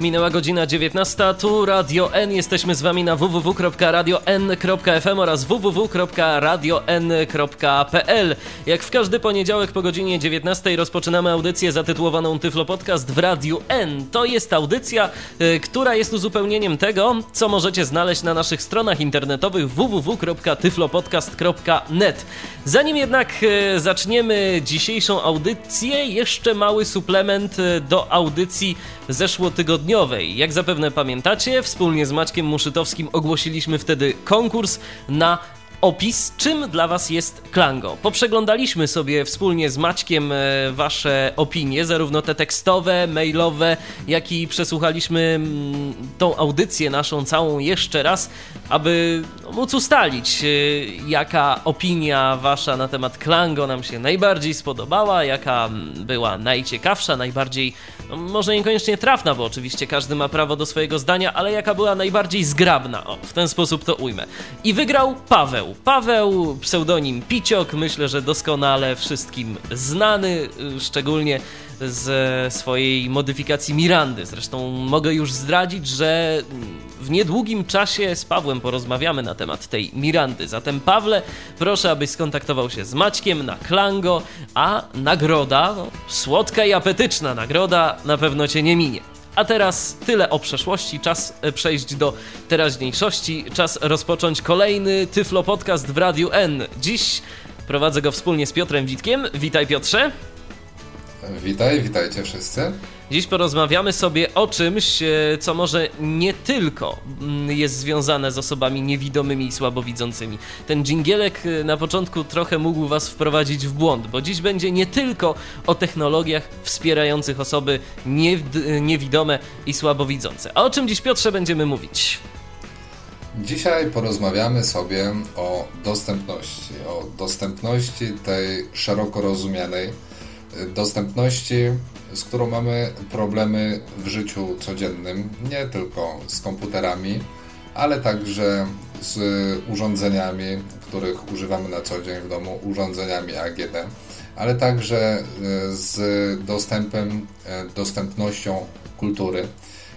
Minęła godzina 19, tu Radio N. Jesteśmy z Wami na www.radion.fm oraz www.radion.pl. Jak w każdy poniedziałek po godzinie 19 rozpoczynamy audycję zatytułowaną Tyflo Podcast w Radiu N. To jest audycja, y, która jest uzupełnieniem tego, co możecie znaleźć na naszych stronach internetowych www.tyflopodcast.net. Zanim jednak y, zaczniemy dzisiejszą audycję, jeszcze mały suplement y, do audycji zeszłotygodniowej. Jak zapewne pamiętacie, wspólnie z Maćkiem Muszytowskim ogłosiliśmy wtedy konkurs na opis, czym dla Was jest Klango. Poprzeglądaliśmy sobie wspólnie z Maćkiem e, Wasze opinie, zarówno te tekstowe, mailowe, jak i przesłuchaliśmy mm, tą audycję naszą całą jeszcze raz, aby móc ustalić, e, jaka opinia Wasza na temat Klango nam się najbardziej spodobała, jaka była najciekawsza, najbardziej, no, może niekoniecznie trafna, bo oczywiście każdy ma prawo do swojego zdania, ale jaka była najbardziej zgrabna. O, w ten sposób to ujmę. I wygrał Paweł. Paweł. pseudonim Piciok, myślę, że doskonale wszystkim znany, szczególnie ze swojej modyfikacji Mirandy. Zresztą mogę już zdradzić, że w niedługim czasie z Pawłem porozmawiamy na temat tej Mirandy. Zatem Pawle, proszę, abyś skontaktował się z Maćkiem na Klango, a nagroda, no, słodka i apetyczna nagroda, na pewno cię nie minie. A teraz tyle o przeszłości, czas e, przejść do teraźniejszości, czas rozpocząć kolejny Tyflo Podcast w Radiu N. Dziś prowadzę go wspólnie z Piotrem Witkiem. Witaj Piotrze. Witaj, witajcie wszyscy. Dziś porozmawiamy sobie o czymś, e, co może nie tylko mm, jest związane z osobami niewidomymi i słabowidzącymi. Ten dżingielek e, na początku trochę mógł Was wprowadzić w błąd, bo dziś będzie nie tylko o technologiach wspierających osoby niewidome i słabowidzące. A o czym dziś, Piotrze, będziemy mówić? Dzisiaj porozmawiamy sobie o dostępności, o dostępności tej szeroko rozumianej dostępności, z którą mamy problemy w życiu codziennym, nie tylko z komputerami, ale także z urządzeniami, których używamy na co dzień w domu, urządzeniami AGD, ale także e, z dostępem, e, dostępnością kultury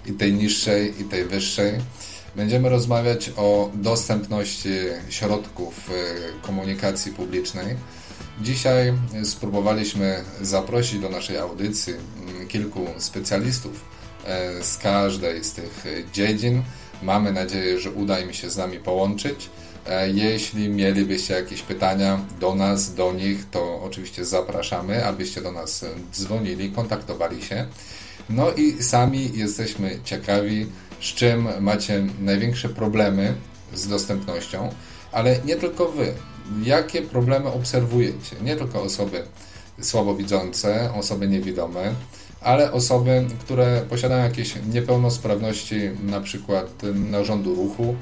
i tej niższej, i tej wyższej. Będziemy rozmawiać o dostępności środków e, komunikacji publicznej Dzisiaj spróbowaliśmy zaprosić do naszej audycji mm, kilku specjalistów e, z każdej z tych dziedzin. Mamy nadzieję, że uda im się z nami połączyć. E, jeśli mielibyście jakieś pytania do nas, do nich, to oczywiście zapraszamy, abyście do nas dzwonili, kontaktowali się. No i sami jesteśmy ciekawi, z czym macie największe problemy z dostępnością, ale nie tylko wy jakie problemy obserwujecie. Nie tylko osoby słabowidzące, osoby niewidome, ale osoby, które posiadają jakieś niepełnosprawności, na przykład narządu ruchu,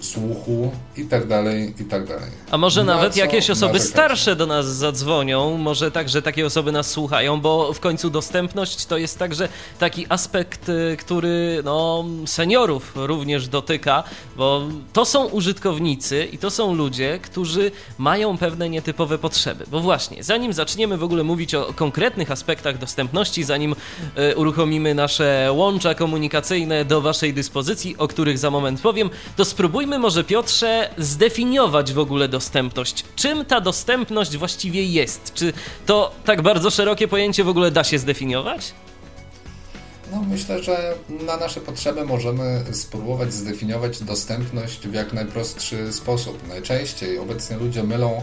słuchu i tak dalej, i tak dalej. A może Na nawet jakieś osoby starsze do nas zadzwonią, może także takie osoby nas słuchają, bo w końcu dostępność to jest także taki aspekt, y, który no, seniorów również dotyka, bo to są użytkownicy i to są ludzie, którzy mają pewne nietypowe potrzeby. Bo właśnie, zanim zaczniemy w ogóle mówić o konkretnych aspektach dostępności, zanim y, uruchomimy nasze łącza komunikacyjne do Waszej dyspozycji, o których za moment powiem, powiem, to spróbujmy może Piotrze zdefiniować w ogóle dostępność. Czym ta dostępność właściwie jest? Czy to tak bardzo szerokie pojęcie w ogóle da się zdefiniować? No, myślę, że na nasze potrzeby możemy spróbować zdefiniować dostępność w jak najprostszy sposób. Najczęściej obecnie ludzie mylą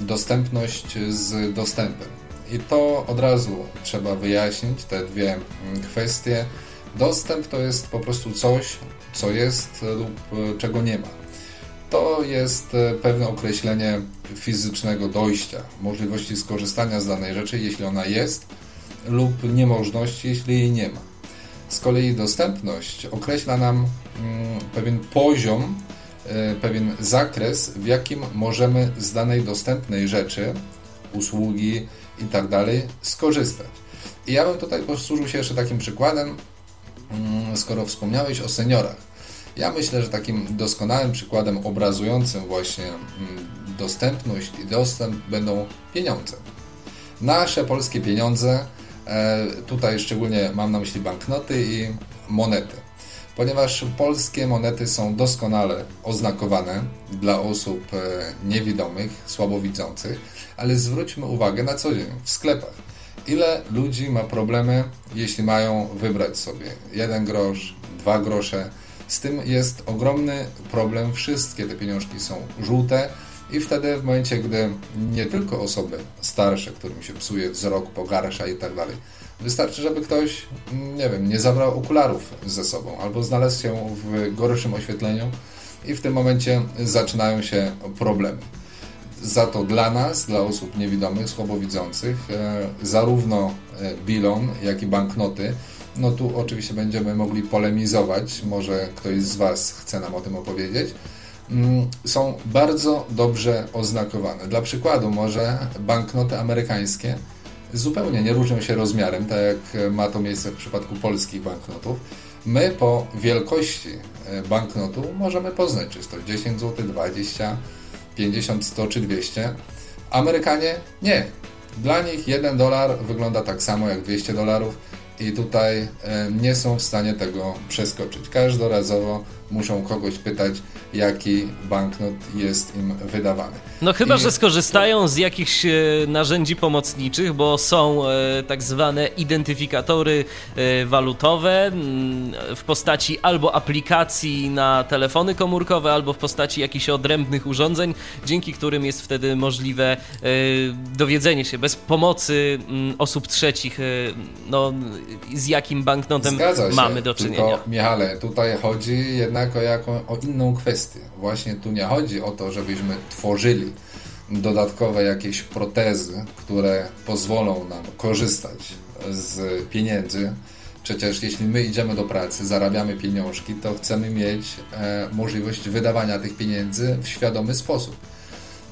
dostępność z dostępem. I to od razu trzeba wyjaśnić, te dwie kwestie. Dostęp to jest po prostu coś, co jest lub e, czego nie ma. To jest e, pewne określenie fizycznego dojścia, możliwości skorzystania z danej rzeczy, jeśli ona jest, lub niemożności, jeśli jej nie ma. Z kolei dostępność określa nam mm, pewien poziom, e, pewien zakres, w jakim możemy z danej dostępnej rzeczy, usługi itd. Tak skorzystać. I ja bym tutaj posłużył się jeszcze takim przykładem, skoro wspomniałeś o seniorach. Ja myślę, że takim doskonałym przykładem obrazującym właśnie mm, dostępność i dostęp będą pieniądze. Nasze polskie pieniądze, e, tutaj szczególnie mam na myśli banknoty i monety ponieważ polskie monety są doskonale oznakowane dla osób e, niewidomych, słabowidzących, ale zwróćmy uwagę na co dzień w sklepach. Ile ludzi ma problemy, jeśli mają wybrać sobie jeden grosz, dwa grosze. Z tym jest ogromny problem. Wszystkie te pieniążki są żółte i wtedy w momencie, gdy nie tylko osoby starsze, którym się psuje wzrok, pogarsza i tak dalej, Wystarczy, żeby ktoś, nie wiem, nie zabrał okularów ze sobą albo znalazł się w gorszym oświetleniu i w tym momencie zaczynają się problemy. Za to dla nas, dla osób niewidomych, słabowidzących, e, zarówno e, bilon, jak i banknoty, no tu oczywiście będziemy mogli polemizować, może ktoś z Was chce nam o tym opowiedzieć, mm, są bardzo dobrze oznakowane. Dla przykładu, może banknoty amerykańskie zupełnie nie różnią się rozmiarem, tak jak ma to miejsce w przypadku polskich banknotów. My po wielkości e, banknotu możemy poznać, czy jest to 10 zł, 20, 50, 100 czy 200. Amerykanie nie. Dla nich 1 dolar wygląda tak samo jak 200 dolarów i tutaj e, nie są w stanie tego przeskoczyć. Każdorazowo muszą kogoś pytać, jaki banknot jest im wydawany. No chyba, I... że skorzystają z jakichś e, narzędzi pomocniczych, bo są e, tak zwane identyfikatory walutowe mm, w postaci albo aplikacji na telefony komórkowe, albo w postaci jakichś odrębnych urządzeń, dzięki którym jest wtedy możliwe dowiedzenie się bez pomocy osób trzecich, no z jakim banknotem mamy do czynienia. Tylko, Michale, tutaj chodzi jednak o, jaką, o inną kwestię. Właśnie tu nie chodzi o to, żebyśmy tworzyli dodatkowe jakieś protezy, które pozwolą nam korzystać z pieniędzy. Przecież jeśli my idziemy do pracy, zarabiamy pieniążki, to chcemy mieć e, możliwość wydawania tych pieniędzy w świadomy sposób.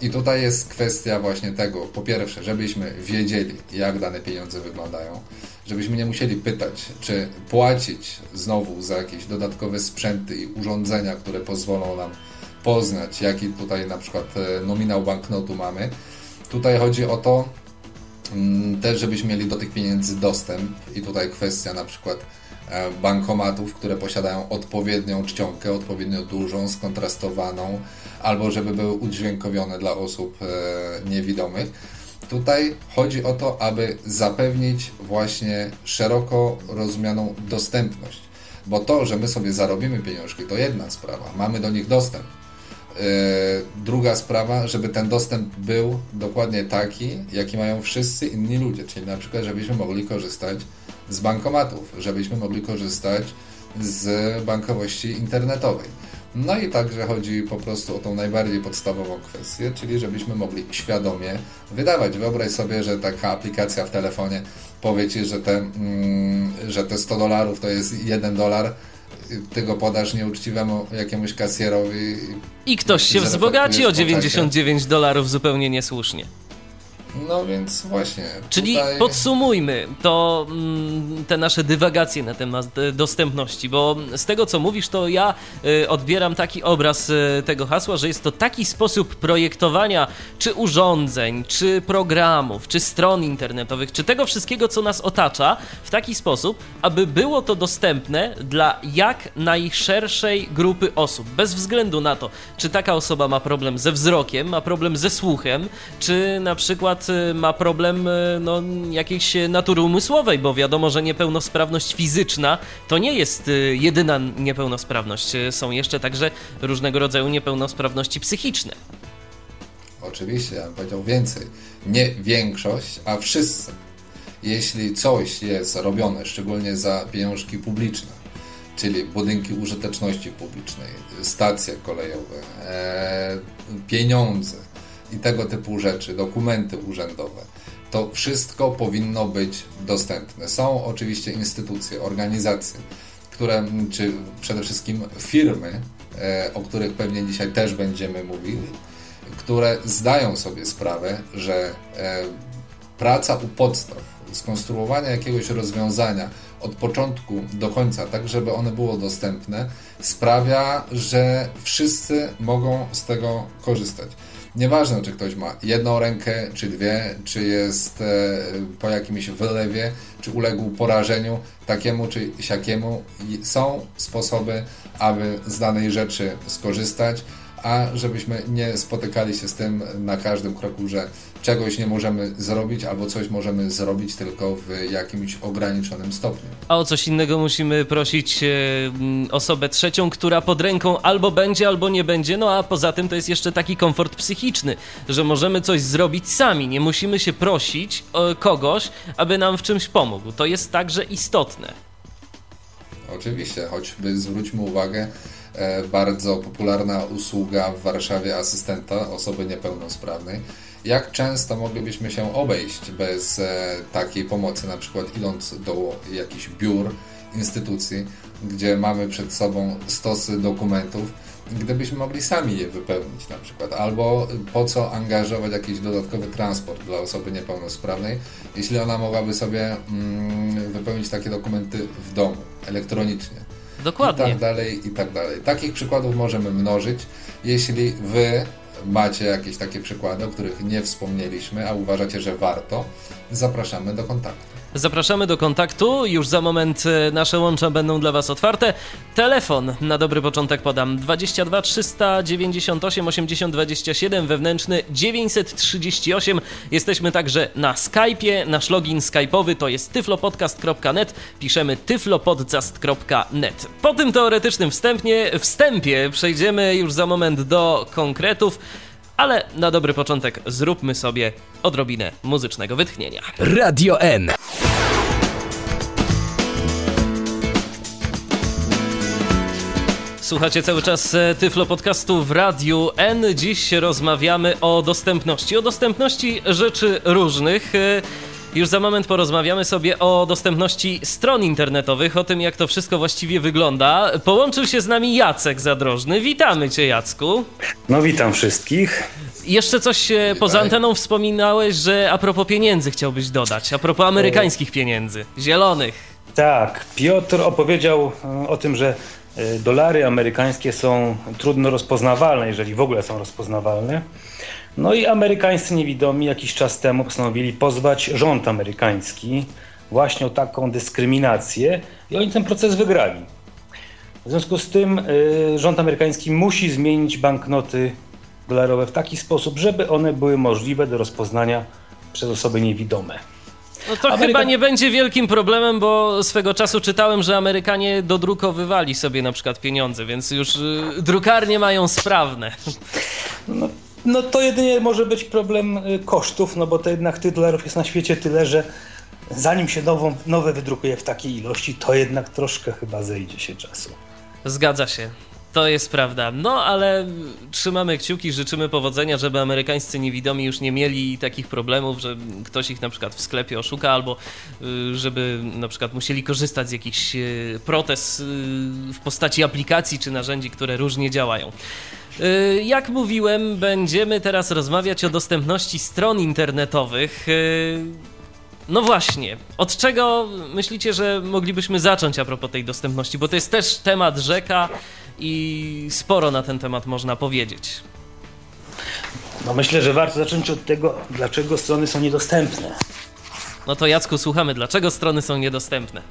I tutaj jest kwestia właśnie tego, po pierwsze, żebyśmy wiedzieli, jak dane pieniądze wyglądają, żebyśmy nie musieli pytać, czy płacić znowu za jakieś dodatkowe sprzęty i urządzenia, które pozwolą nam poznać, jaki tutaj na przykład e, nominał banknotu mamy. Tutaj chodzi o to mm, też, żebyśmy mieli do tych pieniędzy dostęp i tutaj kwestia na przykład bankomatów, które posiadają odpowiednią czcionkę, odpowiednio dużą, skontrastowaną, albo żeby były udźwiękowione dla osób e, niewidomych Tutaj chodzi o to, aby zapewnić właśnie szeroko rozumianą dostępność. Bo to, że my sobie zarobimy pieniążki, to jedna sprawa, mamy do nich dostęp. Yy, druga sprawa, żeby ten dostęp był dokładnie taki, jaki mają wszyscy inni ludzie, czyli na przykład, żebyśmy mogli korzystać z bankomatów, żebyśmy mogli korzystać z bankowości internetowej. No i także chodzi po prostu o tą najbardziej podstawową kwestię, czyli żebyśmy mogli świadomie wydawać. Wyobraź sobie, że taka aplikacja w telefonie powie Ci, że te, mm, że te 100 dolarów to jest 1 dolar, ty go podasz nieuczciwemu jakiemuś kasjerowi. I ktoś się wzbogaci o 99 dolarów zupełnie niesłusznie. No więc właśnie. Czyli tutaj... podsumujmy to mm, te nasze dywagacje na temat e, dostępności, bo z tego co mówisz, to ja e, odbieram taki obraz e, tego hasła, że jest to taki sposób projektowania czy urządzeń, czy programów, czy stron internetowych, czy tego wszystkiego, co nas otacza, w taki sposób, aby było to dostępne dla jak najszerszej grupy osób, bez względu na to, czy taka osoba ma problem ze wzrokiem, ma problem ze słuchem, czy na przykład ma problem y, no, jakiejś natury umysłowej, bo wiadomo, że niepełnosprawność fizyczna to nie jest y, jedyna niepełnosprawność. Są jeszcze także różnego rodzaju niepełnosprawności psychiczne. Oczywiście, ja bym powiedział więcej. Nie większość, a wszyscy. Jeśli coś jest robione, szczególnie za pieniążki publiczne, czyli budynki użyteczności publicznej, stacje kolejowe, e, pieniądze, i tego typu rzeczy, dokumenty urzędowe. To wszystko powinno być dostępne. Są oczywiście instytucje, organizacje, które, czy przede wszystkim firmy, e, o których pewnie dzisiaj też będziemy mówili, które zdają sobie sprawę, że e, praca u podstaw skonstruowania jakiegoś rozwiązania od początku do końca, tak żeby one było dostępne, sprawia, że wszyscy mogą z tego korzystać. Nieważne, czy ktoś ma jedną rękę, czy dwie, czy jest e, po jakimś wylewie, czy uległ porażeniu takiemu czy siakiemu. Są sposoby, aby z danej rzeczy skorzystać a żebyśmy nie spotykali się z tym na każdym kroku, że czegoś nie możemy zrobić albo coś możemy zrobić tylko w jakimś ograniczonym stopniu. A o coś innego musimy prosić e, osobę trzecią, która pod ręką albo będzie, albo nie będzie. No a poza tym to jest jeszcze taki komfort psychiczny, że możemy coś zrobić sami. Nie musimy się prosić kogoś, aby nam w czymś pomógł. To jest także istotne. Oczywiście, choćby zwróćmy uwagę, E, bardzo popularna usługa w Warszawie asystenta osoby niepełnosprawnej. Jak często moglibyśmy się obejść bez e, takiej pomocy, na przykład idąc do jakichś biur, instytucji, gdzie mamy przed sobą stosy dokumentów, gdybyśmy mogli sami je wypełnić na przykład, albo po co angażować jakiś dodatkowy transport dla osoby niepełnosprawnej, jeśli ona mogłaby sobie mm, wypełnić takie dokumenty w domu, elektronicznie. Dokładnie. I tak dalej, i tak dalej. Takich przykładów możemy mnożyć. Jeśli wy macie jakieś takie przykłady, o których nie wspomnieliśmy, a uważacie, że warto, zapraszamy do kontaktu. Zapraszamy do kontaktu. Już za moment e, nasze łącza będą dla Was otwarte. Telefon na dobry początek podam 22 398 80 27 wewnętrzny 938. Jesteśmy także na Skype'ie. Nasz login skype'owy to jest tyflopodcast.net. Piszemy tyflopodcast.net. Po tym teoretycznym wstępie, wstępie przejdziemy już za moment do konkretów ale na dobry początek zróbmy sobie odrobinę muzycznego wytchnienia. Radio N. Słuchacie cały czas e, Tyflo Podcastu w Radiu N. Dziś rozmawiamy o dostępności. O dostępności rzeczy różnych. Już za moment porozmawiamy sobie o dostępności stron internetowych, o tym jak to wszystko właściwie wygląda. Połączył się z nami Jacek Zadrożny. Witamy Cię, Jacku. No, witam wszystkich. Jeszcze coś e, poza anteną wspominałeś, że a propos pieniędzy chciałbyś dodać, a propos amerykańskich pieniędzy, zielonych. Tak, Piotr opowiedział e, o tym, że e, dolary amerykańskie są trudno rozpoznawalne, jeżeli w ogóle są rozpoznawalne. No i amerykańscy niewidomi jakiś czas temu postanowili pozwać rząd amerykański właśnie o taką dyskryminację i oni ten proces wygrali. W związku z tym y, rząd amerykański musi zmienić banknoty dolarowe w taki sposób, żeby one były możliwe do rozpoznania przez osoby niewidome. No to Ameryka... chyba nie będzie wielkim problemem, bo swego czasu czytałem, że Amerykanie dodrukowywali sobie na przykład pieniądze, więc już y, drukarnie mają sprawne. No, no to jedynie może być problem y, kosztów, no bo to jednak tych dolarów jest na świecie tyle, że zanim się nową, nowe wydrukuje w takiej ilości, to jednak troszkę chyba zejdzie się czasu. Zgadza się. To jest prawda. No ale trzymamy kciuki, życzymy powodzenia, żeby amerykańscy niewidomi już nie mieli takich problemów, że ktoś ich na przykład w sklepie oszuka, albo y, żeby na przykład musieli korzystać z jakichś y, protez w postaci aplikacji czy narzędzi, które różnie działają. Jak mówiłem, będziemy teraz rozmawiać o dostępności stron internetowych. No właśnie, od czego myślicie, że moglibyśmy zacząć a propos tej dostępności? Bo to jest też temat rzeka i sporo na ten temat można powiedzieć. No myślę, że warto zacząć od tego, dlaczego strony są niedostępne. No to Jacku, słuchamy, dlaczego strony są niedostępne?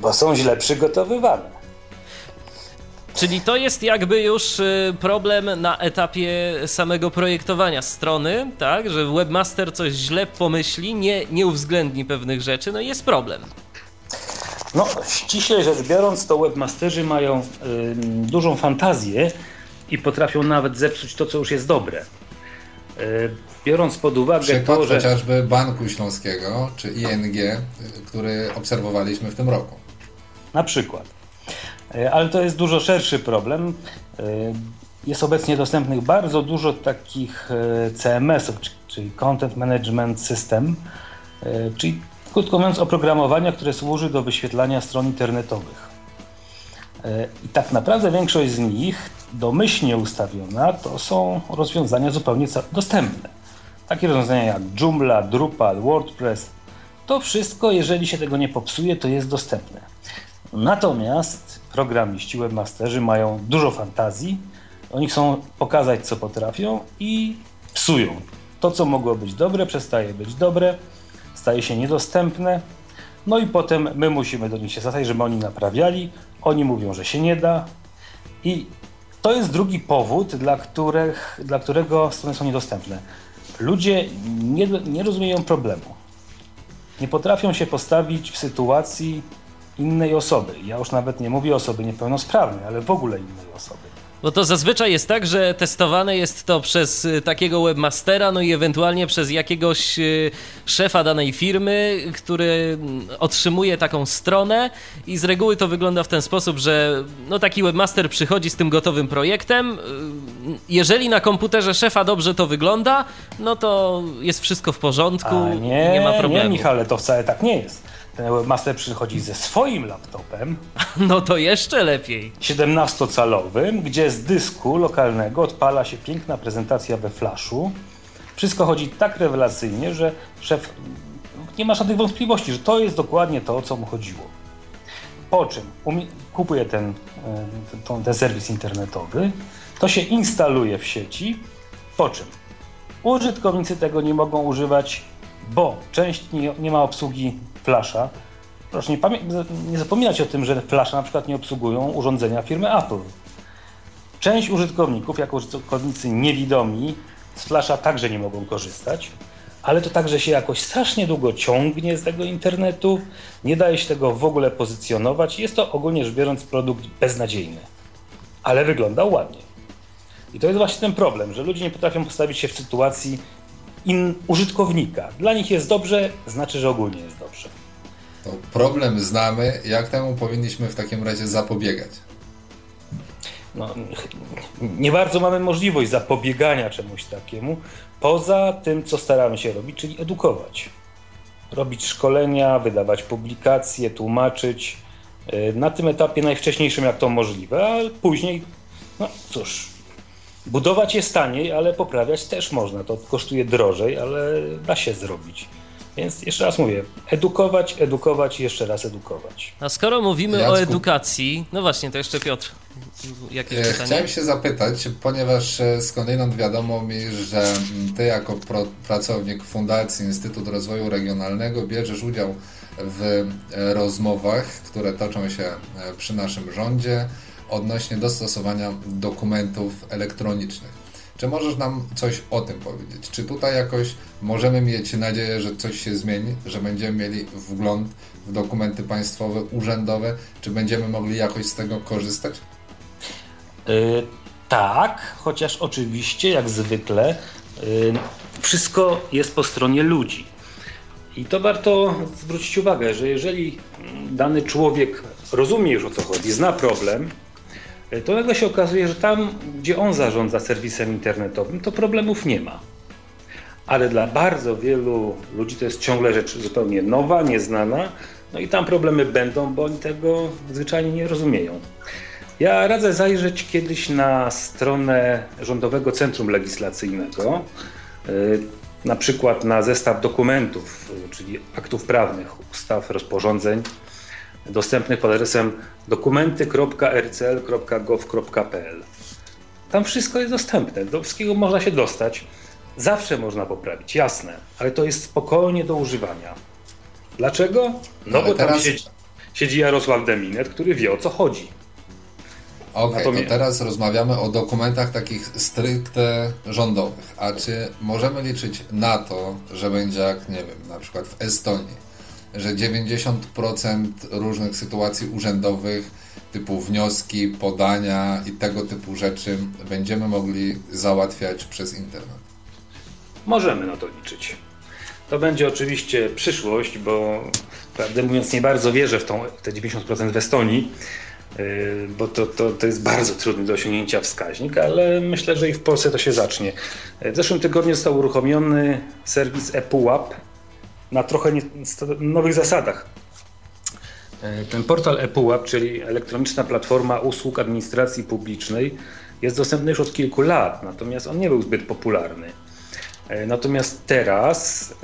Bo są źle przygotowywane. Czyli to jest jakby już y, problem na etapie samego projektowania strony, tak? Że webmaster coś źle pomyśli, nie, nie uwzględni pewnych rzeczy, no i jest problem. No, ściśle rzecz biorąc, to webmasterzy mają y, dużą fantazję i potrafią nawet zepsuć to, co już jest dobre. Y, biorąc pod uwagę Przykład to, że... chociażby Banku Śląskiego czy ING, y, który obserwowaliśmy w tym roku. Na przykład. Y, ale to jest dużo szerszy problem. Y, jest obecnie dostępnych bardzo dużo takich CMS-ów, czyli Content Management System, czyli krótko mówiąc, oprogramowania, które służy do wyświetlania stron internetowych. E, I tak naprawdę większość z nich, domyślnie ustawiona, to są rozwiązania zupełnie dostępne. Takie rozwiązania jak Joomla, Drupal, WordPress, To wszystko, jeżeli się tego nie popsuje, to jest dostępne. Natomiast programiści, webmasterzy mają dużo fantazji, oni chcą pokazać, co potrafią i psują. To, co mogło być dobre, przestaje być dobre, staje się niedostępne. No i potem my musimy do nich się zwracać, żeby oni naprawiali. Oni mówią, że się nie da. I to jest drugi powód, dla, których, dla którego strony są niedostępne. Ludzie nie, nie rozumieją problemu. Nie potrafią się postawić w sytuacji innej osoby. Ja już nawet nie mówię osoby niepełnosprawnej, ale w ogóle innej osoby. Bo to zazwyczaj jest tak, że testowane jest to przez y, takiego webmastera, no i ewentualnie przez jakiegoś y, szefa danej firmy, który mm, otrzymuje taką stronę i z reguły to wygląda w ten sposób, że no taki webmaster przychodzi z tym gotowym projektem. Y, jeżeli na komputerze szefa dobrze to wygląda, no to jest wszystko w porządku A nie, nie ma problemu. Nie, Michale, to wcale tak nie jest. Ten webmaster przychodzi ze swoim laptopem. No to jeszcze lepiej. 17-calowym, gdzie z dysku lokalnego odpala się piękna prezentacja we flashu. Wszystko chodzi tak rewelacyjnie, że szef nie ma żadnych wątpliwości, że to jest dokładnie to, o co mu chodziło. Po czym kupuje ten, e, ten, ten serwis internetowy, to się instaluje w sieci, po czym użytkownicy tego nie mogą używać, bo część nie, nie ma obsługi Flasha. Proszę nie, nie zapominać o tym, że Flasha na przykład nie obsługują urządzenia firmy Apple. Część użytkowników, jako użytkownicy niewidomi, z Flasha także nie mogą korzystać, ale to także się jakoś strasznie długo ciągnie z tego internetu, nie daje się tego w ogóle pozycjonować. Jest to ogólnie rzecz biorąc produkt beznadziejny, ale wygląda ładnie. I to jest właśnie ten problem, że ludzie nie potrafią postawić się w sytuacji in użytkownika. Dla nich jest dobrze, znaczy, że ogólnie jest dobrze. To problem znamy. Jak temu powinniśmy w takim razie zapobiegać? No, nie bardzo mamy możliwość zapobiegania czemuś takiemu, poza tym, co staramy się robić, czyli edukować. Robić szkolenia, wydawać publikacje, tłumaczyć. Y, na tym etapie najwcześniejszym, jak to możliwe, a później, no cóż, Budować jest taniej, ale poprawiać też można. To kosztuje drożej, ale da się zrobić. Więc jeszcze raz mówię, edukować, edukować i jeszcze raz edukować. A skoro mówimy Jacku, o edukacji, no właśnie, to jeszcze Piotr, jakieś e? Chciałem się zapytać, ponieważ e, skądinąd wiadomo mi, że ty jako pro, pracownik Fundacji Instytut Rozwoju Regionalnego bierzesz udział w e, rozmowach, które toczą się przy naszym rządzie odnośnie dostosowania dokumentów elektronicznych. Czy możesz nam coś o tym powiedzieć? Czy tutaj jakoś możemy mieć nadzieję, że coś się zmieni, że będziemy mieli wgląd w dokumenty państwowe, urzędowe? Czy będziemy mogli jakoś z tego korzystać? Yy, tak, chociaż oczywiście, jak zwykle, yy, wszystko jest po stronie ludzi. I to warto zwrócić uwagę, że jeżeli dany człowiek rozumie już o co chodzi, zna problem, to nagle się okazuje, że tam, gdzie on zarządza serwisem internetowym, to problemów nie ma. Ale dla bardzo wielu ludzi to jest ciągle rzecz zupełnie nowa, nieznana, no i tam problemy będą, bo oni tego zwyczajnie nie rozumieją. Ja radzę zajrzeć kiedyś na stronę Rządowego Centrum Legislacyjnego, y, na przykład na zestaw dokumentów, czyli aktów prawnych, ustaw, rozporządzeń, dostępnych pod adresem dokumenty.rcl.gov.pl. Tam wszystko jest dostępne, do wszystkiego można się dostać. Zawsze można poprawić, jasne, ale to jest spokojnie do używania. Dlaczego? No ale bo teraz... tam siedzi, siedzi Jarosław Deminet, który wie o co chodzi. Okej, okay, to teraz rozmawiamy o dokumentach takich stricte rządowych. A czy możemy liczyć na to, że będzie jak, nie wiem, na przykład w Estonii, że 90% różnych sytuacji urzędowych, typu wnioski, podania i tego typu rzeczy będziemy mogli załatwiać przez internet. Możemy na to liczyć. To będzie oczywiście przyszłość, bo prawdę mówiąc nie bardzo wierzę w tą, te 90% w Estonii, y, bo to, to, to jest bardzo trudny do osiągnięcia wskaźnik, ale myślę, że i w Polsce to się zacznie. W zeszłym tygodniu został uruchomiony serwis ePUAP, na trochę nie, nowych zasadach. E, ten portal ePUAP, czyli elektroniczna platforma usług administracji publicznej, jest dostępny już od kilku lat, natomiast on nie był zbyt popularny. E, natomiast teraz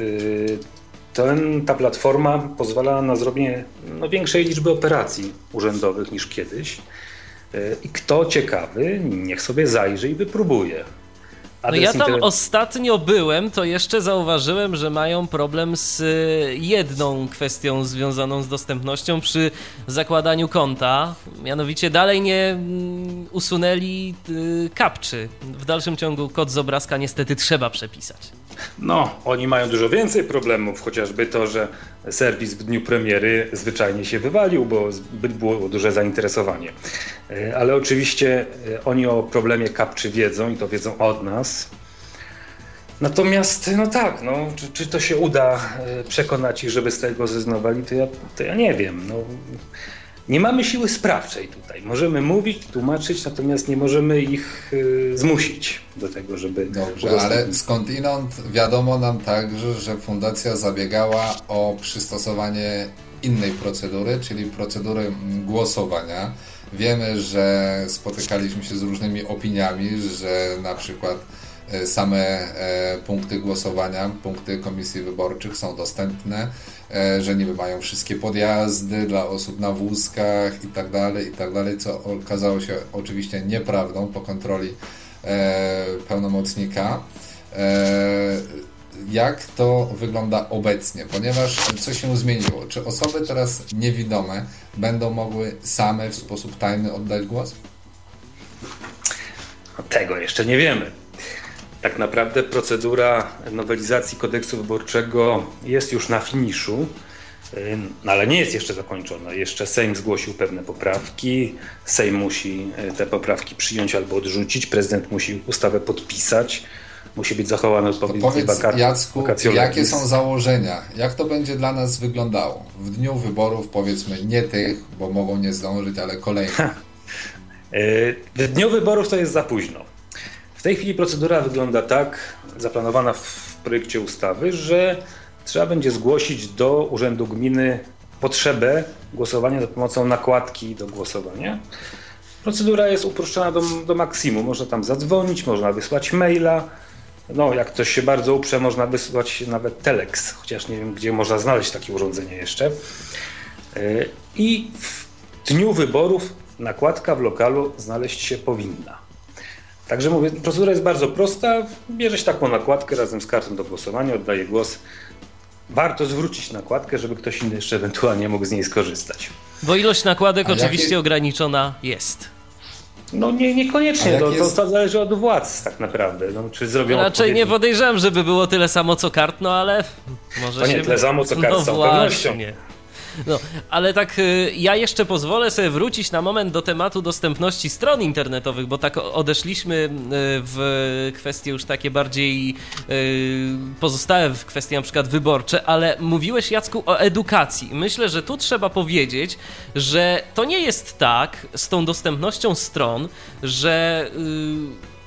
ten, ta platforma pozwala na zrobienie no, większej liczby operacji urzędowych niż kiedyś. I kto ciekawy, niech sobie zajrzy i wypróbuje. No ja tam ostatnio byłem, to jeszcze zauważyłem, że mają problem z y, jedną kwestią związaną z dostępnością przy zakładaniu konta. Mianowicie dalej nie mm, usunęli y, kapczy. W dalszym ciągu kod z obrazka niestety trzeba przepisać. No, oni mają dużo więcej problemów, chociażby to, że serwis w dniu premiery zwyczajnie się wywalił, bo zbyt było duże zainteresowanie. E, ale oczywiście e, oni o problemie kapczy wiedzą i to wiedzą od nas. Natomiast, no tak, no, czy, czy to się uda e, przekonać ich, żeby z tego zrezygnowali, to ja, to ja nie wiem. No, nie mamy siły sprawczej tutaj. Możemy mówić, tłumaczyć, natomiast nie możemy ich y, zmusić do tego, żeby. Dobrze, ale skądinąd wiadomo nam także, że fundacja zabiegała o przystosowanie innej procedury, czyli procedury głosowania. Wiemy, że spotykaliśmy się z różnymi opiniami, że na przykład same e, punkty głosowania, punkty komisji wyborczych są dostępne E, że niby mają wszystkie podjazdy dla osób na wózkach i tak dalej, i tak dalej, co okazało się oczywiście nieprawdą po kontroli e, pełnomocnika. E, jak to wygląda obecnie, ponieważ co się zmieniło? Czy osoby teraz niewidome będą mogły same w sposób tajny oddać głos? Tego jeszcze nie wiemy. Tak naprawdę procedura nowelizacji kodeksu wyborczego jest już na finiszu, ale nie jest jeszcze zakończona. Jeszcze Sejm zgłosił pewne poprawki. Sejm musi e, te poprawki przyjąć albo odrzucić. Prezydent musi ustawę podpisać. Musi być zachowana odpowiednia Powiedz, Jacku, jakie są założenia? Jak to będzie dla nas wyglądało? W dniu wyborów, powiedzmy, nie tych, bo mogą nie zdążyć, ale kolejnych. E, w dniu wyborów to jest za późno tej chwili procedura wygląda tak, zaplanowana w projekcie ustawy, że trzeba będzie zgłosić do Urzędu Gminy potrzebę głosowania za pomocą nakładki do głosowania. Procedura jest uproszczona do, do maksimum. Można tam zadzwonić, można wysłać maila. No, jak ktoś się bardzo uprze, można wysłać nawet telex, chociaż nie wiem, gdzie można znaleźć takie urządzenie jeszcze. Yy, I w dniu wyborów nakładka w lokalu znaleźć się powinna. Także mówię, procedura jest bardzo prosta. Bierze się taką nakładkę razem z kartą do głosowania, oddaje głos. Warto zwrócić nakładkę, żeby ktoś inny jeszcze ewentualnie mógł z niej skorzystać. Bo ilość nakładek A oczywiście jakie... ograniczona jest. No nie, niekoniecznie, to, jest... to, zależy od władz tak naprawdę. No, czy zrobią Raczej odpowiedni... nie podejrzewam, żeby było tyle samo co kart, no ale może to nie tyle samo co kart, no z całą pewnością. No, ale tak y, ja jeszcze pozwolę sobie wrócić na moment do tematu dostępności stron internetowych, bo tak odeszliśmy y, w kwestie już takie bardziej y, pozostałe w kwestie na przykład wyborcze, ale mówiłeś Jacku o edukacji. Myślę, że tu trzeba powiedzieć, że to nie jest tak z tą dostępnością stron, że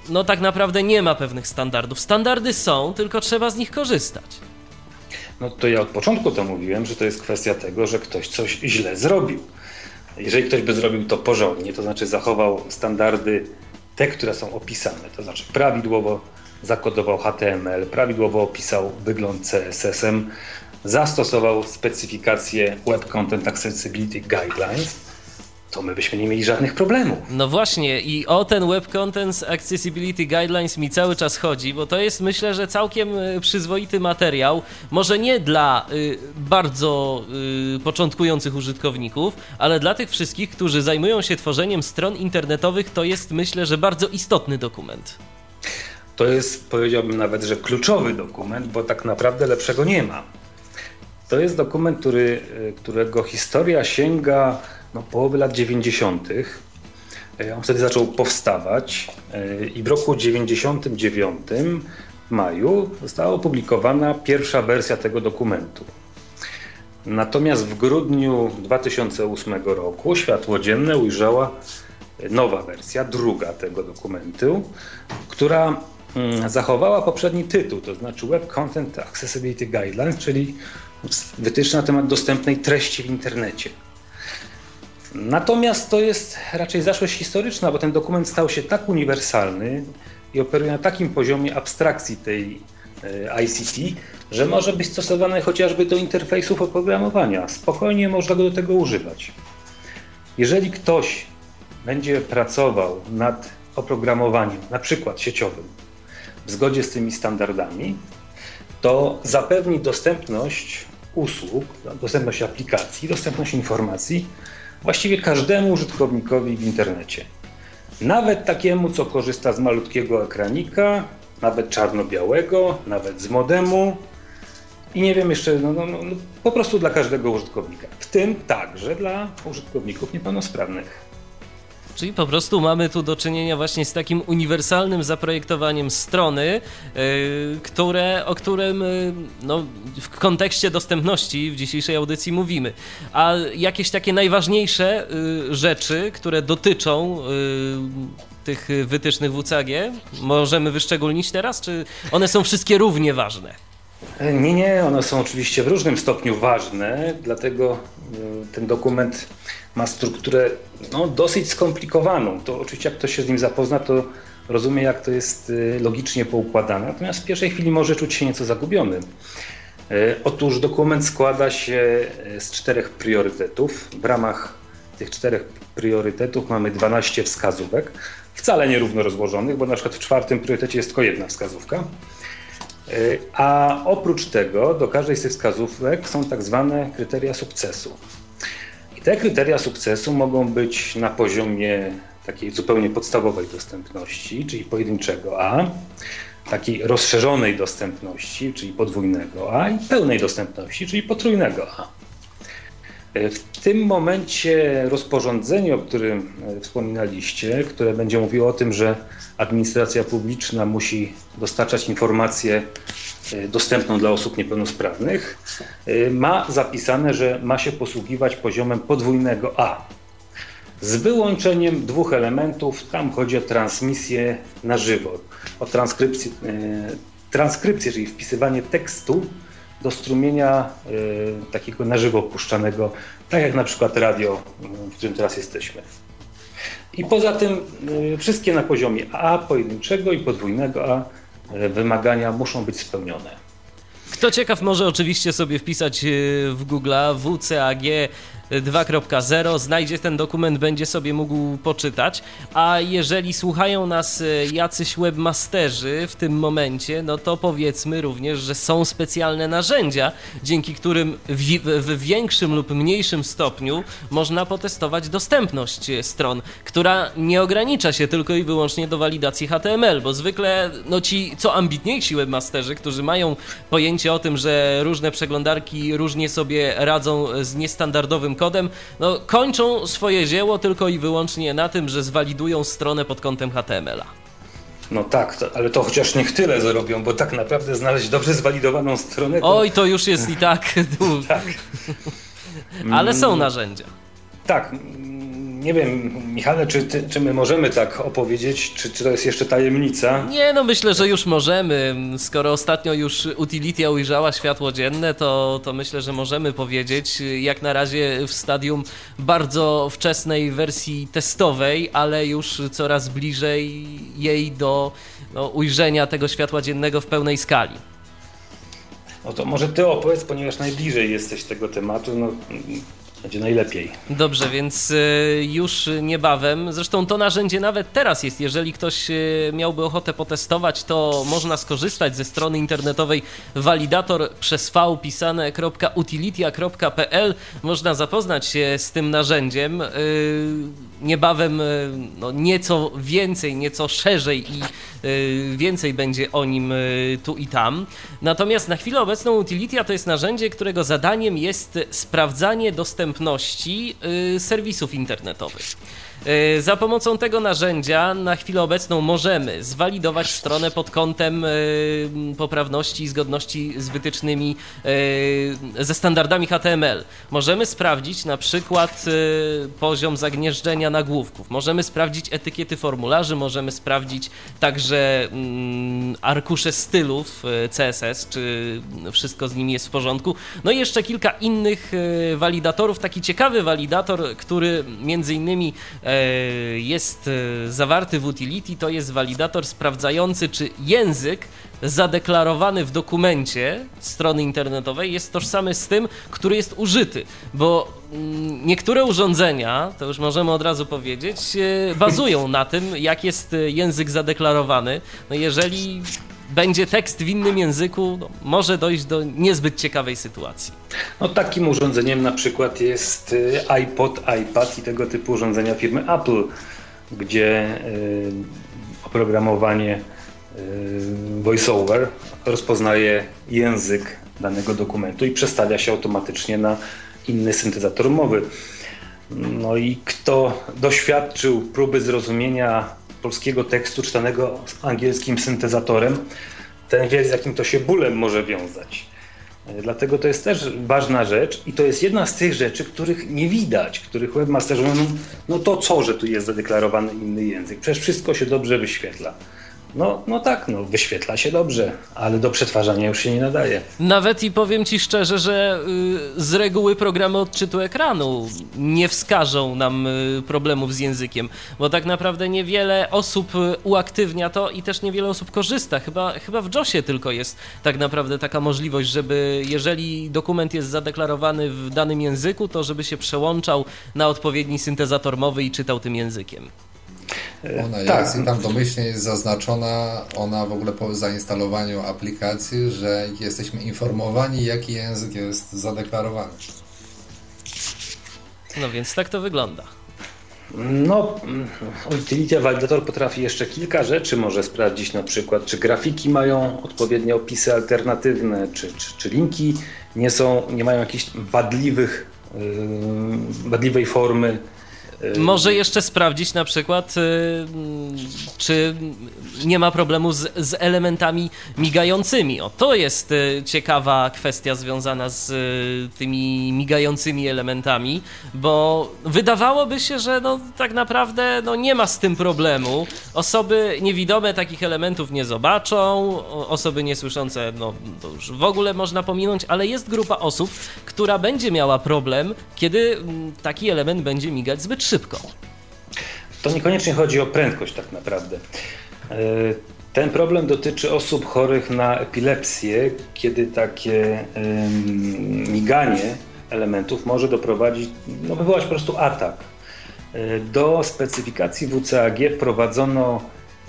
no tak naprawdę nie ma pewnych standardów. Standardy są, tylko trzeba z nich korzystać. No to ja od początku to mówiłem, że to jest kwestia tego, że ktoś coś źle zrobił. Jeżeli ktoś by zrobił to porządnie, to znaczy zachował standardy te, które są opisane, to znaczy prawidłowo zakodował HTML, prawidłowo opisał wygląd CSS-em, zastosował specyfikację Web Content Accessibility Guidelines, to my byśmy nie mieli żadnych problemów. No właśnie i o ten Web Contents Accessibility Guidelines mi cały czas chodzi, bo to jest myślę, że całkiem y, przyzwoity materiał, może nie dla y, bardzo y, początkujących użytkowników, ale dla tych wszystkich, którzy zajmują się tworzeniem stron internetowych, to jest myślę, że bardzo istotny dokument. To jest, powiedziałbym nawet, że kluczowy dokument, bo tak naprawdę lepszego nie ma. To jest dokument, który, y, którego historia sięga no, połowy lat 90. E, on wtedy zaczął powstawać e, i w roku 99 w maju została opublikowana pierwsza wersja tego dokumentu. Natomiast w grudniu 2008 roku światło dzienne ujrzała nowa wersja, druga tego dokumentu, która mm, zachowała poprzedni tytuł, to znaczy Web Content Accessibility Guidelines, czyli wytyczne na temat dostępnej treści w internecie. Natomiast to jest raczej zaszłość historyczna, bo ten dokument stał się tak uniwersalny i operuje na takim poziomie abstrakcji tej ICT, że może być stosowane chociażby do interfejsów oprogramowania. Spokojnie można go do tego używać. Jeżeli ktoś będzie pracował nad oprogramowaniem, na przykład sieciowym, w zgodzie z tymi standardami, to zapewni dostępność usług, dostępność aplikacji, dostępność informacji właściwie każdemu użytkownikowi w internecie. Nawet takiemu, co korzysta z malutkiego ekranika, nawet czarno-białego, nawet z modemu i nie wiem jeszcze, no, no, no, po prostu dla każdego użytkownika, w tym także dla użytkowników niepełnosprawnych. Czyli po prostu mamy tu do czynienia właśnie z takim uniwersalnym zaprojektowaniem strony, yy, które, o którym yy, no, w kontekście dostępności w dzisiejszej audycji mówimy. A jakieś takie najważniejsze yy, rzeczy, które dotyczą tych wytycznych WCAG, możemy wyszczególnić teraz, czy one są wszystkie równie ważne? Nie, nie, one są oczywiście w różnym stopniu ważne, dlatego ten dokument ma strukturę no, dosyć skomplikowaną. To oczywiście jak ktoś się z nim zapozna, to rozumie jak to jest y, logicznie poukładane, natomiast w pierwszej chwili może czuć się nieco zagubiony. Y, otóż dokument składa się y, z czterech priorytetów. W ramach tych czterech priorytetów mamy 12 wskazówek, wcale nierówno rozłożonych, bo na przykład w czwartym priorytecie jest tylko jedna wskazówka. A oprócz tego do każdej z tych wskazówek są tak zwane kryteria sukcesu. Te kryteria sukcesu mogą być na poziomie takiej zupełnie podstawowej dostępności, czyli pojedynczego A, takiej rozszerzonej dostępności, czyli podwójnego A i pełnej dostępności, czyli potrójnego A. W tym momencie rozporządzenie, o którym wspominaliście, które będzie mówiło o tym, że administracja publiczna musi dostarczać informacje E, dostępną dla osób niepełnosprawnych, e, ma zapisane, że ma się posługiwać poziomem podwójnego A. Z wyłączeniem dwóch elementów, tam chodzi o transmisję na żywo, o transkrypcję, e, transkrypcję czyli wpisywanie tekstu do strumienia takiego na żywo puszczanego, tak jak na przykład radio, w którym teraz jesteśmy. I poza tym wszystkie na poziomie A pojedynczego i podwójnego A E, wymagania muszą być spełnione. Kto ciekaw, może oczywiście sobie wpisać w Google WCAG 2.0 znajdzie ten dokument, będzie sobie mógł poczytać. A jeżeli słuchają nas e, jacyś webmasterzy w tym momencie, no to powiedzmy również, że są specjalne narzędzia, dzięki którym w, w większym lub mniejszym stopniu można potestować dostępność stron, która nie ogranicza się tylko i wyłącznie do walidacji HTML, bo zwykle no ci co ambitniejsi webmasterzy, którzy mają pojęcie o tym, że różne przeglądarki różnie sobie radzą z niestandardowym kodem, no, kończą swoje dzieło tylko i wyłącznie na tym, że zwalidują stronę pod kątem HTML-a. No tak, to, ale to chociaż niech tyle zrobią, bo tak naprawdę znaleźć dobrze zwalidowaną stronę. To... Oj, to już jest i tak. tak. ale są narzędzia. Tak, nie wiem, Michale, czy, ty, czy my możemy tak opowiedzieć, czy, czy to jest jeszcze tajemnica? Nie, no myślę, że już możemy. Skoro ostatnio już Utilitia ujrzała światło dzienne, to, to myślę, że możemy powiedzieć, jak na razie w stadium bardzo wczesnej wersji testowej, ale już coraz bliżej jej do no, ujrzenia tego światła dziennego w pełnej skali. No to może ty opowiedz, ponieważ najbliżej jesteś tego tematu. No, będzie najlepiej. Dobrze, więc e, już niebawem, zresztą to narzędzie nawet teraz jest, jeżeli ktoś e, miałby ochotę potestować, to można skorzystać ze strony internetowej validator przez v. Można zapoznać się z tym narzędziem. E, niebawem no, nieco więcej, nieco szerzej i więcej będzie o nim tu i tam. Natomiast na chwilę obecną Utilitia to jest narzędzie, którego zadaniem jest sprawdzanie dostępności serwisów internetowych. Y, za pomocą tego narzędzia na chwilę obecną możemy zwalidować stronę pod kątem y, poprawności i zgodności z wytycznymi ze standardami HTML. Możemy sprawdzić na przykład poziom zagnieżdżenia nagłówków. Możemy sprawdzić etykiety formularzy, możemy sprawdzić także mm, arkusze stylów e, CSS, czy wszystko z nimi jest w porządku. No i jeszcze kilka innych e, walidatorów. Taki ciekawy walidator, który między innymi e, jest zawarty w utility, to jest walidator sprawdzający, czy język zadeklarowany w dokumencie strony internetowej jest tożsamy z tym, który jest użyty, bo mm, niektóre urządzenia, to już możemy od razu powiedzieć, e, bazują na tym, jak jest e, język zadeklarowany. No jeżeli będzie tekst w innym języku, no, może dojść do niezbyt ciekawej sytuacji. No, takim urządzeniem na przykład jest e, iPod, iPad i tego typu urządzenia firmy Apple, gdzie oprogramowanie Yy, voiceover rozpoznaje język danego dokumentu i przestawia się automatycznie na inny syntezator mowy. No i kto doświadczył próby zrozumienia polskiego tekstu czytanego angielskim syntezatorem, ten wie z jakim to się bólem może wiązać. Yy, dlatego to jest też ważna rzecz i to jest jedna z tych rzeczy, których nie widać, których webmasterzy mówią, no to co, że tu jest zadeklarowany inny język? Przecież wszystko się dobrze wyświetla. No, no tak, no, wyświetla się dobrze, ale do przetwarzania już się nie nadaje. Nawet i powiem Ci szczerze, że y, z reguły programy odczytu ekranu nie wskażą nam y, problemów z językiem, bo tak naprawdę niewiele osób y, uaktywnia to i też niewiele osób korzysta. Chyba, chyba w JOSie tylko jest tak naprawdę taka możliwość, żeby jeżeli dokument jest zadeklarowany w danym języku, to żeby się przełączał na odpowiedni syntezator mowy i czytał tym językiem. Ona tak. jest i tam domyślnie jest zaznaczona ona w ogóle po zainstalowaniu aplikacji, że jesteśmy informowani, jaki język jest zadeklarowany. No więc tak to wygląda. No, Utility Validator potrafi jeszcze kilka rzeczy może sprawdzić, na przykład czy grafiki mają odpowiednie opisy alternatywne, czy, czy, czy linki nie są, nie mają jakichś wadliwych, yy, wadliwej formy Może jeszcze sprawdzić na przykład, y, czy nie ma problemu z, z, elementami migającymi. O, to jest y, ciekawa kwestia związana z tymi migającymi elementami, bo wydawałoby się, że no, tak naprawdę no, nie ma z tym problemu. Osoby niewidome takich elementów nie zobaczą, osoby niesłyszące no, to już w ogóle można pominąć, ale jest grupa osób, która będzie miała problem, kiedy taki element będzie migać zbyt szybko. To niekoniecznie chodzi o prędkość tak naprawdę. E, ten problem dotyczy osób chorych na epilepsję, kiedy takie miganie elementów może doprowadzić, no wywołać po prostu atak. E, do specyfikacji WCAG wprowadzono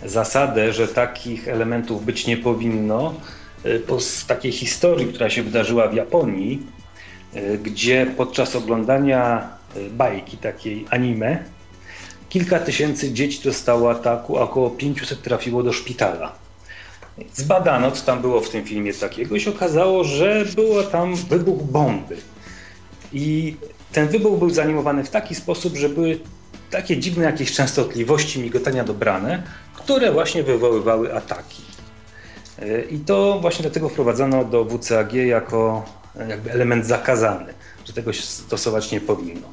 zasadę, że takich elementów być nie powinno. E, po takiej historii, która się wydarzyła w Japonii, gdzie podczas oglądania bajki takiej anime. Kilka tysięcy dzieci dostało ataku, a około 500 trafiło do szpitala. Zbadano, co tam było w tym filmie takiego i się okazało, że było tam wybuch bomby. I ten wybuch był zanimowany w taki sposób, że były takie dziwne jakieś częstotliwości migotania dobrane, które właśnie wywoływały ataki. I to właśnie dlatego wprowadzono do WCAG jako jakby element zakazany że tego się stosować nie powinno.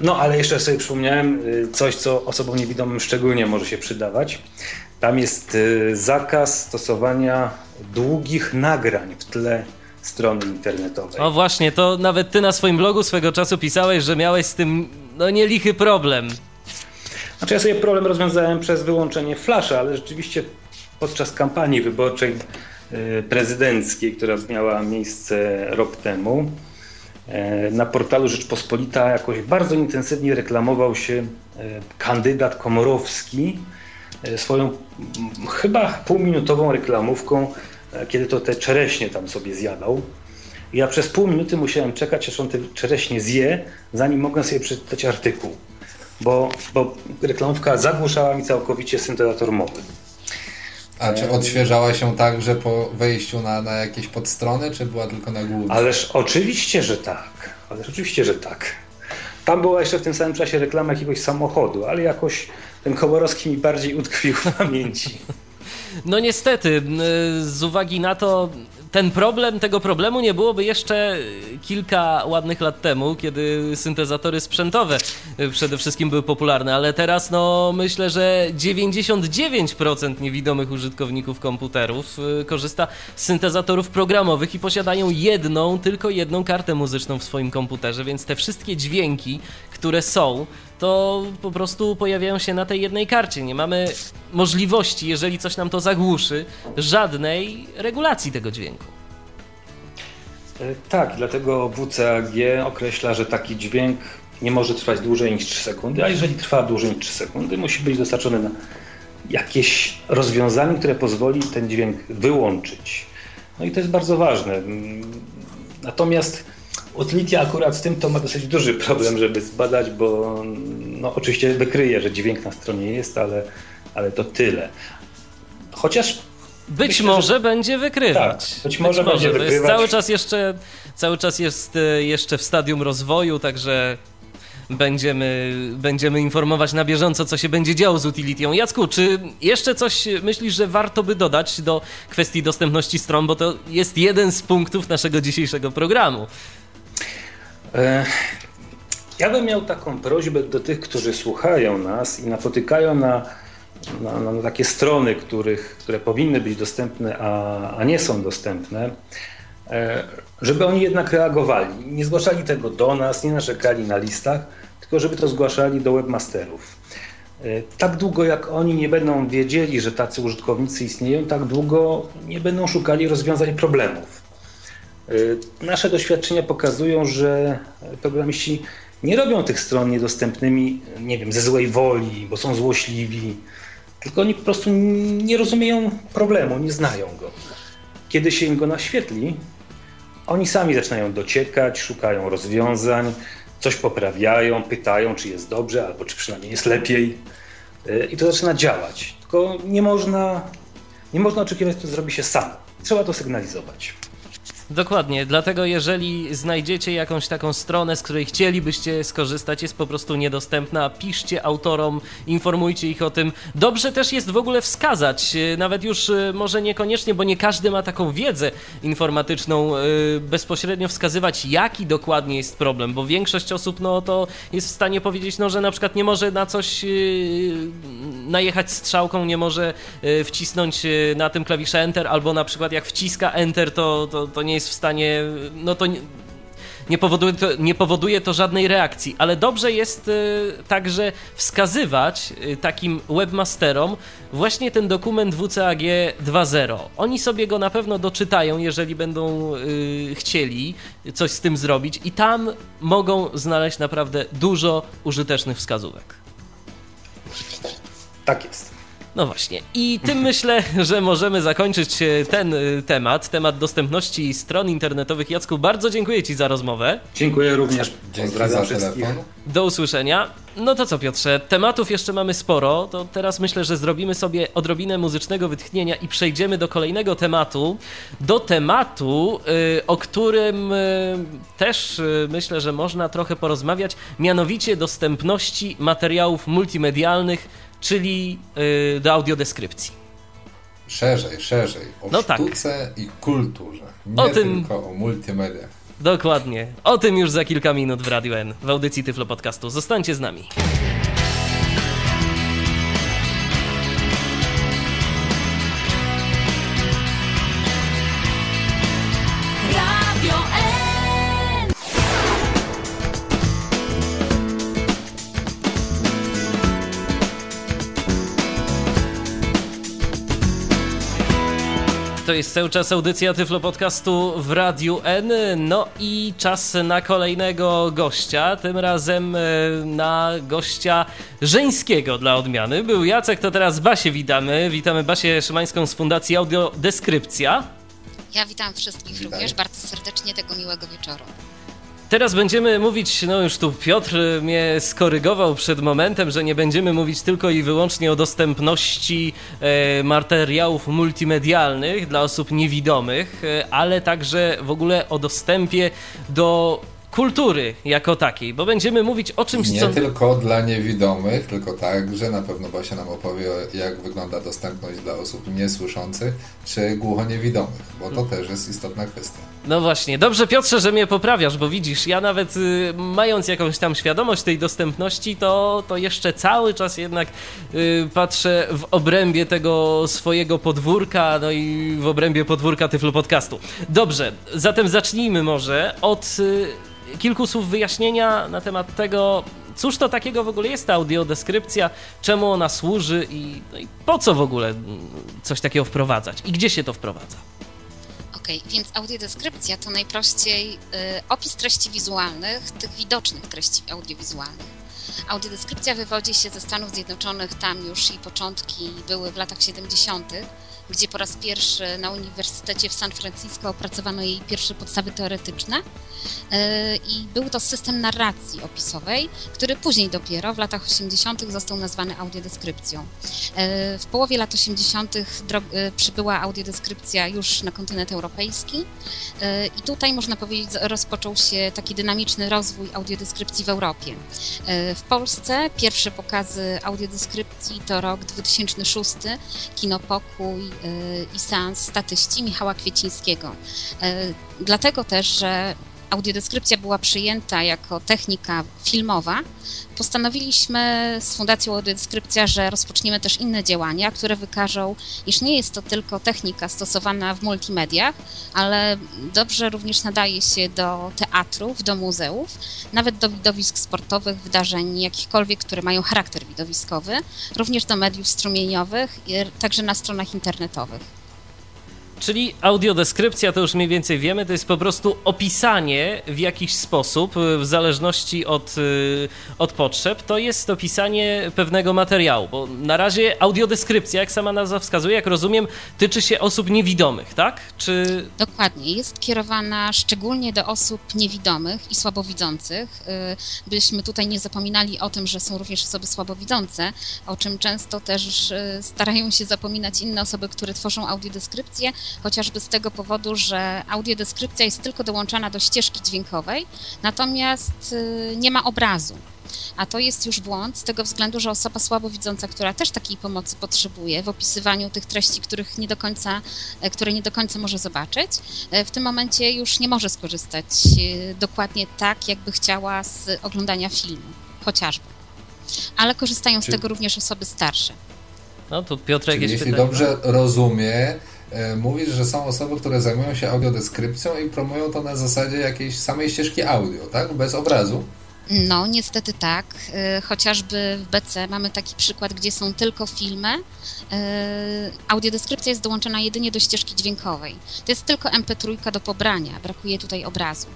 No ale jeszcze sobie przypomniałem y, coś, co osobom niewidomym szczególnie może się przydawać. Tam jest y, zakaz stosowania długich nagrań w tle strony internetowej. O właśnie, to nawet ty na swoim blogu swego czasu pisałeś, że miałeś z tym no nielichy problem. Znaczy ja sobie problem rozwiązałem przez wyłączenie flasza, ale rzeczywiście podczas kampanii wyborczej y, prezydenckiej, która miała miejsce rok temu, na portalu Rzeczpospolita jakoś bardzo intensywnie reklamował się e, kandydat Komorowski e, swoją chyba półminutową reklamówką, kiedy to te czereśnie tam sobie zjadał. Ja przez pół minuty musiałem czekać, aż on te czereśnie zje, zanim mogłem sobie przeczytać artykuł, bo, bo reklamówka zagłuszała mi całkowicie syntezator mowy. A czy odświeżała się także po wejściu na, na jakieś podstrony, czy była tylko na główce? Ależ oczywiście, że tak. Ależ oczywiście, że tak. Tam była jeszcze w tym samym czasie reklama jakiegoś samochodu, ale jakoś ten Komorowski mi bardziej utkwił w pamięci. No niestety, z uwagi na to, ten problem, tego problemu nie byłoby jeszcze kilka ładnych lat temu, kiedy syntezatory sprzętowe y, przede wszystkim były popularne, ale teraz no myślę, że 99% niewidomych użytkowników komputerów y, korzysta z syntezatorów programowych i posiadają jedną, tylko jedną kartę muzyczną w swoim komputerze, więc te wszystkie dźwięki, które są, to po prostu pojawiają się na tej jednej karcie. Nie mamy możliwości, jeżeli coś nam to zagłuszy, żadnej regulacji tego dźwięku. E, tak, dlatego WCAG określa, że taki dźwięk nie może trwać dłużej niż 3 sekundy, a jeżeli trwa dłużej niż 3 sekundy, musi być dostarczony na jakieś rozwiązanie, które pozwoli ten dźwięk wyłączyć. No i to jest bardzo ważne. Natomiast Utility akurat z tym to ma dosyć duży problem, żeby zbadać, bo no, oczywiście wykryje, że dźwięk na stronie jest, ale, ale to tyle. Chociaż być Myślę, może że... będzie wykrywać. Tak, być może, być może będzie wykrywać. Cały czas jeszcze cały czas jest e, jeszcze w stadium rozwoju, także będziemy, będziemy informować na bieżąco, co się będzie działo z Utilitią. Jacku, czy jeszcze coś myślisz, że warto by dodać do kwestii dostępności stron, bo to jest jeden z punktów naszego dzisiejszego programu. E, ja bym miał taką prośbę do tych, którzy słuchają nas i napotykają na, na, na takie strony, których, które powinny być dostępne, a, a nie są dostępne, e, żeby oni jednak reagowali. Nie zgłaszali tego do nas, nie narzekali na listach, tylko żeby to zgłaszali do webmasterów. E, tak długo jak oni nie będą wiedzieli, że tacy użytkownicy istnieją, tak długo nie będą szukali rozwiązań problemów. Y, nasze doświadczenia pokazują, że programiści nie robią tych stron niedostępnymi, nie wiem, ze złej woli, bo są złośliwi, tylko oni po prostu nie rozumieją problemu, nie znają go. Kiedy się im go naświetli, oni sami zaczynają dociekać, szukają rozwiązań, coś poprawiają, pytają, czy jest dobrze, albo czy przynajmniej jest lepiej. Y, I to zaczyna działać. Tylko nie można, nie można oczekiwać, że to zrobi się samo. Trzeba to sygnalizować. Dokładnie, dlatego jeżeli znajdziecie jakąś taką stronę, z której chcielibyście skorzystać, jest po prostu niedostępna, piszcie autorom, informujcie ich o tym. Dobrze też jest w ogóle wskazać, e, nawet już e, może niekoniecznie, bo nie każdy ma taką wiedzę informatyczną, e, bezpośrednio wskazywać, jaki dokładnie jest problem, bo większość osób no to jest w stanie powiedzieć, no, że na przykład nie może na coś najechać strzałką, nie może wcisnąć na tym klawisze Enter, albo na przykład jak wciska Enter, to, to, to nie jest jest w stanie, no to nie, nie powoduje, to, nie powoduje to żadnej reakcji, ale dobrze jest y, także wskazywać y, takim webmasterom właśnie ten dokument WCAG 2.0. Oni sobie go na pewno doczytają, jeżeli będą y, chcieli coś z tym zrobić i tam mogą znaleźć naprawdę dużo użytecznych wskazówek. Tak jest. No właśnie. I tym myślę, że możemy zakończyć e, ten e, temat, temat dostępności stron internetowych. Jacku, bardzo dziękuję Ci za rozmowę. Dziękuję również. Pozdrawiam wszystkich. Do usłyszenia. No to co, Piotrze, tematów jeszcze mamy sporo, to teraz myślę, że zrobimy sobie odrobinę muzycznego wytchnienia i przejdziemy do kolejnego tematu. Do tematu, yy, o którym też myślę, że można trochę porozmawiać, mianowicie dostępności materiałów multimedialnych czyli yy, do audiodeskrypcji. Szerzej, szerzej. O no tak. sztuce tak. i kulturze. Nie o tym... tylko o multimedia. Dokładnie. O tym już za kilka minut w Radio N, w audycji Tyflo Podcastu. Zostańcie z nami. To jest cały czas audycja Tyflo Podcastu w Radiu N. No i czas na kolejnego gościa. Tym razem e, na gościa żeńskiego dla odmiany. Był Jacek, to teraz Basię witamy. Witamy Basię Szymańską z Fundacji Audiodeskrypcja. Ja witam wszystkich Witaj. również bardzo serdecznie tego miłego wieczoru. Teraz będziemy mówić, no już tu Piotr mnie skorygował przed momentem, że nie będziemy mówić tylko i wyłącznie o dostępności e, materiałów multimedialnych dla osób niewidomych, e, ale także w ogóle o dostępie do kultury jako takiej, bo będziemy mówić o czymś, Nie co... Nie tylko dla niewidomych, tylko także na pewno Basia nam opowie, jak wygląda dostępność dla osób niesłyszących czy głuchoniewidomych, bo to też jest istotna kwestia. No właśnie, dobrze Piotrze, że mnie poprawiasz, bo widzisz, ja nawet y, mając jakąś tam świadomość tej dostępności, to, to jeszcze cały czas jednak y, patrzę w obrębie tego swojego podwórka, no i w obrębie podwórka Tyflo Podcastu. Dobrze, zatem zacznijmy może od... Y, kilku słów wyjaśnienia na temat tego, cóż to takiego w ogóle jest ta audiodeskrypcja, czemu ona służy i, no i po co w ogóle coś takiego wprowadzać i gdzie się to wprowadza. Okej, okay, więc audiodeskrypcja to najprościej y, opis treści wizualnych, tych widocznych treści audiowizualnych. Audiodeskrypcja wywodzi się ze Stanów Zjednoczonych, tam już i początki były w latach 70 gdzie po raz pierwszy na Uniwersytecie w San Francisco opracowano jej pierwsze podstawy teoretyczne. E, I był to system narracji opisowej, który później dopiero w latach 80. został nazwany audiodeskrypcją. E, w połowie lat 80. E, przybyła audiodeskrypcja już na kontynent europejski i tutaj można powiedzieć rozpoczął się taki dynamiczny rozwój audiodeskrypcji w Europie. W Polsce pierwsze pokazy audiodeskrypcji to rok 2006, Kinopokój i seans statyści Michała Kwiecińskiego. Dlatego też, że audiodeskrypcja była przyjęta jako technika filmowa, postanowiliśmy z Fundacją Audiodeskrypcja, że rozpoczniemy też inne działania, które wykażą, iż nie jest to tylko technika stosowana w multimediach, ale dobrze również nadaje się do teatrów, do muzeów, nawet do widowisk sportowych, wydarzeń jakichkolwiek, które mają charakter widowiskowy, również do mediów strumieniowych, także na stronach internetowych. Czyli audiodeskrypcja, to już mniej więcej wiemy, to jest po prostu opisanie w jakiś sposób, w zależności od, y, od potrzeb, to jest opisanie pewnego materiału, bo na razie audiodeskrypcja, jak sama nazwa wskazuje, jak rozumiem, tyczy się osób niewidomych, tak? Czy... Dokładnie, jest kierowana szczególnie do osób niewidomych i słabowidzących, y, byśmy tutaj nie zapominali o tym, że są również osoby słabowidzące, o czym często też y, starają się zapominać inne osoby, które tworzą audiodeskrypcję, chociażby z tego powodu, że audiodeskrypcja jest tylko dołączana do ścieżki dźwiękowej, natomiast y, nie ma obrazu. A to jest już błąd z tego względu, że osoba słabowidząca, która też takiej pomocy potrzebuje w opisywaniu tych treści, których nie do końca, e, które nie do końca może zobaczyć, e, w tym momencie już nie może skorzystać e, dokładnie tak, jakby chciała z oglądania filmu, chociażby. Ale korzystają z tego również osoby starsze. No to Piotrek, Czyli jeśli pytanie? dobrze rozumie, E, mówisz, że są osoby, które zajmują się audiodeskrypcją i promują to na zasadzie jakiejś samej ścieżki audio, tak? Bez obrazu. No, niestety tak. E, chociażby w BC mamy taki przykład, gdzie są tylko filmy. E, audiodeskrypcja jest dołączona jedynie do ścieżki dźwiękowej. To jest tylko MP3 do pobrania, brakuje tutaj obrazu.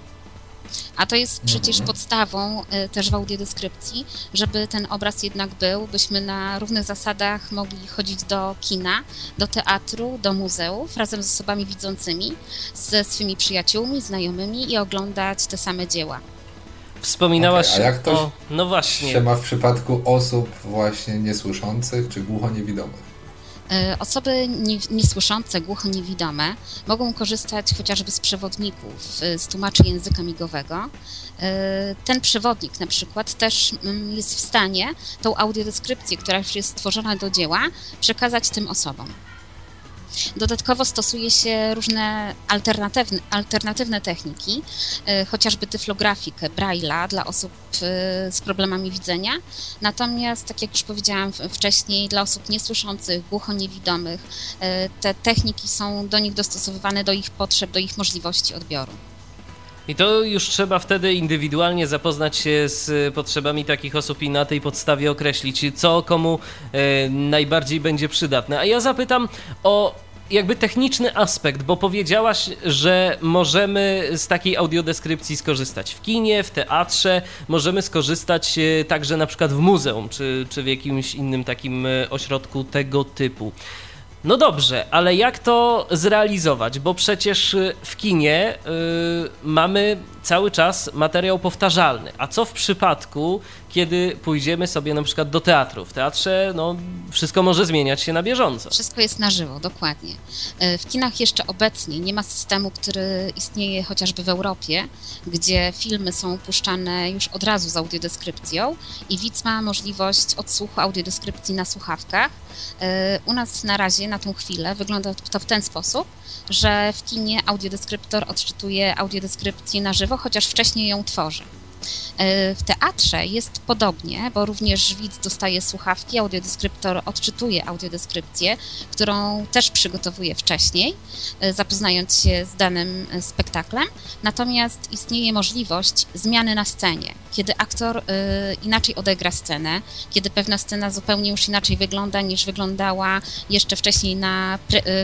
A to jest przecież mhm. podstawą y, też w audiodeskrypcji, żeby ten obraz jednak był, byśmy na równych zasadach mogli chodzić do kina, do teatru, do muzeów razem z osobami widzącymi, ze swymi przyjaciółmi, znajomymi i oglądać te same dzieła. Wspominałaś okay, a jak to o... No właśnie. się ma w przypadku osób właśnie niesłyszących czy głuchoniewidomych? E, osoby niesłyszące, głucho-niewidome mogą korzystać chociażby z przewodników, e, z tłumaczy języka migowego. E, ten przewodnik na przykład też mm, jest w stanie tą audiodeskrypcję, która już jest stworzona do dzieła, przekazać tym osobom. Dodatkowo stosuje się różne alternatywne, alternatywne techniki, e, chociażby tyflografikę Braille'a dla osób e, z problemami widzenia. Natomiast, tak jak już powiedziałam wcześniej, dla osób niesłyszących, głuchoniewidomych, e, te techniki są do nich dostosowywane do ich potrzeb, do ich możliwości odbioru. I to już trzeba wtedy indywidualnie zapoznać się z potrzebami takich osób i na tej podstawie określić, co komu e, najbardziej będzie przydatne. A ja zapytam o jakby techniczny aspekt, bo powiedziałaś, że możemy z takiej audiodeskrypcji skorzystać w kinie, w teatrze, możemy skorzystać e, także na przykład w muzeum, czy, czy w jakimś innym takim e, ośrodku tego typu. No dobrze, ale jak to zrealizować? Bo przecież y, w kinie y, mamy cały czas materiał powtarzalny. A co w przypadku, kiedy pójdziemy sobie na przykład do teatru? W teatrze no, wszystko może zmieniać się na bieżąco. Wszystko jest na żywo, dokładnie. E, w kinach jeszcze obecnie nie ma systemu, który istnieje chociażby w Europie, gdzie filmy są puszczane już od razu z audiodeskrypcją i widz ma możliwość odsłuchu audiodeskrypcji na słuchawkach. E, u nas na razie, na tą chwilę, wygląda to w ten sposób, że w kinie audiodeskryptor odczytuje audiodeskrypcję na żywo, chociaż wcześniej ją tworzy. E, w teatrze jest podobnie, bo również widz dostaje słuchawki, audiodeskryptor odczytuje audiodeskrypcję, którą też przygotowuje wcześniej, e, zapoznając się z danym e, spektaklem. Natomiast istnieje możliwość zmiany na scenie, kiedy aktor inaczej odegra scenę, kiedy pewna scena zupełnie już inaczej wygląda niż wyglądała jeszcze wcześniej na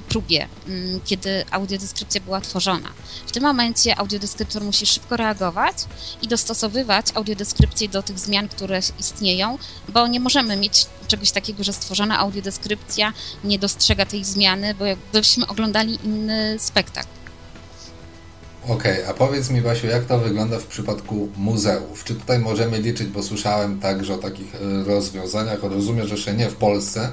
próbie, mm, kiedy audiodeskrypcja była tworzona. W tym momencie audiodeskryptor musi szybko reagować i dostosowywać audiodeskrypcję do tych zmian, które istnieją, bo nie możemy mieć czegoś takiego, że stworzona audiodeskrypcja nie dostrzega tej zmiany, bo jakbyśmy oglądali inny spektakl. Okej, okay, a powiedz mi Basiu, jak to wygląda w przypadku muzeów? Czy tutaj możemy liczyć, bo słyszałem także o takich e, rozwiązaniach, rozumiem, że jeszcze nie w Polsce,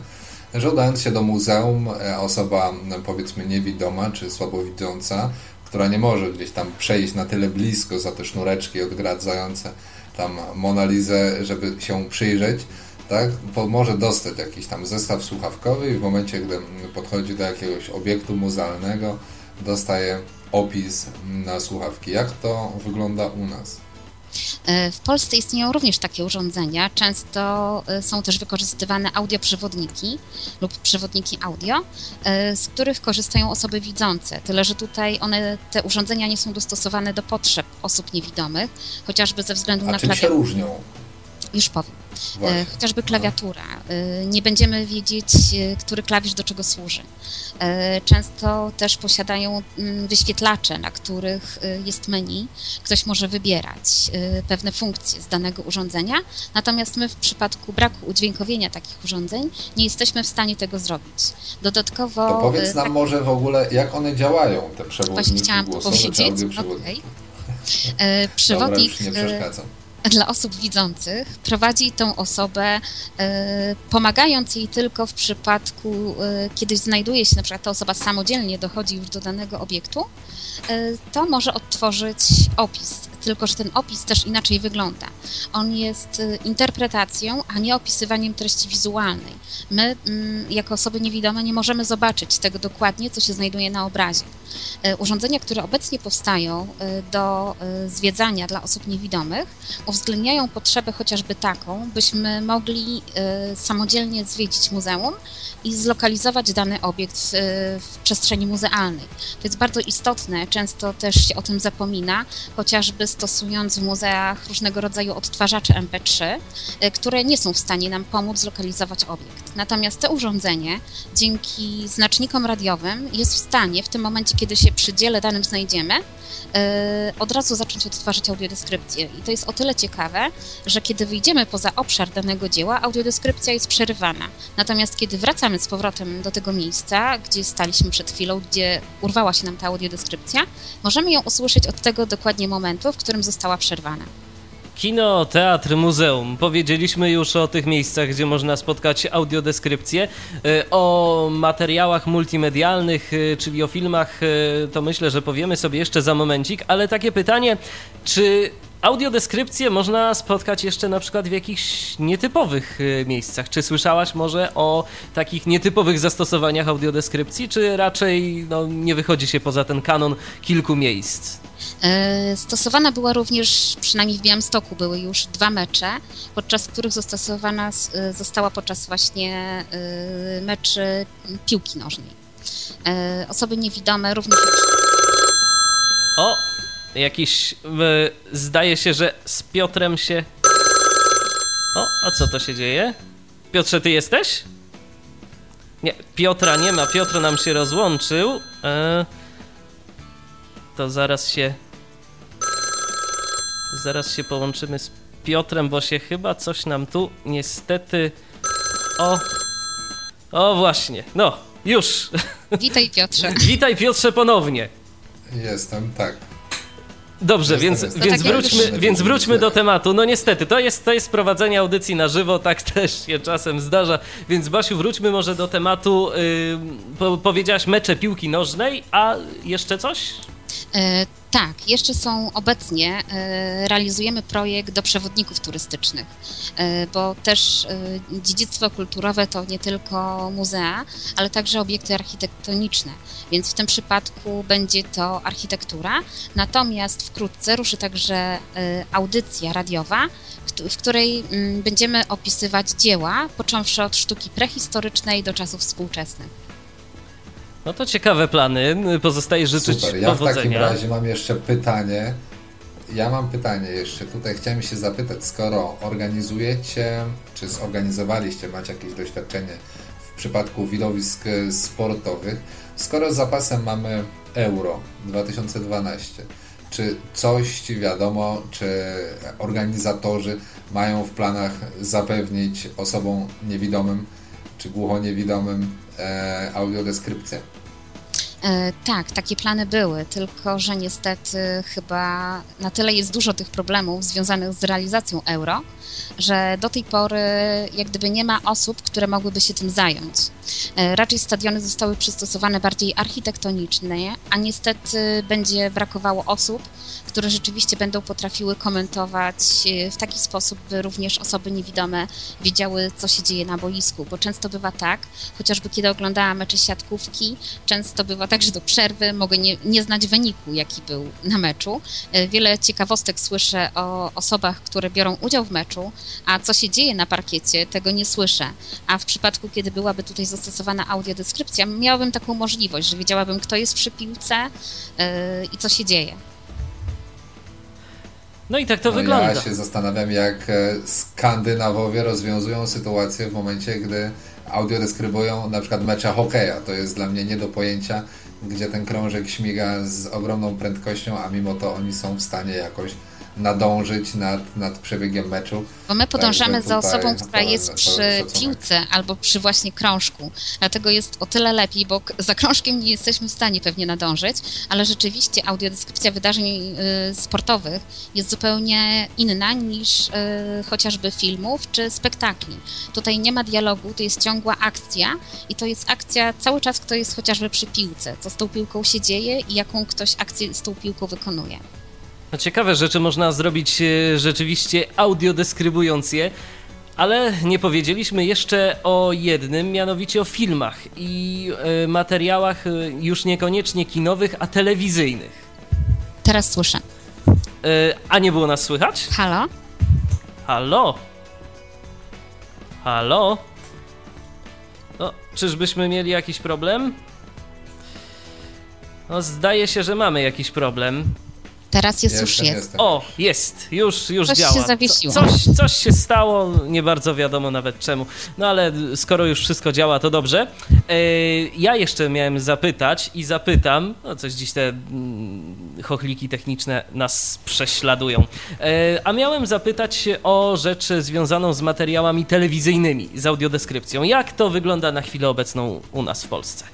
że udając się do muzeum, e, osoba powiedzmy niewidoma czy słabowidząca która nie może gdzieś tam przejść na tyle blisko za te sznureczki odgradzające tam Monalizę, żeby się przyjrzeć, tak, może dostać jakiś tam zestaw słuchawkowy i w momencie, gdy podchodzi do jakiegoś obiektu muzealnego, dostaje opis na słuchawki. Jak to wygląda u nas? E, w Polsce istnieją również takie urządzenia. Często e, są też wykorzystywane audioprzewodniki lub przewodniki audio, e, z których korzystają osoby widzące. Tyle, że tutaj one, te urządzenia nie są dostosowane do potrzeb osób niewidomych, chociażby ze względu A na się różnią? Już powiem. Właśnie. Chociażby klawiatura. Nie będziemy wiedzieć, który klawisz do czego służy. E, często też posiadają mm, wyświetlacze, na których e, jest menu. Ktoś może wybierać e, pewne funkcje z danego urządzenia, natomiast my w przypadku braku udźwiękowienia takich urządzeń nie jesteśmy w stanie tego zrobić. Dodatkowo... To powiedz nam tak, może w ogóle, jak one działają, te przewodniki Właśnie chciałam głosowe, powiedzieć. Okay. Przewodnik... Dobra, nie przeszkadzam dla osób widzących prowadzi tą osobę, e, pomagając jej tylko w przypadku, e, kiedy znajduje się na przykład ta osoba samodzielnie dochodzi już do danego obiektu, e, to może odtworzyć opis tylko że ten opis też inaczej wygląda. On jest y, interpretacją, a nie opisywaniem treści wizualnej. My, mm, jako osoby niewidome, nie możemy zobaczyć tego dokładnie, co się znajduje na obrazie. Y, urządzenia, które obecnie powstają y, do zwiedzania dla osób niewidomych, uwzględniają potrzebę chociażby taką, byśmy mogli samodzielnie zwiedzić muzeum i zlokalizować dany obiekt w, przestrzeni muzealnej. To jest bardzo istotne, często też się o tym zapomina, chociażby stosując w muzeach różnego rodzaju odtwarzacze MP3, y, które nie są w stanie nam pomóc zlokalizować obiekt. Natomiast to urządzenie dzięki znacznikom radiowym jest w stanie w tym momencie, kiedy się przy dziele danym znajdziemy, y, od razu zacząć odtwarzać audiodeskrypcję. I to jest o tyle ciekawe, że kiedy wyjdziemy poza obszar danego dzieła, audiodeskrypcja jest przerywana. Natomiast kiedy wracamy z powrotem do tego miejsca, gdzie staliśmy przed chwilą, gdzie urwała się nam ta audiodeskrypcja, możemy ją usłyszeć od tego dokładnie momentu, w którym została przerwana. Kino, teatr, muzeum. Powiedzieliśmy już o tych miejscach, gdzie można spotkać audiodeskrypcję. E, o materiałach multimedialnych, e, czyli o filmach, e, to myślę, że powiemy sobie jeszcze za momencik, ale takie pytanie, czy audiodeskrypcję można spotkać jeszcze na przykład w jakichś nietypowych miejscach? Czy słyszałaś może o takich nietypowych zastosowaniach audiodeskrypcji, czy raczej no, nie wychodzi się poza ten kanon kilku miejsc? E, stosowana była również, przynajmniej w Białymstoku były już dwa mecze, podczas których zastosowana e, została podczas właśnie e, meczy piłki nożnej. Osoby niewidome również... O, jakiś... Zdaje się, że z Piotrem się... O, a co to się dzieje? Piotrze, ty jesteś? Nie, Piotra nie ma, Piotr nam się rozłączył. Eee to zaraz się... Zaraz się połączymy z Piotrem, bo się chyba coś nam tu niestety... O... O właśnie, no, już. Witaj Piotrze. Witaj Piotrze ponownie. Jestem, tak. Dobrze, więc, więc, wróćmy, więc wróćmy do tematu. No niestety, to jest, to jest prowadzenie audycji na żywo, tak też się czasem zdarza. Więc Basiu, wróćmy może do tematu. Yy, powiedziałaś mecze piłki nożnej, a jeszcze coś? E, tak, jeszcze są obecnie, e, realizujemy projekt do przewodników turystycznych, e, bo też dziedzictwo kulturowe to nie tylko muzea, ale także obiekty architektoniczne, więc w tym przypadku będzie to architektura. Natomiast wkrótce ruszy także audycja radiowa, w której mm, będziemy opisywać dzieła, począwszy od sztuki prehistorycznej do czasów współczesnych. No to ciekawe plany. Pozostaje życzyć Super. Ja powodzenia. w takim razie mam jeszcze pytanie. Ja mam pytanie jeszcze. Tutaj chciałem się zapytać, skoro organizujecie, czy zorganizowaliście, macie jakieś doświadczenie w przypadku widowisk sportowych, skoro z zapasem mamy Euro 2012, czy coś ci wiadomo, czy organizatorzy mają w planach zapewnić osobom niewidomym, czy głuchoniewidomym e, audiodeskrypcję? E, tak, takie plany były, tylko że niestety chyba na tyle jest dużo tych problemów związanych z realizacją euro, że do tej pory jak gdyby nie ma osób, które mogłyby się tym zająć. E, raczej stadiony zostały przystosowane bardziej architektonicznie, a niestety będzie brakowało osób, które rzeczywiście będą potrafiły komentować e, w taki sposób, by również osoby niewidome wiedziały, co się dzieje na boisku, bo często bywa tak, chociażby kiedy oglądałam mecze siatkówki, często bywa tak, że do przerwy mogę nie, nie znać wyniku, jaki był na meczu. E, wiele ciekawostek słyszę o osobach, które biorą udział w meczu, a co się dzieje na parkiecie, tego nie słyszę. A w przypadku, kiedy byłaby tutaj zastosowana audiodeskrypcja, miałabym taką możliwość, że wiedziałabym, kto jest przy piłce yy, i co się dzieje. No i tak to no wygląda. Ja się zastanawiam, jak e, Skandynawowie rozwiązują sytuację w momencie, gdy audiodeskrybują na przykład mecze hokeja. To jest dla mnie nie do pojęcia, gdzie ten krążek śmiga z ogromną prędkością, a mimo to oni są w stanie jakoś nadążyć nad, nad przebiegiem meczu. Bo my podążamy za osobą, która jest przy piłce albo przy właśnie krążku. Dlatego jest o tyle lepiej, bo za krążkiem nie jesteśmy w stanie pewnie nadążyć, ale rzeczywiście audiodeskrypcja wydarzeń y, sportowych jest zupełnie inna niż y, chociażby filmów czy spektakli. Tutaj nie ma dialogu, to jest ciągła akcja i to jest akcja cały czas, kto jest chociażby przy piłce, co z tą piłką się dzieje i jaką ktoś akcję z tą piłką wykonuje. No ciekawe rzeczy można zrobić e, rzeczywiście audiodeskrybując je, ale nie powiedzieliśmy jeszcze o jednym, mianowicie o filmach i e, materiałach e, już niekoniecznie kinowych, a telewizyjnych. Teraz słyszę. A nie było nas słychać? Halo? Halo? Halo? No, czyżbyśmy mieli jakiś problem? No, zdaje się, że mamy jakiś problem. Teraz jest, już jest. Jestem. O, jest, już, już coś działa. Się zawiesiło. Co, coś, coś się stało, nie bardzo wiadomo nawet czemu. No ale skoro już wszystko działa, to dobrze. E, ja jeszcze miałem zapytać i zapytam, no coś dziś te mm, chochliki techniczne nas prześladują. E, a miałem zapytać o rzecz związaną z materiałami telewizyjnymi, z audiodeskrypcją. Jak to wygląda na chwilę obecną u nas w Polsce?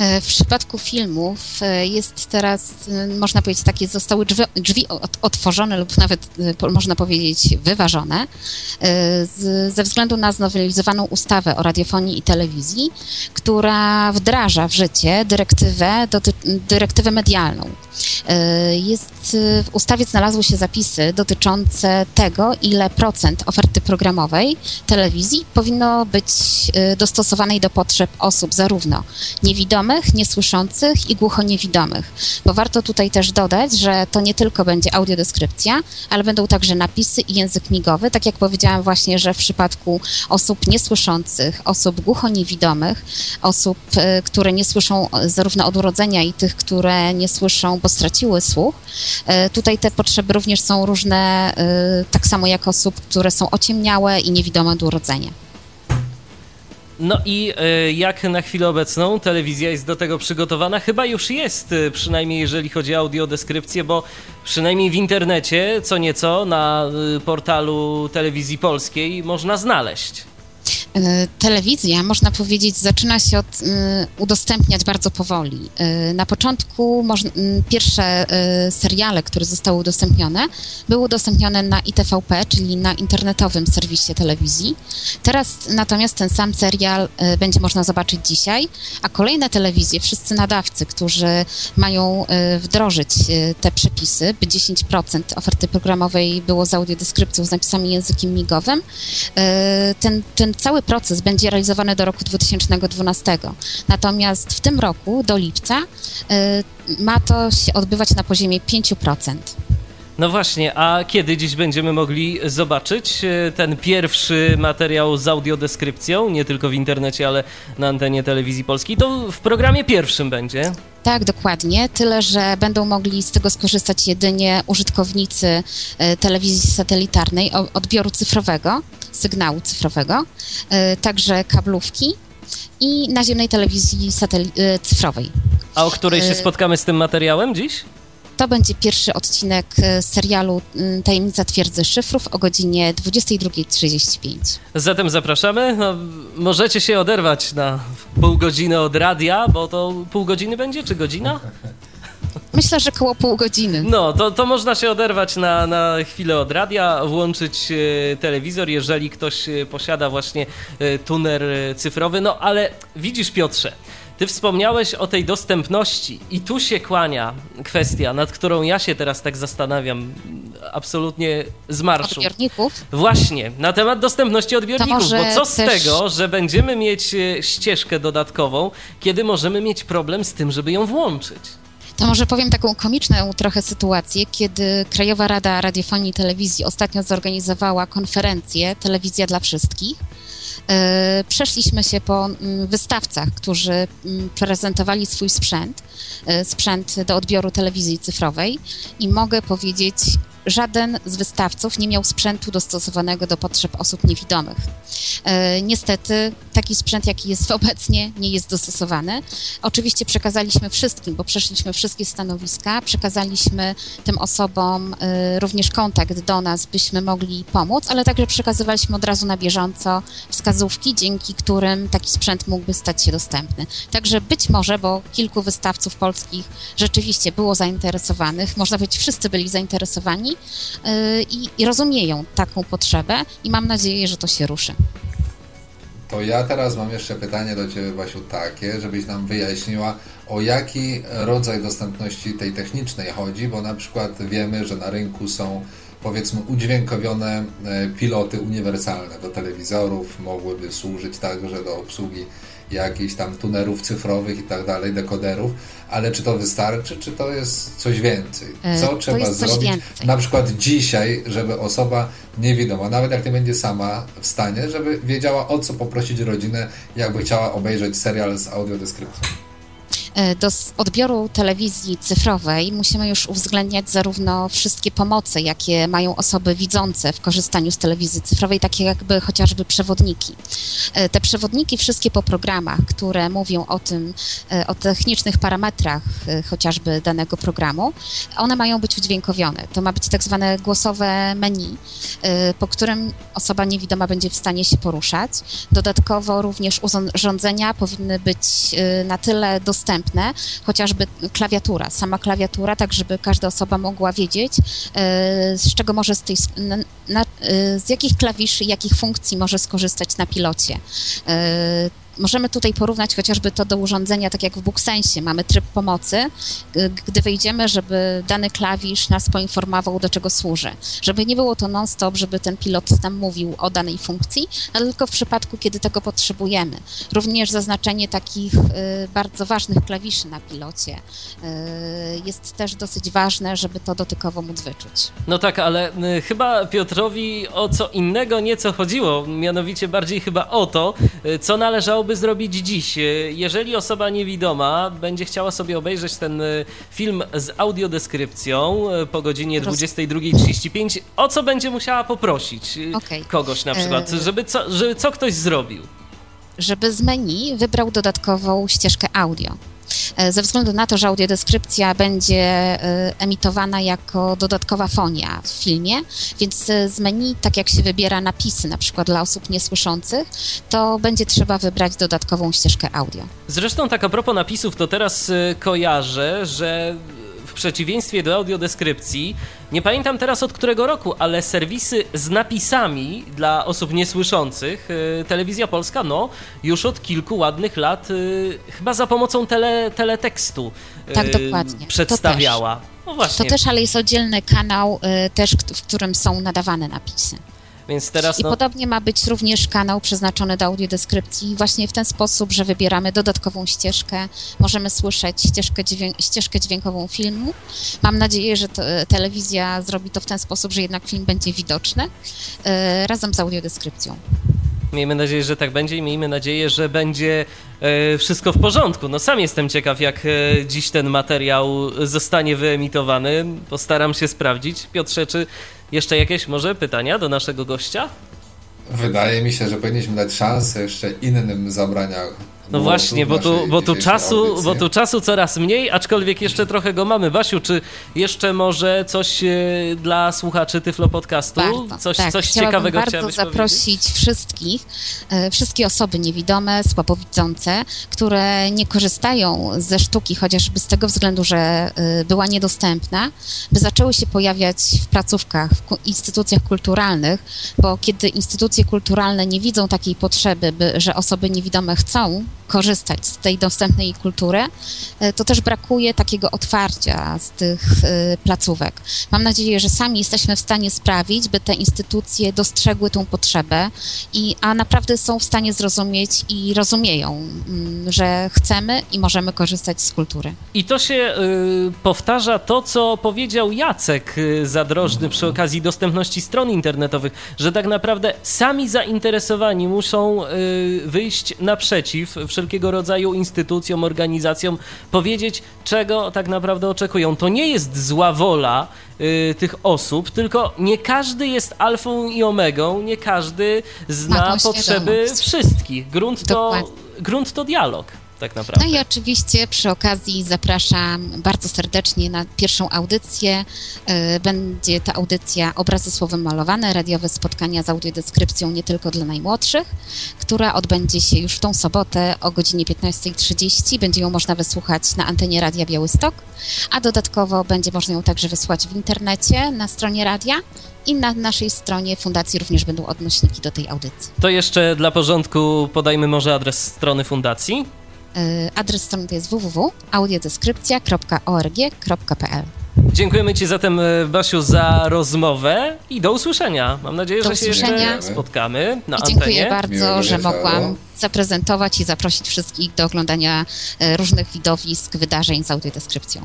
E, w przypadku filmów e, jest teraz, e, można powiedzieć, takie zostały drzwi, drzwi otworzone lub nawet można powiedzieć wyważone z, ze względu na znowelizowaną ustawę o radiofonii i telewizji, która wdraża w życie dyrektywę, dyrektywę medialną. Jest, w ustawie znalazły się zapisy dotyczące tego, ile procent oferty programowej telewizji powinno być dostosowanej do potrzeb osób zarówno niewidomych, niewidomych, niesłyszących i głuchoniewidomych. Bo warto tutaj też dodać, że to nie tylko będzie audiodeskrypcja, ale będą także napisy i język migowy. Tak jak powiedziałam właśnie, że w przypadku osób niesłyszących, osób głuchoniewidomych, osób, e, które nie słyszą zarówno od urodzenia i tych, które nie słyszą, bo straciły słuch, e, tutaj te potrzeby również są różne, e, tak samo jak osób, które są ociemniałe i niewidome od urodzenia. No i y, jak na chwilę obecną telewizja jest do tego przygotowana? Chyba już jest, y, przynajmniej jeżeli chodzi o audiodeskrypcję, bo przynajmniej w internecie co nieco na y, portalu telewizji polskiej można znaleźć. E, telewizja, można powiedzieć, zaczyna się od y, udostępniać bardzo powoli. Y, na początku y, pierwsze seriale, które zostały udostępnione, były udostępnione na ITVP, czyli na internetowym serwisie telewizji. Teraz natomiast ten sam serial będzie można zobaczyć dzisiaj, a kolejne telewizje, wszyscy nadawcy, którzy mają wdrożyć te przepisy, by 10% oferty programowej było z audiodeskrypcją z napisami językiem migowym, ten, ten cały cały proces będzie realizowany do roku 2012. Natomiast w tym roku, do lipca, y, ma to się odbywać na poziomie 5%. No właśnie, a kiedy dziś będziemy mogli zobaczyć y, ten pierwszy materiał z audiodeskrypcją, nie tylko w internecie, ale na antenie telewizji polskiej? To w programie pierwszym będzie. Tak, dokładnie. Tyle, że będą mogli z tego skorzystać jedynie użytkownicy y, telewizji satelitarnej, odbioru cyfrowego sygnału cyfrowego, e, także kablówki i naziemnej telewizji e, cyfrowej. A o której się e, spotkamy z tym materiałem dziś? To będzie pierwszy odcinek serialu Tajemnica Twierdzy Szyfrów o godzinie 22.35. Zatem zapraszamy. No, możecie się oderwać na pół godziny od radia, bo to pół godziny będzie, czy godzina? Myślę, że koło pół godziny. No, to, to można się oderwać na, na chwilę od radia, włączyć e, telewizor, jeżeli ktoś e, posiada właśnie e, tuner cyfrowy. No, ale widzisz, Piotrze, ty wspomniałeś o tej dostępności i tu się kłania kwestia, nad którą ja się teraz tak zastanawiam absolutnie z marszu. Odbiorników? Właśnie, na temat dostępności odbiorników, bo co z też... tego, że będziemy mieć ścieżkę dodatkową, kiedy możemy mieć problem z tym, żeby ją włączyć? To może powiem taką komiczną trochę sytuację, kiedy Krajowa Rada Radiofonii i Telewizji ostatnio zorganizowała konferencję Telewizja dla Wszystkich. E, przeszliśmy się po mm, wystawcach, którzy mm, prezentowali swój sprzęt, e, sprzęt do odbioru telewizji cyfrowej i mogę powiedzieć żaden z wystawców nie miał sprzętu dostosowanego do potrzeb osób niewidomych. E, niestety taki sprzęt, jaki jest obecnie, nie jest dostosowany. Oczywiście przekazaliśmy wszystkim, bo przeszliśmy wszystkie stanowiska, przekazaliśmy tym osobom e, również kontakt do nas, byśmy mogli pomóc, ale także przekazywaliśmy od razu na bieżąco wskazówki, dzięki którym taki sprzęt mógłby stać się dostępny. Także być może, bo kilku wystawców polskich rzeczywiście było zainteresowanych, można powiedzieć, wszyscy byli zainteresowani, Y, i, i rozumieją taką potrzebę i mam nadzieję, że to się ruszy. To ja teraz mam jeszcze pytanie do Ciebie, Basiu, takie, żebyś nam wyjaśniła, o jaki rodzaj dostępności tej technicznej chodzi, bo na przykład wiemy, że na rynku są powiedzmy udźwiękowione e, piloty uniwersalne do telewizorów, mogłyby służyć także do obsługi jakichś tam tunerów cyfrowych i tak dalej, dekoderów, ale czy to wystarczy, czy to jest coś więcej? E, Co trzeba zrobić na przykład dzisiaj, żeby osoba niewidoma, nawet jak nie będzie sama w stanie, żeby wiedziała o co poprosić rodzinę, jakby chciała obejrzeć serial z audiodeskrypcją? E, do odbioru telewizji cyfrowej musimy już uwzględniać zarówno wszystkie pomocy, jakie mają osoby widzące w korzystaniu z telewizji cyfrowej, takie jakby chociażby przewodniki. E, te przewodniki wszystkie po programach, które mówią o tym, e, o technicznych parametrach chociażby danego programu, one mają być udźwiękowione. To ma być tak zwane głosowe menu, po którym osoba niewidoma będzie w stanie się poruszać. Dodatkowo również urządzenia powinny być na tyle dostępne, dostępne, chociażby klawiatura, sama klawiatura, tak żeby każda osoba mogła wiedzieć, e, z czego może z tej, na, e, z jakich klawiszy, jakich funkcji może skorzystać na pilocie. Możemy tutaj porównać chociażby to do urządzenia, tak jak w BookSense. Mamy tryb pomocy, gdy wejdziemy, żeby dany klawisz nas poinformował, do czego służy. Żeby nie było to non-stop, żeby ten pilot nam mówił o danej funkcji, ale tylko w przypadku, kiedy tego potrzebujemy. Również zaznaczenie takich y, bardzo ważnych klawiszy na pilocie y, jest też dosyć ważne, żeby to dotykowo móc wyczuć. No tak, ale y, chyba Piotrowi o co innego nieco chodziło, mianowicie bardziej chyba o to, co należałoby by zrobić dziś? E, jeżeli osoba niewidoma będzie chciała sobie obejrzeć ten e, film z audiodeskrypcją e, po godzinie 22.35, o co będzie musiała poprosić okay. kogoś na przykład, żeby co, żeby co ktoś zrobił? Żeby z menu wybrał dodatkową ścieżkę audio. Ze względu na to, że audiodeskrypcja będzie emitowana jako dodatkowa fonia w filmie, więc z menu, tak jak się wybiera napisy, na przykład dla osób niesłyszących, to będzie trzeba wybrać dodatkową ścieżkę audio. Zresztą tak a propos napisów, to teraz kojarzę, że przeciwieństwie do audiodeskrypcji, nie pamiętam teraz od którego roku, ale serwisy z napisami dla osób niesłyszących, y, Telewizja Polska, no, już od kilku ładnych lat, y, chyba za pomocą tele, teletekstu tak, y, dokładnie. przedstawiała. To też. No. To też, ale jest oddzielny kanał też, w którym są nadawane napisy. Więc teraz, I no... podobnie ma być również kanał przeznaczony do audiodeskrypcji. Właśnie w ten sposób, że wybieramy dodatkową ścieżkę, możemy słyszeć ścieżkę, dźwię ścieżkę dźwiękową filmu. Mam nadzieję, że to, telewizja zrobi to w ten sposób, że jednak film będzie widoczny yy, razem z audiodeskrypcją. Miejmy nadzieję, że tak będzie i miejmy nadzieję, że będzie e, wszystko w porządku. No sam jestem ciekaw, jak e, dziś ten materiał zostanie wyemitowany. Postaram się sprawdzić. Piotrze, czy jeszcze jakieś może pytania do naszego gościa? Wydaje mi się, że powinniśmy dać szansę jeszcze innym zabraniach no właśnie, bo tu, bo, tu czasu, bo tu czasu coraz mniej, aczkolwiek jeszcze trochę go mamy. Basiu, czy jeszcze może coś e, dla słuchaczy Tyflo Podcastu? Bardzo, coś tak. coś ciekawego bardzo chciałabyś zaprosić powiedzieć? wszystkich, e, wszystkie osoby niewidome, słabowidzące, które nie korzystają ze sztuki, chociażby z tego względu, że e, była niedostępna, by zaczęły się pojawiać w placówkach, w instytucjach kulturalnych, bo kiedy instytucje kulturalne nie widzą takiej potrzeby, by, że osoby niewidome chcą korzystać z tej dostępnej kultury, e, to też brakuje takiego otwarcia z tych e, placówek. Mam nadzieję, że sami jesteśmy w stanie sprawić, by te instytucje dostrzegły tą potrzebę, i, a naprawdę są w stanie zrozumieć i rozumieją, mm, że chcemy i możemy korzystać z kultury. I to się y, powtarza to, co powiedział Jacek y, Zadrożny przy okazji dostępności stron internetowych, że tak naprawdę sami zainteresowani muszą y, wyjść naprzeciw wszelkiego rodzaju instytucjom, organizacjom powiedzieć, czego tak naprawdę oczekują. To nie jest zła wola y, tych osób, tylko nie każdy jest alfą i omegą, nie każdy zna potrzeby wszystkich. Grunt to, grunt to dialog tak naprawdę. No i oczywiście przy okazji zapraszam bardzo serdecznie na pierwszą audycję. E, będzie ta audycja Obrazy słowem malowane, radiowe spotkania z audiodeskrypcją nie tylko dla najmłodszych, która odbędzie się już w tą sobotę o godzinie 15.30. Będzie ją można wysłuchać na antenie Radia Białystok, a dodatkowo będzie można ją także wysłać w internecie na stronie radia i na naszej stronie fundacji również będą odnośniki do tej audycji. To jeszcze dla porządku podajmy może adres strony fundacji. Y, adres strony to jest www.audiodeskrypcja.org.pl Dziękujemy Ci zatem, y, Basiu, za rozmowę i do usłyszenia. Mam nadzieję, do że się jeszcze spotkamy na I dziękuję antenie. bardzo, że mogłam zaprezentować i zaprosić wszystkich do oglądania y, różnych widowisk, wydarzeń z audiodeskrypcją.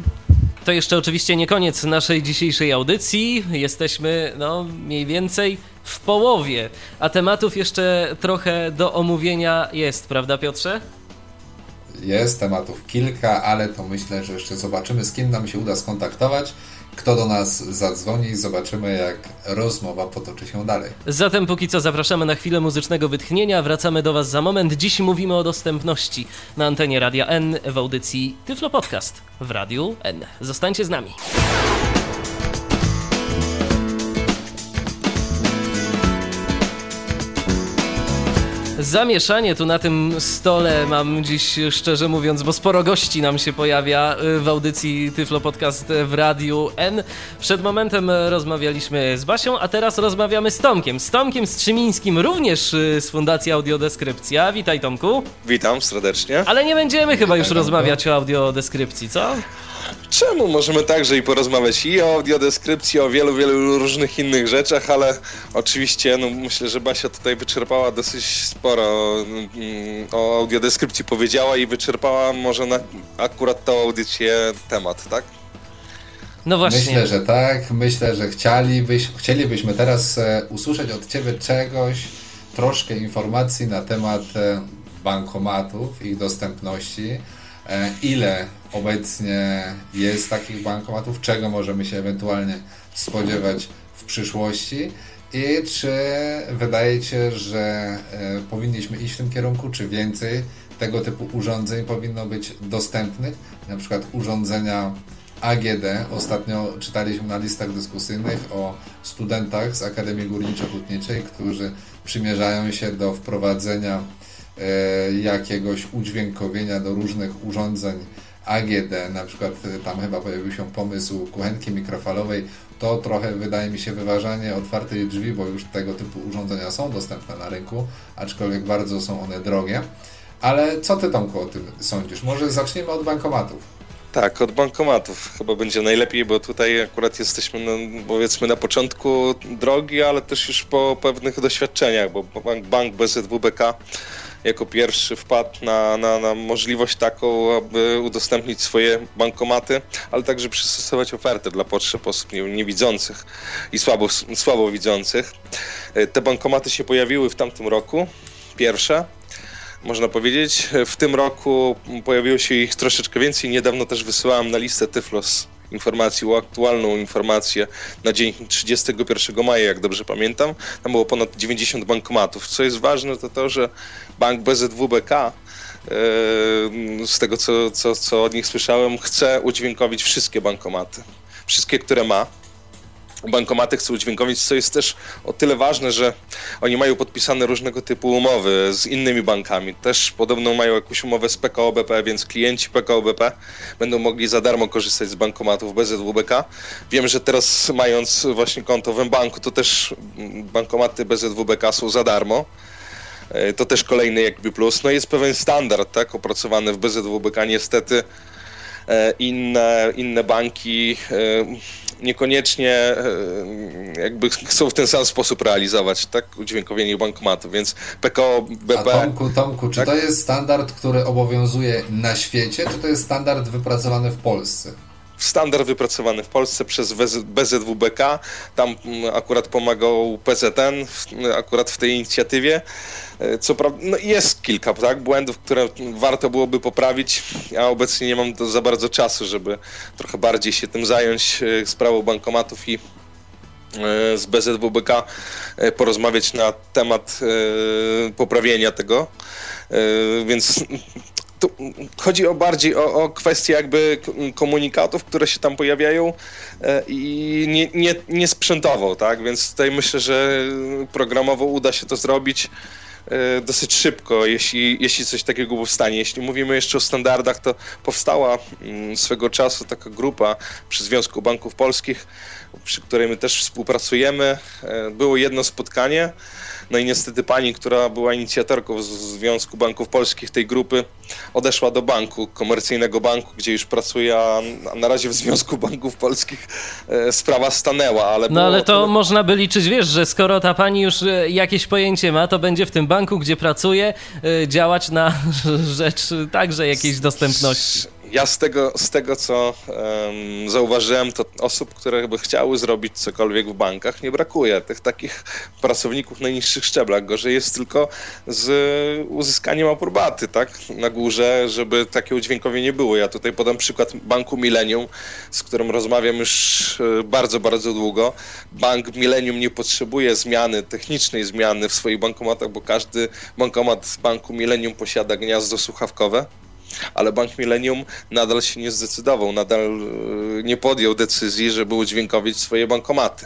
To jeszcze oczywiście nie koniec naszej dzisiejszej audycji. Jesteśmy, no, mniej więcej w połowie, a tematów jeszcze trochę do omówienia jest, prawda, Piotrze? Jest tematów kilka, ale to myślę, że jeszcze zobaczymy, z kim nam się uda skontaktować. Kto do nas zadzwoni, zobaczymy, jak rozmowa potoczy się dalej. Zatem póki co zapraszamy na chwilę muzycznego wytchnienia. Wracamy do Was za moment. Dziś mówimy o dostępności na antenie Radia N w audycji Tyflo Podcast w Radiu N. Zostańcie z nami. Zamieszanie tu na tym stole mam dziś, szczerze mówiąc, bo sporo gości nam się pojawia y, w audycji Tyflo Podcast w Radiu N. Przed momentem rozmawialiśmy z Basią, a teraz rozmawiamy z Tomkiem. Z Tomkiem Strzymińskim, również y, z Fundacji Audiodeskrypcja. Witaj Tomku. Witam serdecznie. Ale nie będziemy chyba już rozmawiać o audiodeskrypcji, co? Czemu? Możemy także i porozmawiać i o audiodeskrypcji, o wielu, wielu różnych innych rzeczach, ale oczywiście no, myślę, że Basia tutaj wyczerpała dosyć sporo mm, o audiodeskrypcji powiedziała i wyczerpała może na akurat tą audycję temat, tak? No właśnie. Myślę, że tak. Myślę, że chcielibyś, chcielibyśmy teraz e, usłyszeć od Ciebie czegoś, troszkę informacji na temat e, bankomatów, ich dostępności ile obecnie jest takich bankomatów, czego możemy się ewentualnie spodziewać w przyszłości I czy wydaje się, że e, powinniśmy iść w tym kierunku, czy więcej tego typu urządzeń powinno być dostępnych? Na przykład urządzenia AGD. Ostatnio czytaliśmy na listach dyskusyjnych o studentach z Akademii Górniczo-Hutniczej, którzy przymierzają się do wprowadzenia e, jakiegoś udźwiękowienia do różnych urządzeń AGD, na przykład e, tam chyba pojawił się pomysł kuchenki mikrofalowej, to trochę wydaje mi się wyważanie otwartych drzwi, bo już tego typu urządzenia są dostępne na rynku, aczkolwiek bardzo są one drogie. Ale co ty Tomku o tym sądzisz? Może zaczniemy od bankomatów. Tak, od bankomatów chyba będzie najlepiej, bo tutaj akurat jesteśmy no, powiedzmy na początku drogi, ale też już po pewnych doświadczeniach, bo bank, bank BZWBK jako pierwszy wpadł na, na, na możliwość taką, aby udostępnić swoje bankomaty, ale także przystosować ofertę dla potrzeb osób niewidzących i słabo, słabo widzących. E, te bankomaty się pojawiły w tamtym roku, pierwsze można powiedzieć. W tym roku pojawiło się ich troszeczkę więcej. Niedawno też wysyłałem na listę Tyflos informacji, aktualną informację na dzień 31 maja, jak dobrze pamiętam. Tam było ponad 90 bankomatów. Co jest ważne, to to, że bank BZWBK e, z tego, co, co, co od nich słyszałem, chce udźwiękowić wszystkie bankomaty. Wszystkie, które ma bankomaty chcą udźwiękowić, co jest też o tyle ważne, że oni mają podpisane różnego typu umowy z innymi bankami. Też podobno mają jakąś umowę z PKO BP, więc klienci PKO BP będą mogli za darmo korzystać z bankomatów BZWBK. Wiem, że teraz mając właśnie konto w banku, to też bankomaty BZWBK są za darmo. E, to też kolejny jakby plus. No jest pewien standard, tak, opracowany w BZWBK. Niestety e, inne, inne banki e, niekoniecznie e, jakby chcą w ten sam sposób realizować, tak, udźwiękowienie bankomatu, więc PKO BP... A Tomku, Tomku, czy tak? to jest standard, który obowiązuje na świecie, czy to jest standard wypracowany w Polsce? Standard wypracowany w Polsce przez BZWBK. Tam mm, akurat pomagał PZN, akurat w tej inicjatywie. E, co prawda, no jest kilka tak, błędów, które warto byłoby poprawić. Ja obecnie nie mam za bardzo czasu, żeby trochę bardziej się tym zająć e, sprawą bankomatów i e, z BZWBK porozmawiać na temat poprawienia tego. Więc tu chodzi o bardziej o, o kwestie jakby komunikatów, które się tam pojawiają e, i nie, nie, nie sprzętowo, tak? Więc tutaj myślę, że programowo uda się to zrobić e, dosyć szybko, jeśli, jeśli coś takiego powstanie. Jeśli mówimy jeszcze o standardach, to powstała mm, swego czasu taka grupa przy Związku Banków Polskich, przy której my też współpracujemy. E, było jedno spotkanie, no i niestety pani, która była inicjatorką Związku Banków Polskich tej grupy, odeszła do banku, komercyjnego banku, gdzie już pracuje, a na razie w Związku Banków Polskich e, sprawa stanęła. Ale no ale to tyle... można by liczyć, wiesz, że skoro ta pani już e, jakieś pojęcie ma, to będzie w tym banku, gdzie pracuje, e, działać na rzecz także jakiejś dostępności ja z tego, z tego co um, zauważyłem, to osób, które by chciały zrobić cokolwiek w bankach, nie brakuje. Tych takich pracowników na niższych szczeblach. Gorzej jest tylko z uzyskaniem aprobaty, tak? Na górze, żeby takie udźwiękowienie było. Ja tutaj podam przykład Banku Millennium, z którym rozmawiam już e, bardzo, bardzo długo. Bank Millennium nie potrzebuje zmiany, technicznej zmiany w swoich bankomatach, bo każdy bankomat z Banku Millennium posiada gniazdo słuchawkowe ale Bank Millennium nadal się nie zdecydował, nadal e, nie podjął decyzji, żeby udźwiękowić swoje bankomaty.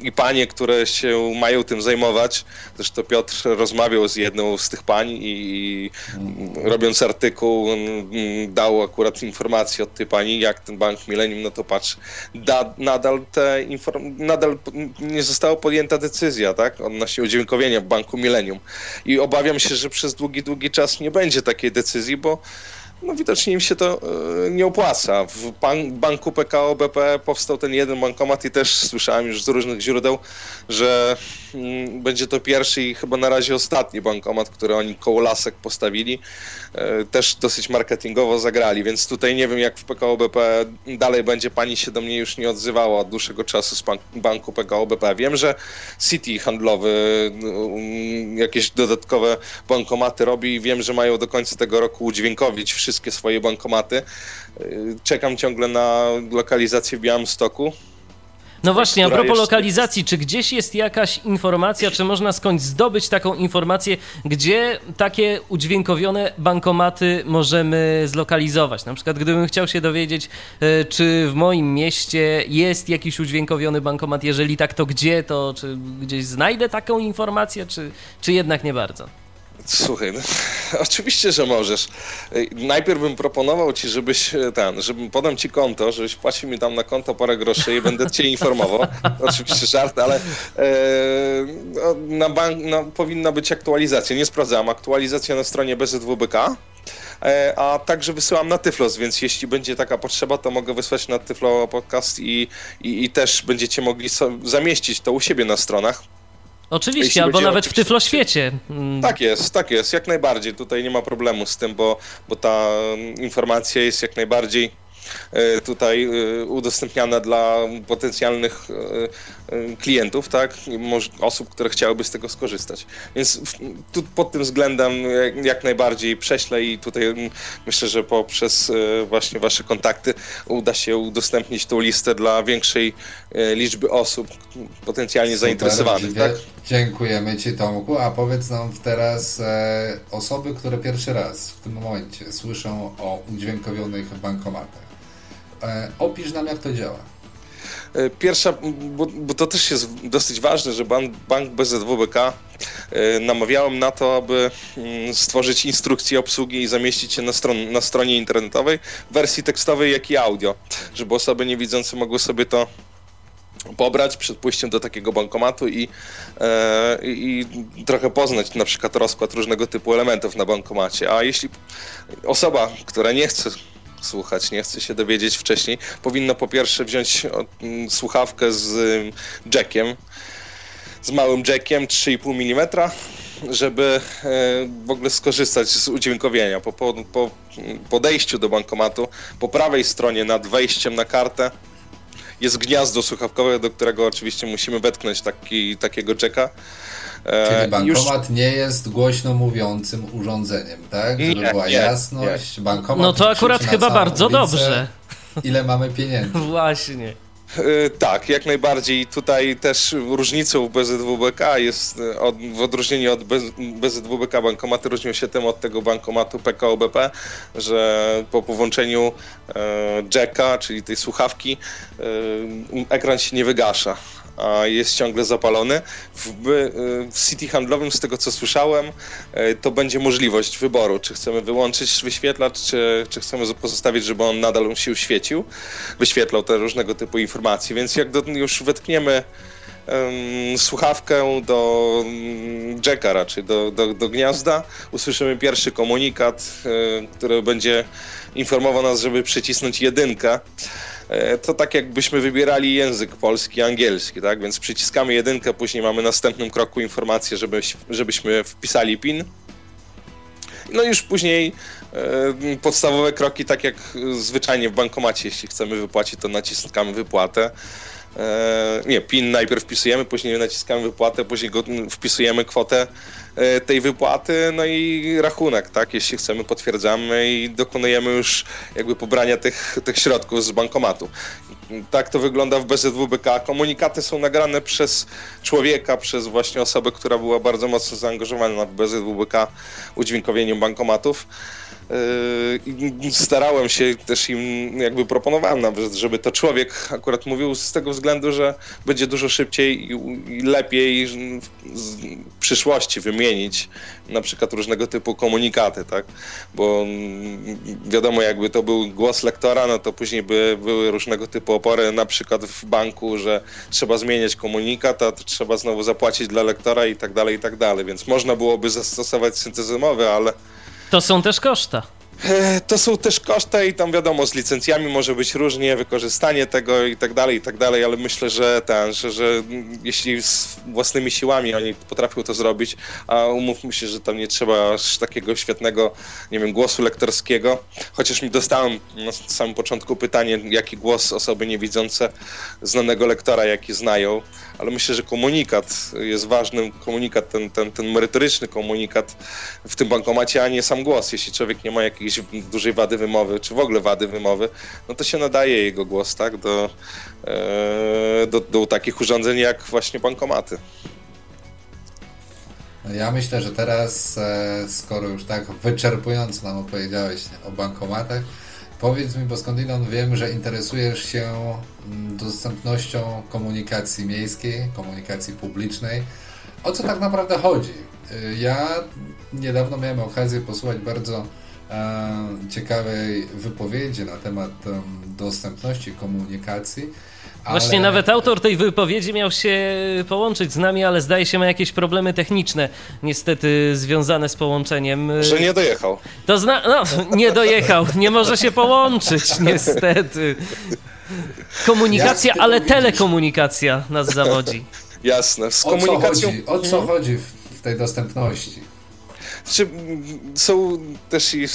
I panie, które się mają tym zajmować, zresztą Piotr rozmawiał z jedną z tych pań i robiąc artykuł dał akurat informację od tej pani, jak ten Bank Millennium, no to patrz, da, nadal, te nadal nie została podjęta decyzja, tak, odnośnie udźwiękowienia Banku Millennium. I obawiam się, że przez długi, długi czas nie będzie takiej decyzji, bo no widocznie im się to e, nie opłaca. W banku PKO BP powstał ten jeden bankomat i też słyszałem już z różnych źródeł, że mm, będzie to pierwszy i chyba na razie ostatni bankomat, który oni koło lasek postawili. E, też dosyć marketingowo zagrali, więc tutaj nie wiem jak w PKO BP dalej będzie. Pani się do mnie już nie odzywała od dłuższego czasu z banku PKO BP. Wiem, że City handlowy mm, jakieś dodatkowe bankomaty robi i wiem, że mają do końca tego roku udźwiękowić wszystkie swoje bankomaty. Y, czekam ciągle na lokalizację w Białymstoku. No właśnie, a propos lokalizacji, czy gdzieś jest jakaś informacja, czy można skądś zdobyć taką informację, gdzie takie udźwiękowione bankomaty możemy zlokalizować? Na przykład, gdybym chciał się dowiedzieć, e, czy w moim mieście jest jakiś udźwiękowiony bankomat, jeżeli tak, to gdzie, to czy gdzieś znajdę taką informację, czy, czy jednak nie bardzo? Słuchaj, no, oczywiście, że możesz. Najpierw bym proponował ci, żebyś e, ten, żebym podam ci konto, żebyś płacił mi tam na konto parę groszy i będę cię informował. oczywiście żart, ale e, no, na bank no, powinna być aktualizacja. Nie sprawdzałem. Aktualizacja na stronie BZWBK e, a także wysyłam na Tyflos, więc jeśli będzie taka potrzeba, to mogę wysłać na Tyflo podcast i, i, i też będziecie mogli so, zamieścić to u siebie na stronach. Oczywiście, albo nawet w Tyfloświecie. Mm. Tak jest, tak jest, jak najbardziej. Tutaj nie ma problemu z tym, bo, bo ta informacja jest jak najbardziej tutaj e, udostępniana dla potencjalnych e, klientów, tak, osób, które chciałyby z tego skorzystać. Więc tu pod tym względem jak najbardziej prześlę i tutaj myślę, że poprzez właśnie wasze kontakty uda się udostępnić tą listę dla większej liczby osób potencjalnie Super, zainteresowanych. Tak? Dziękujemy Ci Tomku, a powiedz nam teraz e, osoby, które pierwszy raz w tym momencie słyszą o udźwiękowionych bankomatach. E, opisz nam, jak to działa. E, pierwsza, bo, bo, to też jest dosyć ważne, że bank, bank BZWBK e, namawiałem na to, aby mm, stworzyć instrukcję obsługi i zamieścić je na, stron, na stronie internetowej w wersji tekstowej, jak i audio, żeby osoby niewidzące mogły sobie to pobrać przed pójściem do takiego bankomatu i, e, i, trochę poznać na przykład rozkład różnego typu elementów na bankomacie. A jeśli osoba, która nie chce słuchać, nie chce się dowiedzieć wcześniej, powinno po pierwsze wziąć mm, słuchawkę z mm, jackiem, z małym jackiem 3,5 mm, żeby e, w ogóle skorzystać z udźwiękowienia. Po, po, po podejściu do bankomatu, po prawej stronie nad wejściem na kartę jest gniazdo słuchawkowe, do którego oczywiście musimy wetknąć taki, takiego jacka. E, Czyli bankomat Już... nie jest głośno mówiącym urządzeniem, tak? Żeby nie, była nie, jasność. Nie. Bankomat no to akurat chyba bardzo ulicę, dobrze. Ile mamy pieniędzy? Właśnie. E, tak, jak najbardziej. Tutaj też różnicą BZWBK jest, e, od, w odróżnieniu od BZWBK bankomaty różnią się tym od tego bankomatu PKO BP, że po połączeniu e, jacka, czyli tej słuchawki, e, ekran się nie wygasza jest ciągle zapalony. W, w City handlowym, z tego co słyszałem, e, to będzie możliwość wyboru, czy chcemy wyłączyć wyświetlacz, czy, czy chcemy pozostawić, żeby on nadal się świecił, wyświetlał te różnego typu informacje, więc jak do, już wetkniemy słuchawkę do um, jacka raczej, do, do, do gniazda, usłyszymy pierwszy komunikat, y, który będzie informował nas, żeby przycisnąć jedynkę. E, to tak jakbyśmy wybierali język polski, angielski, tak? Więc przyciskamy jedynkę, później mamy w następnym kroku informację, żeby, żebyśmy wpisali PIN. No już później e, podstawowe kroki, tak jak zwyczajnie w bankomacie, jeśli chcemy wypłacić, to naciskamy wypłatę. E, nie, PIN najpierw wpisujemy, później naciskamy wypłatę, później wpisujemy kwotę tej wypłaty, no i rachunek, tak? Jeśli chcemy, potwierdzamy i dokonujemy już jakby pobrania tych, tych środków z bankomatu. Tak to wygląda w BZWBK. Komunikaty są nagrane przez człowieka, przez właśnie osobę, która była bardzo mocno zaangażowana w BZWBK udźwiękowieniem bankomatów. Yy, starałem się też im, jakby proponowałem nawet, żeby to człowiek akurat mówił z tego względu, że będzie dużo szybciej i lepiej w przyszłości wymienić na przykład różnego typu komunikaty, tak? Bo mm, wiadomo, jakby to był głos lektora, no to później by były różnego typu opory, na przykład w banku, że trzeba zmieniać komunikat, a trzeba znowu zapłacić dla lektora i tak dalej, i tak dalej. Więc można byłoby zastosować syntezy mowy, ale to są też koszta. E, to są też koszta i tam wiadomo, z licencjami może być różnie, wykorzystanie tego i tak dalej, i tak dalej, ale myślę, że ten, że, że jeśli z własnymi siłami oni potrafią to zrobić, a umówmy się, że tam nie trzeba aż takiego świetnego, nie wiem, głosu lektorskiego, chociaż mi dostałem na samym początku pytanie, jaki głos osoby niewidzące znanego lektora, jaki znają, ale myślę, że komunikat jest ważnym, komunikat, ten, ten, ten merytoryczny komunikat w tym bankomacie, a nie sam głos. Jeśli człowiek nie ma jakiejś dużej wady wymowy, czy w ogóle wady wymowy, no to się nadaje jego głos, tak, do, do, do takich urządzeń jak właśnie bankomaty. Ja myślę, że teraz, skoro już tak wyczerpująco nam opowiedziałeś o bankomatach, Powiedz mi, bo skądinąd wiem, że interesujesz się mm, dostępnością komunikacji miejskiej, komunikacji publicznej. O co tak naprawdę chodzi? Y, ja niedawno miałem okazję posłuchać bardzo e, ciekawej wypowiedzi na temat dostępności komunikacji ale... Właśnie nawet autor tej wypowiedzi miał się połączyć z nami, ale zdaje się ma jakieś problemy techniczne, niestety związane z połączeniem. Że nie dojechał. To zna... No, nie dojechał, nie może się połączyć, niestety. Komunikacja, ale telekomunikacja nas zawodzi. Jasne, z komunikacją. O co chodzi, o co chodzi w tej dostępności? Czy są też i e,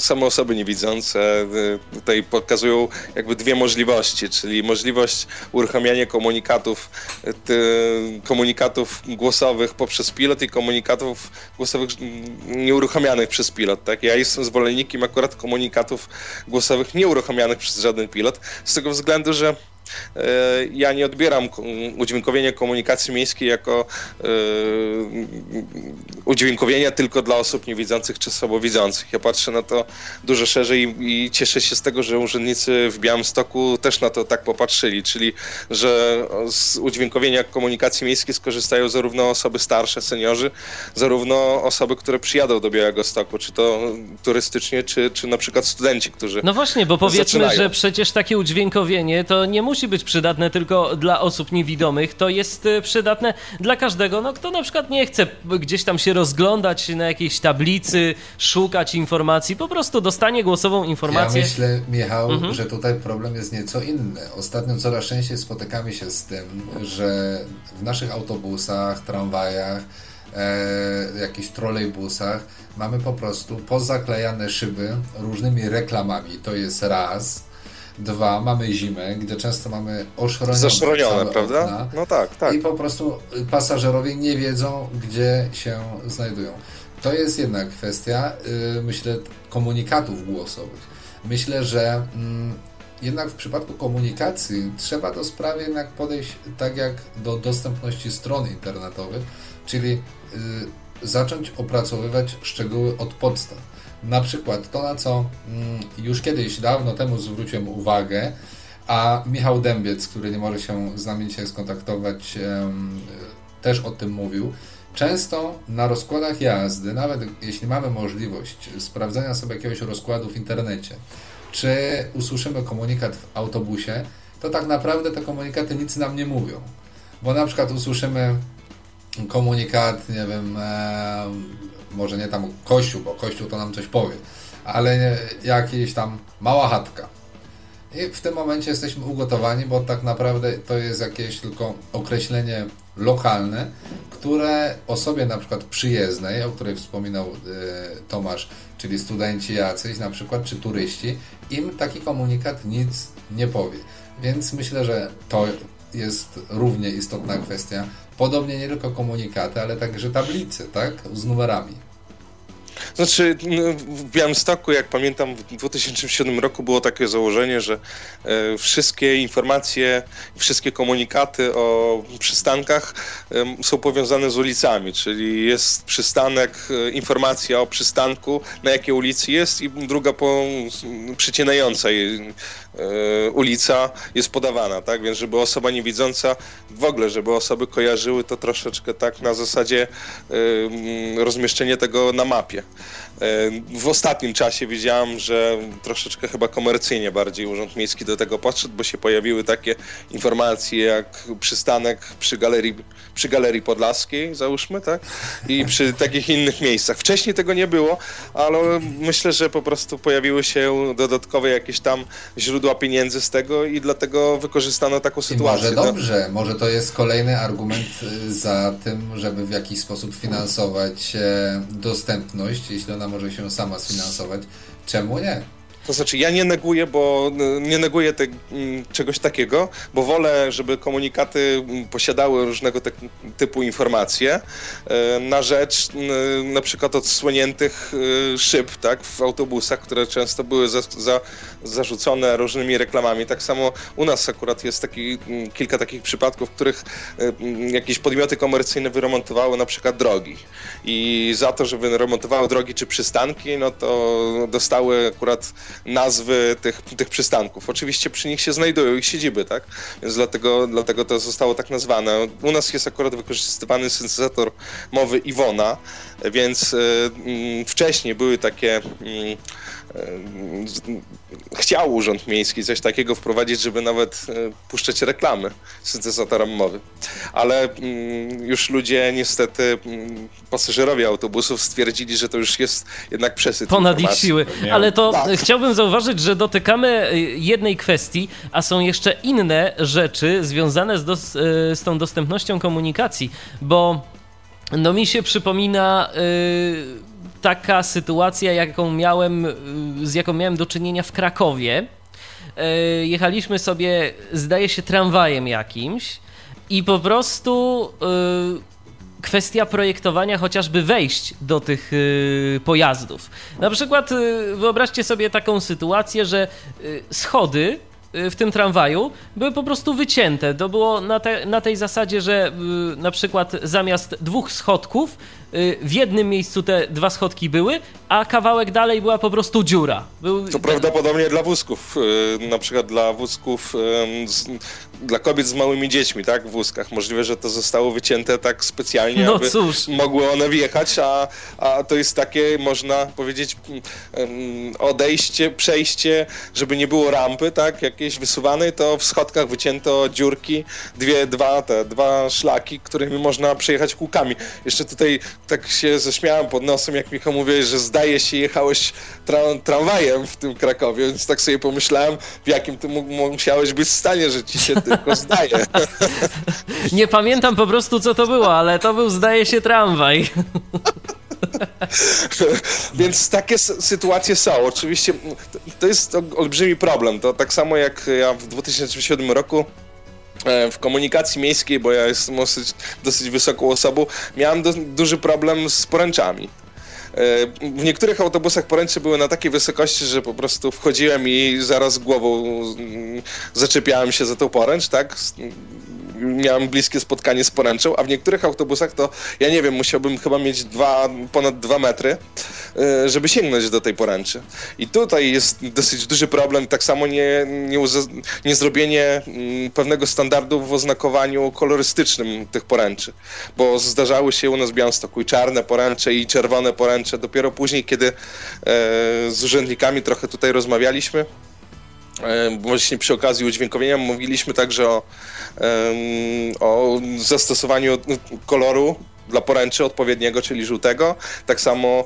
same osoby niewidzące e, tutaj pokazują jakby dwie możliwości, czyli możliwość uruchamiania komunikatów, e, komunikatów głosowych poprzez pilot i komunikatów głosowych nieuruchamianych przez pilot. Tak? Ja jestem zwolennikiem akurat komunikatów głosowych nieuruchamianych przez żaden pilot, z tego względu, że ja nie odbieram udźwiękowienia komunikacji miejskiej jako e, udźwiękowienia tylko dla osób niewidzących czy słabowidzących. Ja patrzę na to dużo szerzej i cieszę się z tego, że urzędnicy w Białymstoku też na to tak popatrzyli, czyli że z udźwiękowienia komunikacji miejskiej skorzystają zarówno osoby starsze, seniorzy, zarówno osoby, które przyjadą do Białego Stoku, czy to turystycznie, czy, czy na przykład studenci, którzy No właśnie, bo powiedzmy, zaczynają. że przecież takie udźwiękowienie to nie musi musi być przydatne tylko dla osób niewidomych, to jest e, przydatne dla każdego, no kto na przykład nie chce gdzieś tam się rozglądać na jakiejś tablicy, szukać informacji, po prostu dostanie głosową informację. Ja myślę, Michał, mhm. że tutaj problem jest nieco inny. Ostatnio coraz częściej spotykamy się z tym, że w naszych autobusach, tramwajach, e, jakichś trolejbusach mamy po prostu pozaklejane szyby różnymi reklamami. To jest raz. Dwa, mamy zimę, gdzie często mamy oszronione, Zaszronione, prawda? Okna, no tak, tak. I po prostu pasażerowie nie wiedzą, gdzie się znajdują. To jest jedna kwestia, yy, myślę, komunikatów głosowych. Myślę, że yy, jednak w przypadku komunikacji trzeba do sprawy jednak podejść tak jak do dostępności stron internetowych, czyli yy, zacząć opracowywać szczegóły od podstaw na przykład to, na co mm, już kiedyś, dawno temu zwróciłem uwagę, a Michał Dębiec, który nie może się z nami dzisiaj skontaktować, też o tym mówił. Często na rozkładach jazdy, nawet jeśli mamy możliwość sprawdzenia sobie jakiegoś rozkładu w internecie, czy usłyszymy komunikat w autobusie, to tak naprawdę te komunikaty nic nam nie mówią. Bo na przykład usłyszymy komunikat, nie wiem, może nie tam kościół, bo kościół to nam coś powie, ale jakieś tam mała chatka. I w tym momencie jesteśmy ugotowani, bo tak naprawdę to jest jakieś tylko określenie lokalne, które osobie na przykład przyjezdnej, o której wspominał y, Tomasz, czyli studenci jacyś na przykład, czy turyści, im taki komunikat nic nie powie. Więc myślę, że to jest równie istotna kwestia. Podobnie nie tylko komunikaty, ale także tablice, tak? Z numerami. Znaczy, no, w Białymstoku, jak pamiętam, w 2007 roku było takie założenie, że e, wszystkie informacje, wszystkie komunikaty o przystankach są powiązane z ulicami, czyli jest przystanek, e, informacja o przystanku, na jakiej ulicy jest i druga po, przycinająca ulica jest podawana, tak? Więc żeby osoba niewidząca, w ogóle, żeby osoby kojarzyły to troszeczkę tak na zasadzie y, rozmieszczenie tego na mapie. Y, w ostatnim czasie widziałem, że troszeczkę chyba komercyjnie bardziej Urząd Miejski do tego podszedł, bo się pojawiły takie informacje jak przystanek przy galerii, przy galerii Podlaskiej, załóżmy, tak? I przy takich innych miejscach. Wcześniej tego nie było, ale myślę, że po prostu pojawiły się dodatkowe jakieś tam źródła pieniędzy z tego i dlatego wykorzystano taką sytuację. I może dobrze, może to jest kolejny argument y, za tym, żeby w jakiś sposób finansować e, dostępność, jeśli ona może się sama sfinansować. Czemu nie? To znaczy, ja nie neguję, bo nie neguję te, czegoś takiego, bo wolę, żeby komunikaty posiadały różnego te, typu informacje e, na rzecz na przykład odsłoniętych e, szyb tak, w autobusach, które często były za, za, zarzucone różnymi reklamami. Tak samo u nas akurat jest taki, kilka takich przypadków, w których e, jakieś podmioty komercyjne wyremontowały na przykład drogi i za to, że wyremontowały drogi czy przystanki, no to dostały akurat nazwy tych, tych przystanków. Oczywiście przy nich się znajdują ich siedziby, tak? Więc dlatego, dlatego to zostało tak nazwane. U nas jest akurat wykorzystywany syntezator mowy Iwona, więc y, y, wcześniej były takie y, chciał Urząd Miejski coś takiego wprowadzić, żeby nawet puszczać reklamy syntezatorem mowy. Ale już ludzie niestety, pasażerowie autobusów stwierdzili, że to już jest jednak przesyt Ponad ich siły. Ale to tak. chciałbym zauważyć, że dotykamy jednej kwestii, a są jeszcze inne rzeczy związane z, dos- z tą dostępnością komunikacji, bo no mi się przypomina y, taka sytuacja, jaką miałem, y, z jaką miałem do czynienia w Krakowie. Y, jechaliśmy sobie, zdaje się, tramwajem jakimś i po prostu y, kwestia projektowania chociażby wejść do tych y, pojazdów. Na przykład wyobraźcie sobie taką sytuację, że schody w tym tramwaju były po prostu wycięte. To było na, te, na tej zasadzie, że y, na przykład zamiast dwóch schodków y, w jednym miejscu te dwa schodki były, a kawałek dalej była po prostu dziura. Był... To prawdopodobnie dla wózków, na przykład dla wózków, dla kobiet z małymi dziećmi, tak, w wózkach. Możliwe, że to zostało wycięte tak specjalnie, no aby cóż. mogły one wjechać, a, a to jest takie, można powiedzieć, odejście, przejście, żeby nie było rampy, tak, jakiejś wysuwanej, to w schodkach wycięto dziurki, dwie, dwa, te, dwa szlaki, którymi można przejechać kółkami. Jeszcze tutaj tak się zaśmiałem pod nosem, jak Michał mówiłeś, że zdaje się jechałeś tra tramwajem w tym Krakowie, więc tak sobie pomyślałem, w jakim ty musiałeś być stanie, że ci się tylko zdaje. Nie pamiętam po prostu, co to było, ale to był, zdaje się, tramwaj. Więc takie sytuacje są. Oczywiście to jest olbrzymi problem. To tak samo jak ja w 2007 roku e, w komunikacji miejskiej, bo ja jestem dosyć, dosyć wysoką osobą, miałem do, duży problem z poręczami. E, w niektórych autobusach poręcze były na takiej wysokości, że po prostu wchodziłem i zaraz głową mm, zaczepiałem się za tą poręcz, tak? Miałem bliskie spotkanie z poręczą, a w niektórych autobusach to, ja nie wiem, musiałbym chyba mieć dwa, ponad dwa metry, e, żeby sięgnąć do tej poręczy. I tutaj jest dosyć duży problem, tak samo nie, nie, nie zrobienie mm, pewnego standardu w oznakowaniu kolorystycznym tych poręczy, bo zdarzały się u nas w Białymstoku i czarne poręcze i czerwone poręcze. Dopiero później, kiedy e, z urzędnikami trochę tutaj rozmawialiśmy, właśnie przy okazji udźwiękowienia mówiliśmy także o o zastosowaniu koloru dla poręczy odpowiedniego, czyli żółtego. Tak samo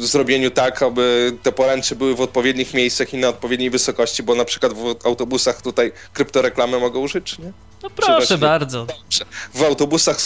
y, zrobieniu tak, aby te poręcze były w odpowiednich miejscach i na odpowiedniej wysokości, bo na przykład w autobusach tutaj kryptoreklamy mogą użyć, nie? No proszę bardzo. W autobusach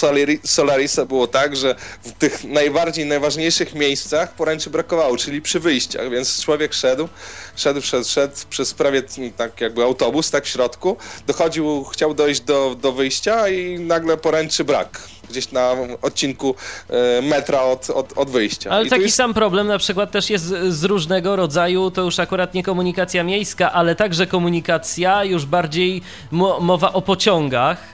Solarisa było tak, że w tych najbardziej, najważniejszych miejscach poręczy brakowało, czyli przy wyjściach, więc człowiek szedł, szedł, szedł, szedł przez prawie tak jakby autobus, tak w środku, dochodził, chciał dojść do, do wyjścia i nagle poręczy brak gdzieś na odcinku e, metra od, od, od wyjścia. Ale I taki jest... sam problem na przykład też jest z różnego rodzaju, to już akurat nie komunikacja miejska, ale także komunikacja już bardziej mo mowa o pociągach,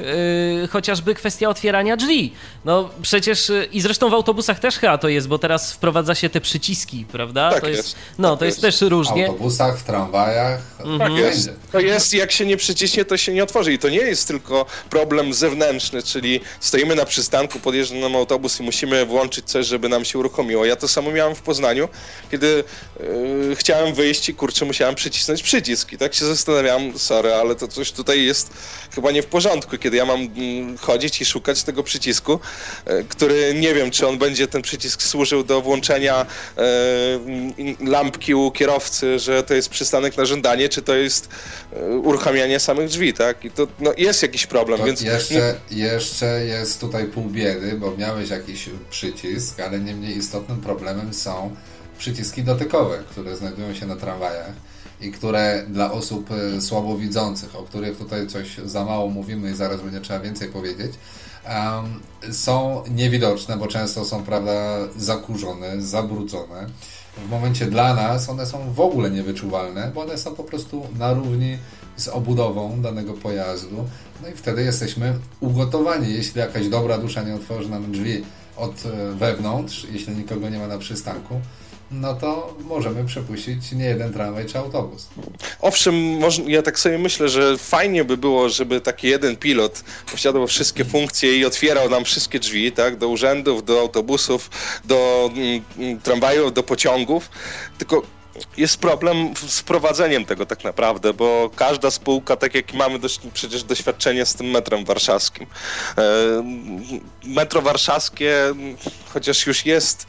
yy, chociażby kwestia otwierania drzwi. No przecież yy, i zresztą w autobusach też chyba to jest, bo teraz wprowadza się te przyciski, prawda? Tak to jest, jest. No, tak to jest, jest, też różnie. W autobusach, w tramwajach. Mhm. Tak jest. To jest, jak się nie przyciśnie, to się nie otworzy. I to nie jest tylko problem zewnętrzny, czyli stoimy na przystanku przystanku podjeżdża nam autobus i musimy włączyć coś, żeby nam się uruchomiło. Ja to samo miałem w Poznaniu, kiedy yy, chciałem wyjść i kurczę, musiałem przycisnąć przycisk i tak się zastanawiałem, sorry, ale to coś tutaj jest chyba nie w porządku, kiedy ja mam yy, chodzić i szukać tego przycisku, yy, który nie wiem, czy on będzie ten przycisk służył do włączenia y, lampki u kierowcy, że to jest przystanek na żądanie, czy to jest y, uruchamianie samych drzwi, tak? I to no, jest jakiś problem, to więc... Jeszcze, jeszcze jest tutaj pół biedy, bo miałeś jakiś przycisk, ale nie mniej istotnym problemem są przyciski dotykowe, które znajdują się na tramwajach i które dla osób e, słabowidzących, o których tutaj coś za mało mówimy i zaraz będzie trzeba więcej powiedzieć, um, są niewidoczne, bo często są, prawda, zakurzone, zabrudzone. W momencie dla nas one są w ogóle niewyczuwalne, bo one są po prostu na równi z obudową danego pojazdu. No i wtedy jesteśmy ugotowani. Jeśli jakaś dobra dusza nie otworzy nam drzwi od e, wewnątrz, jeśli nikogo nie ma na przystanku, no to możemy przepuścić nie jeden tramwaj czy autobus. Owszem, ja tak sobie myślę, że fajnie by było, żeby taki jeden pilot posiadał wszystkie funkcje i otwierał nam wszystkie drzwi, tak, do urzędów, do autobusów, do mm, mm tramwajów, do pociągów, tylko jest problem z prowadzeniem tego tak naprawdę, bo każda spółka, tak jak mamy dość, przecież doświadczenie z tym metrem warszawskim. E, metro warszawskie, chociaż już jest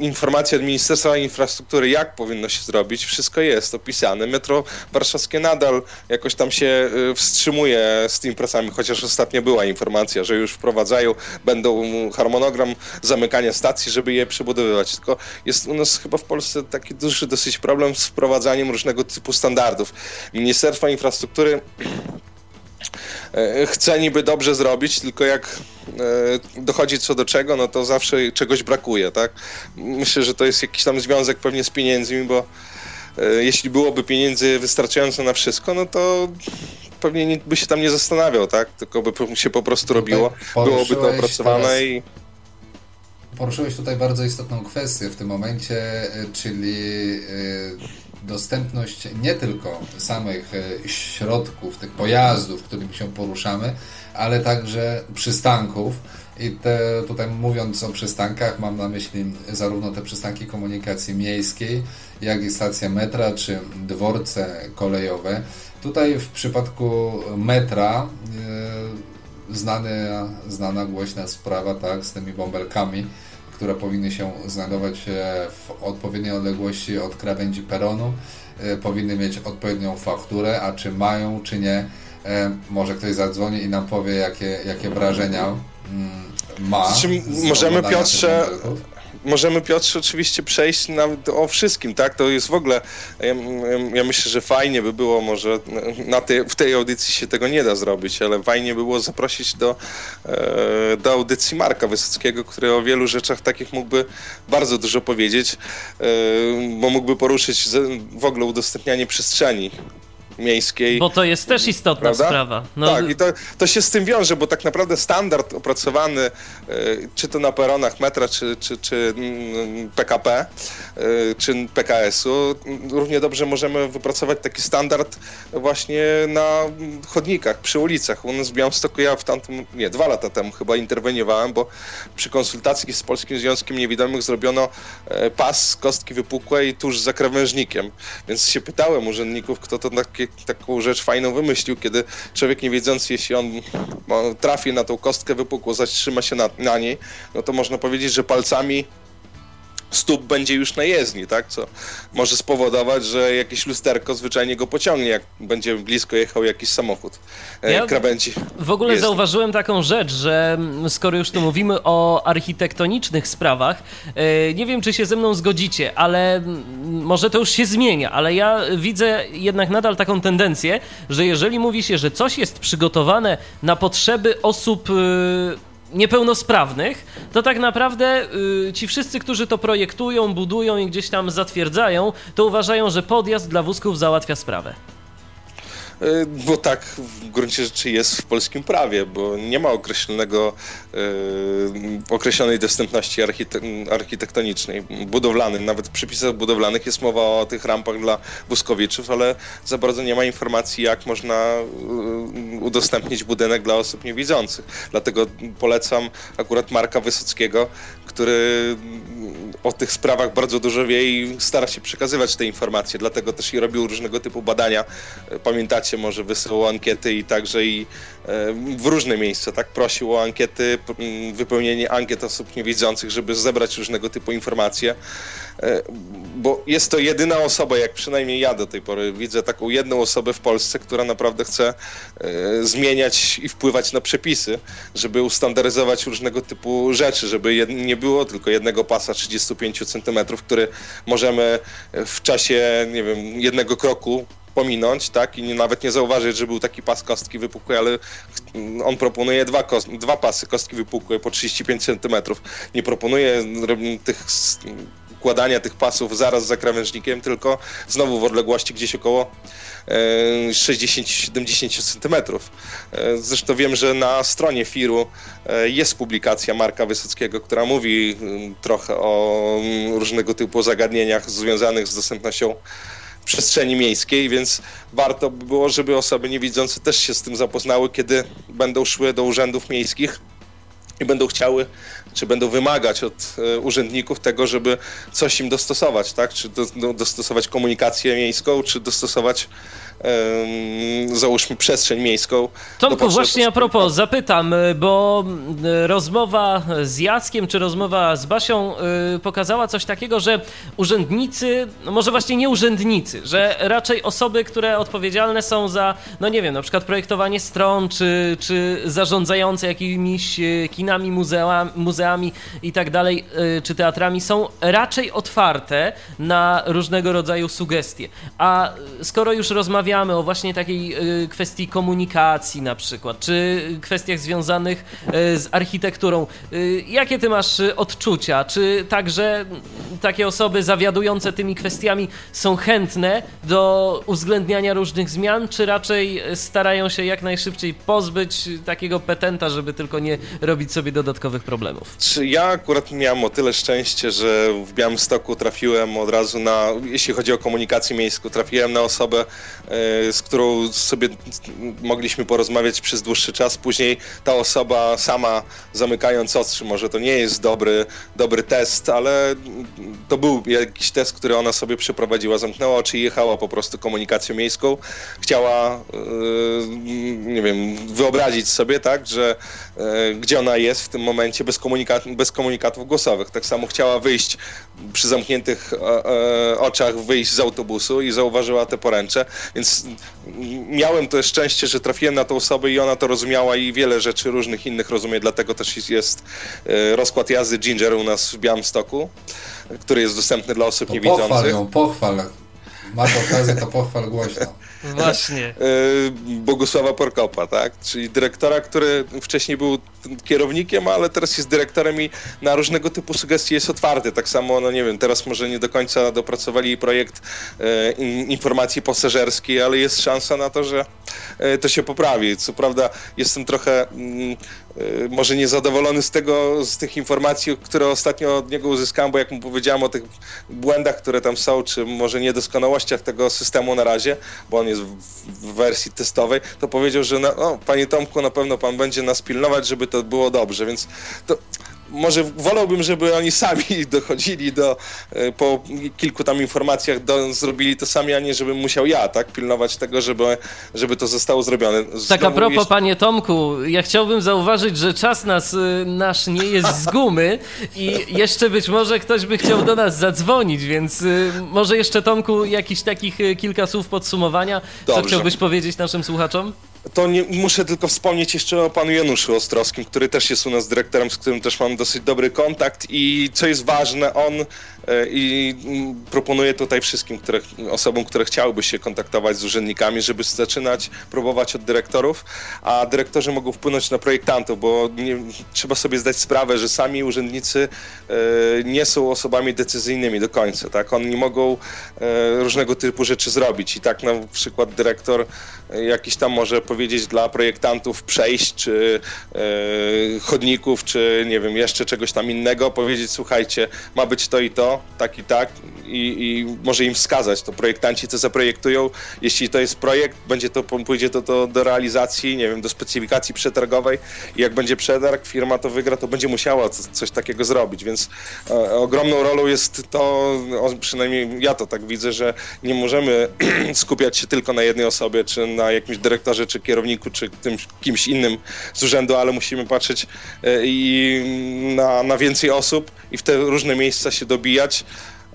informacje od Ministerstwa Infrastruktury, jak powinno się zrobić, wszystko jest opisane. Metro warszawskie nadal jakoś tam się e, wstrzymuje z tymi pracami, chociaż ostatnio była informacja, że już wprowadzają, będą harmonogram zamykania stacji, żeby je przebudowywać. Tylko jest u nas chyba w Polsce taki duży dosyć problem z wprowadzaniem różnego typu standardów. Ministerstwo Infrastruktury E, chce niby dobrze zrobić, tylko jak e, dochodzi co do czego, no to zawsze czegoś brakuje, tak? Myślę, że to jest jakiś tam związek pewnie z pieniędzmi, bo e, jeśli byłoby pieniędzy wystarczająco na wszystko, no to pewnie nikt by się tam nie zastanawiał, tak? Tylko by się po prostu robiło, byłoby to opracowane i... Poruszyłeś tutaj bardzo istotną kwestię w tym momencie, czyli dostępność nie tylko samych e, środków, tych pojazdów, którymi się poruszamy, ale także przystanków. I te, tutaj mówiąc o przystankach, mam na myśli zarówno te przystanki komunikacji miejskiej, jak i stacje metra czy dworce kolejowe. Tutaj w przypadku metra yy, znany, znana głośna sprawa tak, z tymi bąbelkami, które powinny się znajdować e, w odpowiedniej odległości od krawędzi peronu, e, powinny mieć odpowiednią fakturę, a czy mają, czy nie, e, może ktoś zadzwoni i nam powie, jakie, jakie wrażenia mm, ma. Znaczy, możemy, Piotrze, możemy Piotrze oczywiście przejść o wszystkim, tak? To jest w ogóle, ja, ja myślę, że fajnie by było może, na tej, w tej audycji się tego nie da zrobić, ale fajnie by było zaprosić do, e, do audycji Marka Wysockiego, który o wielu rzeczach takich mógłby bardzo dużo powiedzieć, e, bo mógłby poruszyć w ogóle udostępnianie przestrzeni miejskiej. Bo to jest też istotna prawda? sprawa. No... Tak, i to, to się z tym wiąże, bo tak naprawdę standard opracowany, e, czy to na peronach metra, czy, czy, czy PKP, mm, e, czy PKS-u, równie dobrze możemy wypracować taki standard właśnie na chodnikach, przy ulicach. U nas w Białymstoku ja w tamtym, nie, dwa lata temu chyba interweniowałem, bo przy konsultacji z Polskim Związkiem Niewidomych zrobiono e, pas kostki wypukłej tuż za krawężnikiem. Więc się pytałem urzędników, kto to taką rzecz fajną wymyślił, kiedy człowiek nie wiedząc, jeśli on trafi na tą kostkę wypukłą, zatrzyma się na, na niej, no to można powiedzieć, że palcami stóp będzie już na jezdni, tak? Co może spowodować, że jakieś lusterko zwyczajnie go pociągnie, jak będzie blisko jechał jakiś samochód e, ja krawędzi. W ogóle jezdni. zauważyłem taką rzecz, że skoro już tu mówimy o architektonicznych sprawach, e, nie wiem, czy się ze mną zgodzicie, ale może to już się zmienia, ale ja widzę jednak nadal taką tendencję, że jeżeli mówi się, że coś jest przygotowane na potrzeby osób e, niepełnosprawnych, to tak naprawdę y, ci wszyscy, którzy to projektują, budują i gdzieś tam zatwierdzają, to uważają, że podjazd dla wózków załatwia sprawę. E, bo tak w gruncie rzeczy jest w polskim prawie, bo nie ma określonego, e, określonej dostępności architektonicznej, budowlanej. Nawet w przepisach budowlanych jest mowa o tych rampach dla wózkowiczów, ale za bardzo nie ma informacji, jak można e, udostępnić budynek dla osób niewidzących. Dlatego polecam akurat Marka Wysockiego, który o tych sprawach bardzo dużo wie i stara się przekazywać te informacje, dlatego też i robił różnego typu badania. Pamiętacie, powiacie może wysyłał ankiety i także i w różne miejsca, tak? Prosił o ankiety, wypełnienie ankiet osób niewidzących, żeby zebrać różnego typu informacje. Bo jest to jedyna osoba, jak przynajmniej ja do tej pory widzę taką jedną osobę w Polsce, która naprawdę chce zmieniać i wpływać na przepisy, żeby ustandaryzować różnego typu rzeczy, żeby nie było tylko jednego pasa 35 cm, który możemy w czasie, nie wiem, jednego kroku pominąć, tak, i nawet nie zauważyć, że był taki pas kostki wypukłej, ale on proponuje dwa, dwa pasy kostki wypukłej po 35 cm. Nie proponuje tych układania tych pasów zaraz za krawężnikiem, tylko znowu w odległości gdzieś około 60-70 cm. E, zresztą wiem, że na stronie Firu e, jest publikacja Marka Wysockiego, która mówi mm, trochę o mm, różnego typu zagadnieniach związanych z dostępnością przestrzeni miejskiej, więc warto by było, żeby osoby niewidzące też się z tym zapoznały, kiedy będą szły do urzędów miejskich i będą chciały, czy będą wymagać od e, urzędników tego, żeby coś im dostosować, tak? Czy do, do, dostosować komunikację miejską, czy dostosować załóżmy przestrzeń miejską. Tomku, właśnie a propos, zapytam, y, bo y, rozmowa z Jackiem, czy rozmowa z Basią y, pokazała coś takiego, że urzędnicy, no może właśnie nie urzędnicy, że raczej osoby, które odpowiedzialne są za, no nie wiem, na przykład projektowanie stron, czy, czy zarządzające jakimiś kinami, muzeami, muzeami i tak dalej, czy teatrami, są raczej otwarte na różnego rodzaju sugestie. A skoro już rozmawiamy rozmawiamy o właśnie takiej y, kwestii komunikacji na przykład, czy kwestiach związanych y, z architekturą, y, jakie ty masz odczucia? Czy także takie osoby zawiadujące tymi kwestiami są chętne do uwzględniania różnych zmian, czy raczej starają się jak najszybciej pozbyć takiego petenta, żeby tylko nie robić sobie dodatkowych problemów? Czy ja akurat miałem o tyle szczęście, że w Białymstoku trafiłem od razu na, jeśli chodzi o komunikację miejską, trafiłem na osobę, E, z którą sobie mogliśmy porozmawiać przez dłuższy czas. Później ta osoba sama zamykając oczy, może to nie jest dobry, dobry test, ale to był jakiś test, który ona sobie przeprowadziła. Zamknęła oczy i jechała po prostu komunikacją miejską. Chciała, e, nie wiem, wyobrazić sobie, tak, że e, gdzie ona jest w tym momencie bez, komunikat bez komunikatów głosowych. Tak samo chciała wyjść przy zamkniętych oczach, wyjść z autobusu i zauważyła te poręcze, więc miałem to szczęście, że trafiłem na tą osobę i ona to rozumiała i wiele rzeczy różnych innych rozumie, dlatego też jest e, rozkład jazdy Ginger u nas w Białymstoku, który jest dostępny dla osób to niewidzących. Pochwal ją, pochwal. Masz okazję, to pochwal głośno. Właśnie. E, Bogusława Porkopa, tak? Czyli dyrektora, który wcześniej był kierownikiem, ale teraz jest dyrektorem i na różnego typu sugestie jest otwarty. Tak samo, no nie wiem, teraz może nie do końca dopracowali projekt e, informacji pasażerskiej, ale jest szansa na to, że e, to się poprawi. Co prawda jestem trochę mm, może niezadowolony z tego, z tych informacji, które ostatnio od niego uzyskałem, bo jak mu powiedziałem o tych błędach, które tam są, czy może niedoskonałościach tego systemu na razie, bo on jest w, w wersji testowej, to powiedział, że no, panie Tomku, na pewno pan będzie nas pilnować, żeby to było dobrze, więc to może wolałbym, żeby oni sami dochodzili do, e, po kilku tam informacjach, do, zrobili to sami, a nie żebym musiał ja, tak, pilnować tego, żeby, żeby to zostało zrobione. Znowu tak a propos, panie Tomku, ja chciałbym zauważyć, że czas nas, y, nasz nie jest z gumy i jeszcze być może ktoś by chciał do nas zadzwonić, więc y, może jeszcze Tomku jakiś takich kilka słów podsumowania, Dobrze. co chciałbyś powiedzieć naszym słuchaczom? To nie, muszę tylko wspomnieć jeszcze o panu Januszu Ostrowskim, który też jest u nas dyrektorem, z którym też mam dosyć dobry kontakt i co jest ważne, on e, i proponuje tutaj wszystkim które, osobom, które chciałyby się kontaktować z urzędnikami, żeby zaczynać próbować od dyrektorów, a dyrektorzy mogą wpłynąć na projektantów, bo nie, trzeba sobie zdać sprawę, że sami urzędnicy e, nie są osobami decyzyjnymi do końca, tak? Oni mogą e, różnego typu rzeczy zrobić i tak na przykład dyrektor jakiś tam może powiedzieć dla projektantów przejść, czy e, chodników, czy nie wiem, jeszcze czegoś tam innego, powiedzieć słuchajcie, ma być to i to, tak i tak i, i może im wskazać, to projektanci co zaprojektują, jeśli to jest projekt, będzie to, pójdzie to, to do realizacji, nie wiem, do specyfikacji przetargowej i jak będzie przetarg, firma to wygra, to będzie musiała coś takiego zrobić, więc e, ogromną rolą jest to, przynajmniej ja to tak widzę, że nie możemy skupiać się tylko na jednej osobie, czy na jakimś dyrektorze, czy kierowniku, czy tym, kimś innym z urzędu, ale musimy patrzeć e, i na, na więcej osób i w te różne miejsca się dobijać.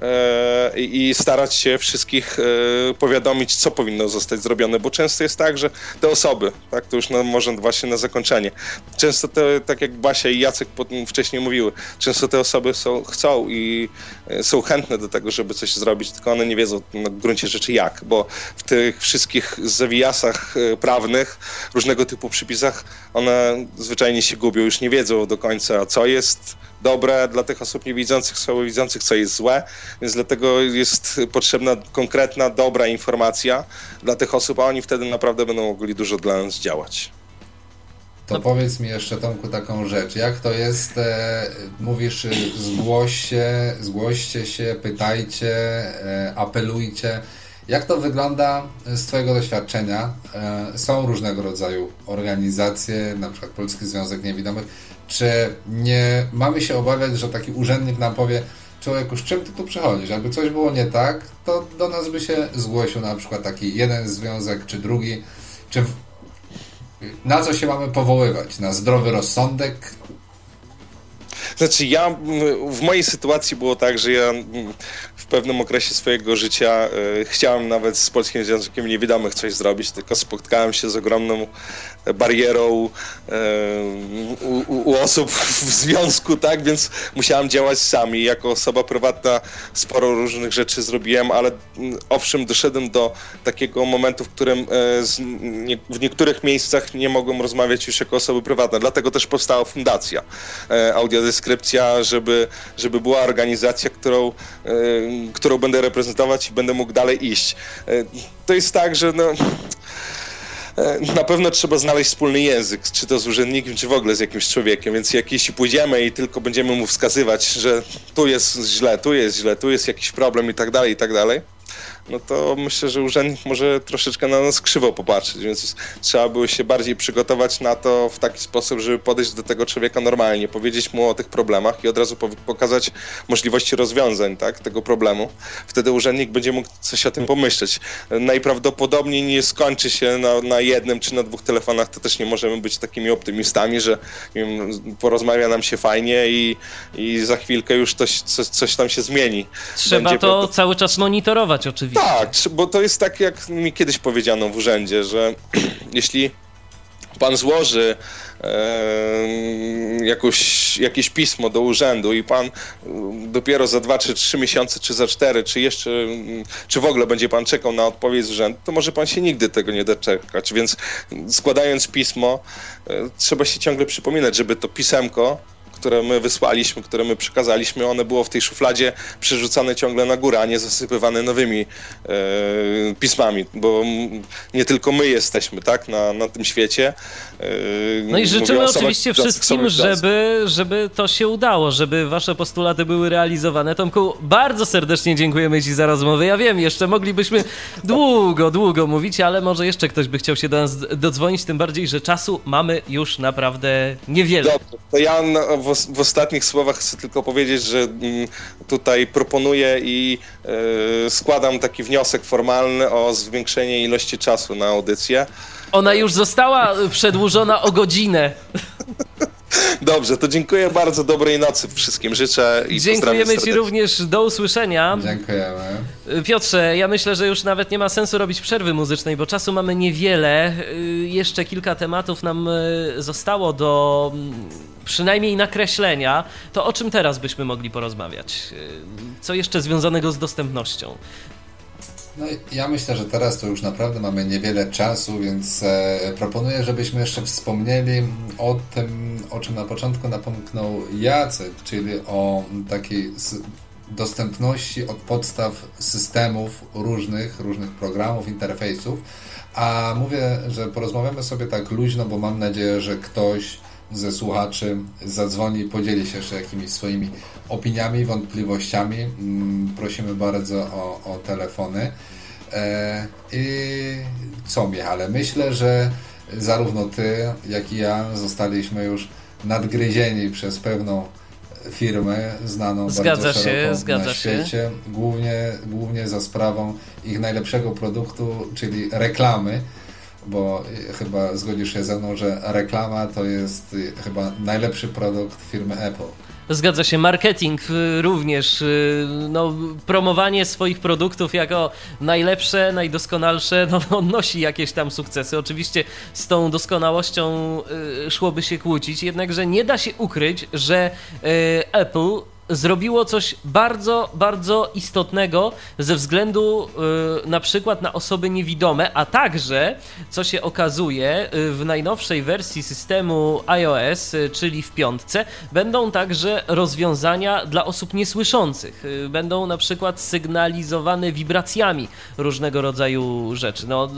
E, i starać się wszystkich e, powiadomić, co powinno zostać zrobione, bo często jest tak, że te osoby, tak, to już na, może właśnie na zakończenie, często te, tak jak Basia i Jacek wcześniej mówiły, często te osoby są, chcą i e, są chętne do tego, żeby coś zrobić, tylko one nie wiedzą na gruncie rzeczy jak, bo w tych wszystkich zawijasach prawnych, różnego typu przypisach, one zwyczajnie się gubią, już nie wiedzą do końca, co jest dobre dla tych osób niewidzących, słabowidzących, co jest złe, więc dlatego jest potrzebna konkretna, dobra informacja dla tych osób, a oni wtedy naprawdę będą mogli dużo dla nas działać. To powiedz mi jeszcze, Tomku, taką rzecz. Jak to jest, e, mówisz, zgłoście, zgłoście się, pytajcie, e, apelujcie. Jak to wygląda z Twojego doświadczenia? E, są różnego rodzaju organizacje, na przykład Polski Związek Niewidomych. Czy nie mamy się obawiać, że taki urzędnik nam powie, człowieku, z czym ty tu przychodzisz? Jakby coś było nie tak, to do nas by się zgłosił na przykład taki jeden związek czy drugi. Czy w... na co się mamy powoływać? Na zdrowy rozsądek? Znaczy ja, w mojej sytuacji było tak, że ja w pewnym okresie swojego życia e, chciałem nawet z Polskim Związkiem Niewidomych coś zrobić, tylko spotkałem się z ogromną barierą e, u, u, osób w związku, tak, więc musiałem działać sami. Jako osoba prywatna sporo różnych rzeczy zrobiłem, ale owszem, doszedłem do takiego momentu, w którym e, w niektórych miejscach nie mogłem rozmawiać już jako osoby prywatne. Dlatego też powstała fundacja Audiodeskrypcja, żeby, żeby była organizacja, którą którą będę reprezentować i będę mógł dalej iść. E, to jest tak, że no, e, na pewno trzeba znaleźć wspólny język, czy to z urzędnikiem, czy w ogóle z jakimś człowiekiem, więc jak jeśli pójdziemy i tylko będziemy mu wskazywać, że tu jest źle, tu jest źle, tu jest jakiś problem i tak dalej, i tak dalej, no to myślę, że urzędnik może troszeczkę na nas krzywo popatrzeć, więc trzeba było się bardziej przygotować na to w taki sposób, żeby podejść do tego człowieka normalnie, powiedzieć mu o tych problemach i od razu pokazać możliwości rozwiązań tak, tego problemu. Wtedy urzędnik będzie mógł coś o tym pomyśleć. Najprawdopodobniej nie skończy się na, na jednym czy na dwóch telefonach, to też nie możemy być takimi optymistami, że wiem, porozmawia nam się fajnie i, i za chwilkę już coś, coś, coś tam się zmieni. Trzeba będzie to cały czas monitorować oczywiście oczywiście. Tak, bo to jest tak, jak mi kiedyś powiedziano w urzędzie, że jeśli pan złoży e, jakoś, jakieś pismo do urzędu i pan dopiero za dwa czy trzy miesiące, czy za cztery, czy jeszcze, czy w ogóle będzie pan czekał na odpowiedź z urzędu, to może pan się nigdy tego nie doczekać. Więc składając pismo, e, trzeba się ciągle przypominać, żeby to pisemko które my wysłaliśmy, które my przekazaliśmy, one było w tej szufladzie przerzucane ciągle na górę, a nie zasypywane nowymi e, pismami, bo nie tylko my jesteśmy tak, na, na tym świecie. E, no i życzymy oczywiście wszystkim, żeby, żeby to się udało, żeby wasze postulaty były realizowane. Tomku, bardzo serdecznie dziękujemy Ci za rozmowę. Ja wiem, jeszcze moglibyśmy długo, długo mówić, ale może jeszcze ktoś by chciał się do nas dodzwonić, tym bardziej, że czasu mamy już naprawdę niewiele. Dobrze, to ja w w, ostatnich słowach chcę tylko powiedzieć, że mm, tutaj proponuję i e, składam taki wniosek formalny o zwiększenie ilości czasu na audycję. Ona już została przedłużona o godzinę. Dobrze, to dziękuję bardzo, dobrej nocy wszystkim życzę i Dziękujemy Ci również, do usłyszenia. Dziękujemy. Piotrze, ja myślę, że już nawet nie ma sensu robić przerwy muzycznej, bo czasu mamy niewiele. Y, jeszcze kilka tematów nam y, zostało do mm, przynajmniej nakreślenia. To o czym teraz byśmy mogli porozmawiać? Y, co jeszcze związanego z dostępnością? No ja myślę, że teraz to już naprawdę mamy niewiele czasu, więc e, proponuję, żebyśmy jeszcze wspomnieli o tym, o czym na początku napomknął Jacek, czyli o takiej dostępności od podstaw systemów różnych, różnych programów, interfejsów. A mówię, że porozmawiamy sobie tak luźno, bo mam nadzieję, że ktoś ze słuchaczy zadzwoni i podzieli się jeszcze jakimiś swoimi opiniami, wątpliwościami. Mm, prosimy bardzo o, o telefony. E, I co, Michale? Myślę, że zarówno ty, jak i ja zostaliśmy już nadgryzieni przez pewną firmę znaną zgadza bardzo się, szeroko zgadza na świecie, się. Głównie, głównie za sprawą ich najlepszego produktu, czyli reklamy, bo chyba zgodzisz się ze mną, że reklama to jest chyba najlepszy produkt firmy Apple. Zgadza się, marketing y, również, y, no, promowanie swoich produktów jako najlepsze, najdoskonalsze, no, odnosi jakieś tam sukcesy. Oczywiście z tą doskonałością y, szłoby się kłócić, jednakże nie da się ukryć, że Apple zrobiło coś bardzo, bardzo istotnego ze względu y, na przykład na osoby niewidome, a także, co się okazuje, y, w najnowszej wersji systemu iOS, y, czyli w piątce, będą także rozwiązania dla osób niesłyszących. Będą na przykład sygnalizowane wibracjami różnego rodzaju rzeczy. No,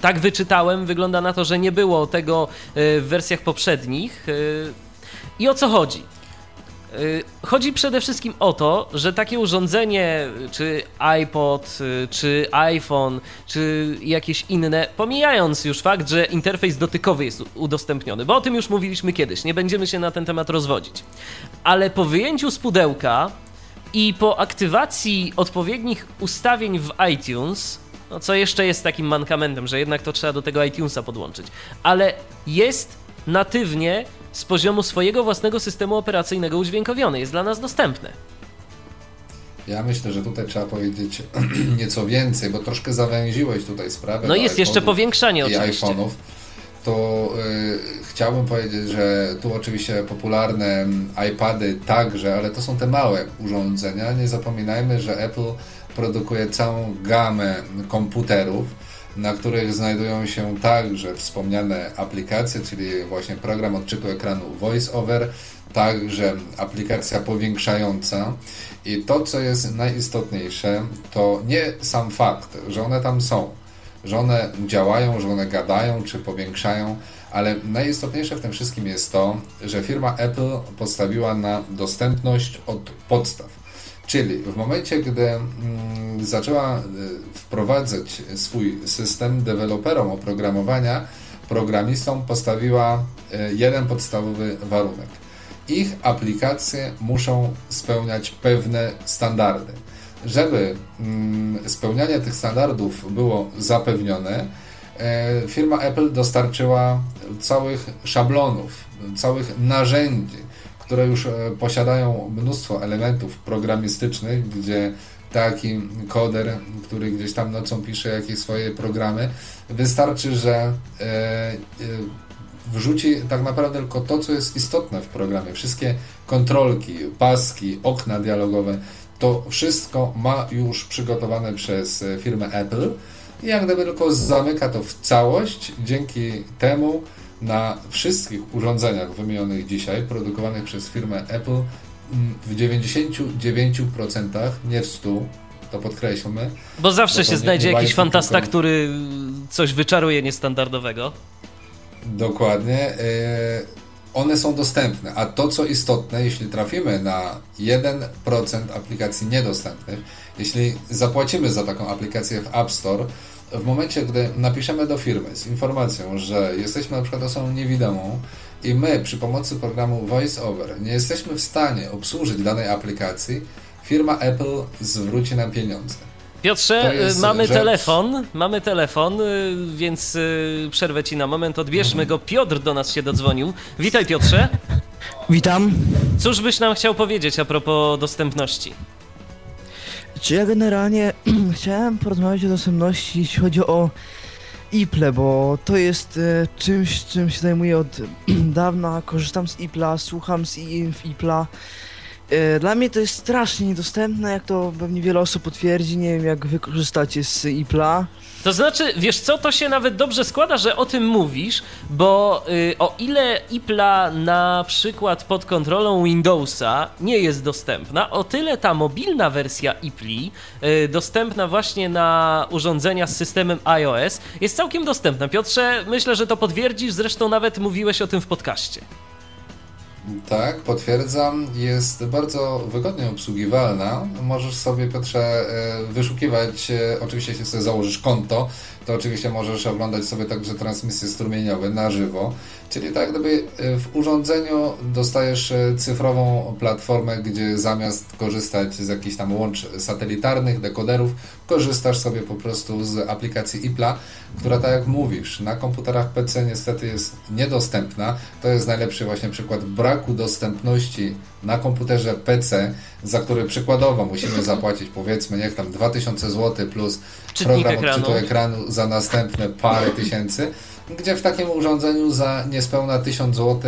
tak wyczytałem, wygląda na to, że nie było tego w wersjach poprzednich. I o co chodzi? Y, chodzi przede wszystkim o to, że takie urządzenie, czy iPod, y, czy iPhone, czy jakieś inne, pomijając już fakt, że interfejs dotykowy jest udostępniony, bo o tym już mówiliśmy kiedyś, nie będziemy się na ten temat rozwodzić, ale po wyjęciu z pudełka i po aktywacji odpowiednich ustawień w iTunes, no co jeszcze jest takim mankamentem, że jednak to trzeba do tego iTunesa podłączyć, ale jest natywnie z poziomu swojego własnego systemu operacyjnego udźwiękowiony, jest dla nas dostępny. Ja myślę, że tutaj trzeba powiedzieć nieco więcej, bo troszkę zawęziłeś tutaj sprawę. No jest jeszcze powiększanie oczywiście. iPhone'ów. To y, chciałbym powiedzieć, że tu oczywiście popularne iPady także, ale to są te małe urządzenia. Nie zapominajmy, że Apple produkuje całą gamę komputerów na których znajdują się także wspomniane aplikacje, czyli właśnie program odczytu ekranu VoiceOver, także aplikacja powiększająca. I to, co jest najistotniejsze, to nie sam fakt, że one tam są, że one działają, że one gadają czy powiększają, ale najistotniejsze w tym wszystkim jest to, że firma Apple postawiła na dostępność od podstaw. Czyli w momencie, gdy mm, zaczęła y, wprowadzać swój system deweloperom oprogramowania, programistom postawiła y, jeden podstawowy warunek. Ich aplikacje muszą spełniać pewne standardy. Żeby mm, spełnianie tych standardów było zapewnione, y, firma Apple dostarczyła całych szablonów, całych narzędzi, które już e, posiadają mnóstwo elementów programistycznych, gdzie taki koder, który gdzieś tam nocą pisze jakieś swoje programy, wystarczy, że e, e, wrzuci tak naprawdę tylko to, co jest istotne w programie. Wszystkie kontrolki, paski, okna dialogowe, to wszystko ma już przygotowane przez firmę Apple i jak gdyby tylko zamyka to w całość, dzięki temu na wszystkich urządzeniach wymienionych dzisiaj, produkowanych przez firmę Apple, mm, w 99%, nie w 100%, to podkreślmy. Bo zawsze się znajdzie jakiś fantasta, tylko... który coś wyczaruje niestandardowego. Dokładnie. E, one są dostępne, a to co istotne, jeśli trafimy na 1% aplikacji niedostępnych, jeśli zapłacimy za taką aplikację w App Store, w momencie, gdy napiszemy do firmy z informacją, że jesteśmy na przykład osobą niewidomą i my przy pomocy programu VoiceOver nie jesteśmy w stanie obsłużyć danej aplikacji, firma Apple zwróci nam pieniądze. Piotrze, mamy rzecz... telefon, mamy telefon, y, więc y, przerwę ci na moment, odbierzmy go. Piotr do nas się dodzwonił. Witaj Piotrze. Witam. Cóż byś nam chciał powiedzieć a propos dostępności? Czy ja generalnie chciałem porozmawiać o dostępności, jeśli chodzi o IPLE, bo to jest e, czymś, czym się zajmuję od dawna. Korzystam z IPLA, słucham z IPLA E, Dla mnie to jest strasznie niedostępne, jak to pewnie wiele osób potwierdzi. Nie wiem, jak wy korzystacie z IPLA. To znaczy, wiesz co, to się nawet dobrze składa, że o tym mówisz, bo y, o ile IPLA na przykład pod kontrolą Windowsa nie jest dostępna, o tyle ta mobilna wersja IPLI, y, dostępna właśnie na urządzenia z systemem iOS, jest całkiem dostępna. Piotrze, myślę, że to potwierdzisz, zresztą nawet mówiłeś o tym w podcaście. Tak, potwierdzam. Jest bardzo wygodnie obsługiwalna. Możesz sobie, Piotrze, e, wyszukiwać, e, oczywiście jeśli sobie założysz konto, to oczywiście możesz oglądać sobie także transmisje strumieniowe na żywo. Czyli tak gdyby e, w urządzeniu dostajesz e, cyfrową platformę, gdzie zamiast korzystać z jakichś tam łącz satelitarnych, dekoderów, korzystasz sobie po prostu z aplikacji IPLA, która tak jak mówisz, na komputerach PC niestety jest niedostępna. To jest najlepszy właśnie przykład braku dostępności na komputerze PC, za który przykładowo musimy zapłacić powiedzmy niech tam 2000 zł plus Czytnik program ekranu. odczytu ekranu za następne parę tysięcy, gdzie w takim urządzeniu za niespełna 1000 zł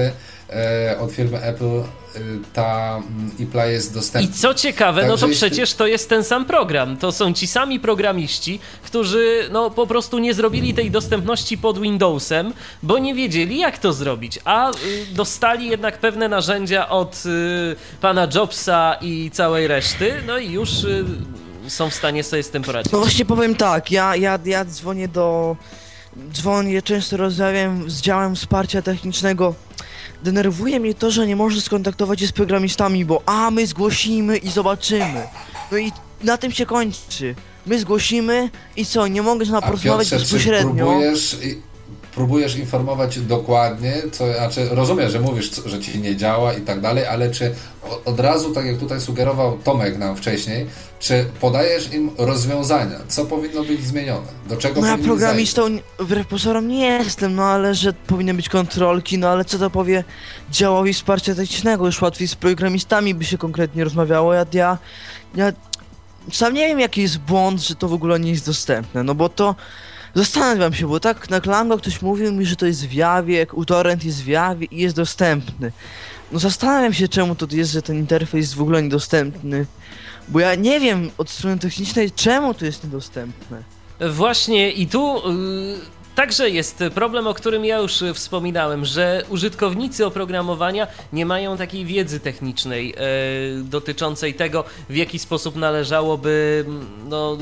e, od firmy Apple e, ta mm, IPLA jest I dostępna. co ciekawe, no to jeśli- przecież to jest ten sam program. To są ci sami programiści, którzy no po prostu nie zrobili tej dostępności pod Windowsem, bo nie wiedzieli jak to zrobić, a y, dostali jednak pewne narzędzia od y, pana Jobsa i całej reszty, no i już y, są w stanie sobie z tym poradzić. No właśnie powiem tak, ja, ja, ja dzwonię do... Dzwonię, często rozmawiam z działem wsparcia technicznego. Denerwuje mnie to, że nie można skontaktować się z programistami, bo a, my zgłosimy i zobaczymy. No i na tym się kończy. My zgłosimy i co, nie mogę z nami porozmawiać bezpośrednio. próbujesz, i- próbujesz informować dokładnie, co, znaczy rozumiem, że mówisz, że ci nie działa i tak dalej, ale czy od razu, tak jak tutaj sugerował Tomek nam wcześniej, czy podajesz im rozwiązania, co powinno być zmienione, do czego No ja programistą wbrew pozorom nie jestem, no ale że powinny być kontrolki, no ale co to powie działowi wsparcia technicznego, już łatwiej z programistami by się konkretnie rozmawiało, ja, ja, ja sam nie wiem jaki jest błąd, że to w ogóle nie jest dostępne, no bo to zastanawiam się, bo tak na Klango ktoś mówił mi, że to jest w Jawie, utorrent jest w Jawie i jest dostępny. No zastanawiam się czemu to jest, że ten interfejs jest w ogóle niedostępny, bo ja nie wiem od strony technicznej czemu to jest niedostępne. Właśnie i tu y, także jest problem, o którym ja już wspominałem, że użytkownicy oprogramowania nie mają takiej wiedzy technicznej y, dotyczącej tego, w jaki sposób należałoby mm, no,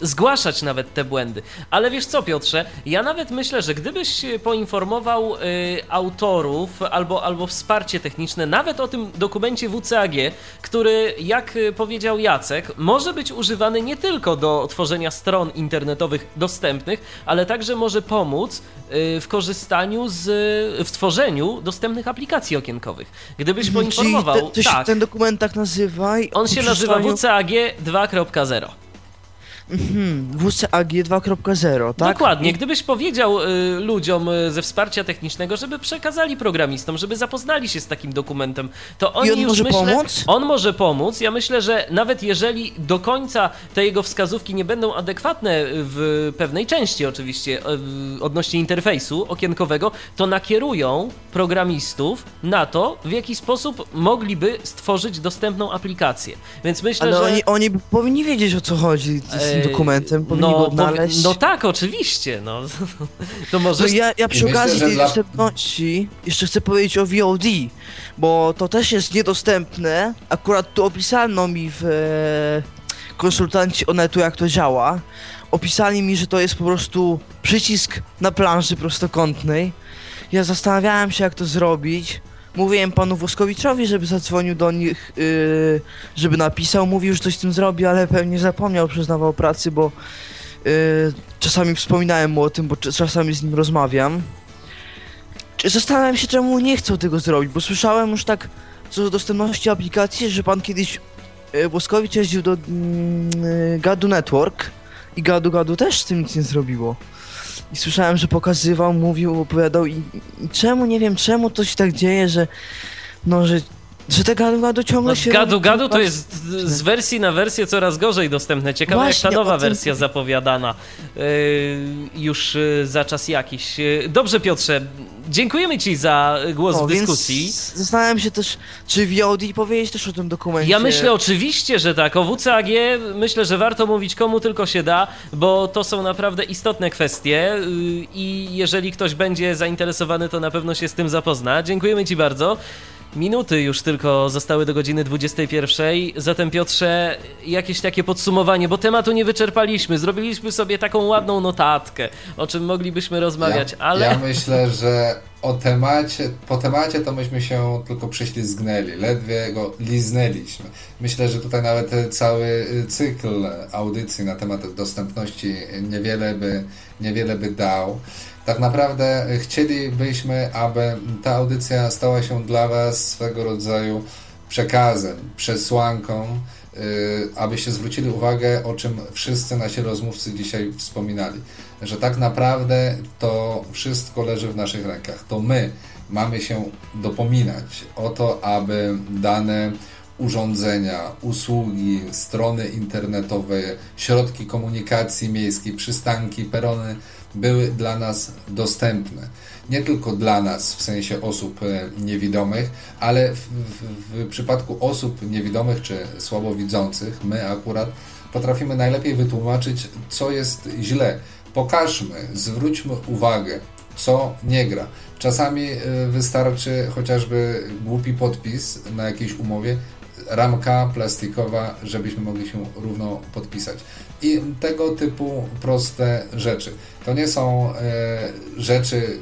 zgłaszać nawet te błędy. Ale wiesz co, Piotrze, ja nawet myślę, że gdybyś poinformował y, autorów albo, albo wsparcie techniczne nawet o tym dokumencie WCAG, który, jak y, powiedział Jacek, może być używany nie tylko do tworzenia stron internetowych dostępnych, ale także może pomóc y, w korzystaniu z, w tworzeniu dostępnych aplikacji okienkowych. Gdybyś poinformował, Czyli te, to się tak, ten dokument tak nazywa i on się nazywa WCAG 2.0. Mhm, WCAG 2.0, tak? Dokładnie. Gdybyś powiedział y, ludziom y, ze wsparcia technicznego, żeby przekazali programistom, żeby zapoznali się z takim dokumentem, to oni on już może myślę, pomóc? On może pomóc. Ja myślę, że nawet jeżeli do końca te jego wskazówki nie będą adekwatne w pewnej części oczywiście y, odnośnie interfejsu okienkowego, to nakierują programistów na to, w jaki sposób mogliby stworzyć dostępną aplikację. Więc myślę, Ale że oni, oni powinni wiedzieć o co chodzi dokumentem, powinni go no, odnaleźć. powi- no tak, oczywiście, no. To może... No ja, ja przy myślę, okazji tej dla- dostępności jeszcze chcę powiedzieć o VOD, bo to też jest niedostępne. Akurat tu opisano mi w e, konsultanci Onetu jak to działa. Opisali mi, że to jest po prostu przycisk na planszy prostokątnej. Ja zastanawiałem się jak to zrobić. Mówiłem panu Woskowiczowi, żeby zadzwonił do nich, yy, żeby napisał. Mówił, że coś z tym zrobi, ale pewnie zapomniał, przyznawał pracy, bo yy, czasami wspominałem mu o tym, bo cz- czasami z nim rozmawiam. Zastanawiam się, czemu nie chcą tego zrobić, bo słyszałem już tak co do dostępności aplikacji, że pan kiedyś yy, Woskowicz jeździł do mm, yy, Gadu Network i Gadu Gadu też z tym nic nie zrobiło. I słyszałem, że pokazywał, mówił, opowiadał i, i czemu, nie wiem czemu to się tak dzieje, że no, że że te gadu-gadu ciągle no, się... Gadu-gadu to jest z wersji na wersję coraz gorzej dostępne. Ciekawe Właśnie, jak ta nowa wersja zapowiadana yy, już yy, za czas jakiś. Yy, dobrze Piotrze, dziękujemy Ci za głos o, w dyskusji. Zastanawiam się też, czy VOD powiedzieć też o tym dokumencie. Ja myślę oczywiście, że tak. O WCAG myślę, że warto mówić komu tylko się da, bo to są naprawdę istotne kwestie yy, i jeżeli ktoś będzie zainteresowany, to na pewno się z tym zapozna. Dziękujemy Ci bardzo. Minuty już tylko zostały do godziny 21. Zatem, Piotrze, jakieś takie podsumowanie, bo tematu nie wyczerpaliśmy. Zrobiliśmy sobie taką ładną notatkę, o czym moglibyśmy rozmawiać, ja, ale. Ja myślę, że o temacie, po temacie to myśmy się tylko prześlizgnęli, ledwie go liznęliśmy. Myślę, że tutaj nawet cały cykl audycji na temat dostępności niewiele by, niewiele by dał. Tak naprawdę chcielibyśmy, aby ta audycja stała się dla Was swego rodzaju przekazem, przesłanką, yy, abyście zwrócili uwagę, o czym wszyscy nasi rozmówcy dzisiaj wspominali, że tak naprawdę to wszystko leży w naszych rękach. To my mamy się dopominać o to, aby dane urządzenia, usługi, strony internetowe, środki komunikacji miejskiej, przystanki, perony były dla nas dostępne. Nie tylko dla nas, w sensie osób e, niewidomych, ale w, w, w przypadku osób niewidomych czy słabowidzących, my akurat potrafimy najlepiej wytłumaczyć, co jest źle. Pokażmy, zwróćmy uwagę, co nie gra. Czasami e, wystarczy chociażby głupi podpis na jakiejś umowie, ramka plastikowa, żebyśmy mogli się równo podpisać. I tego typu proste rzeczy. To nie są e, rzeczy,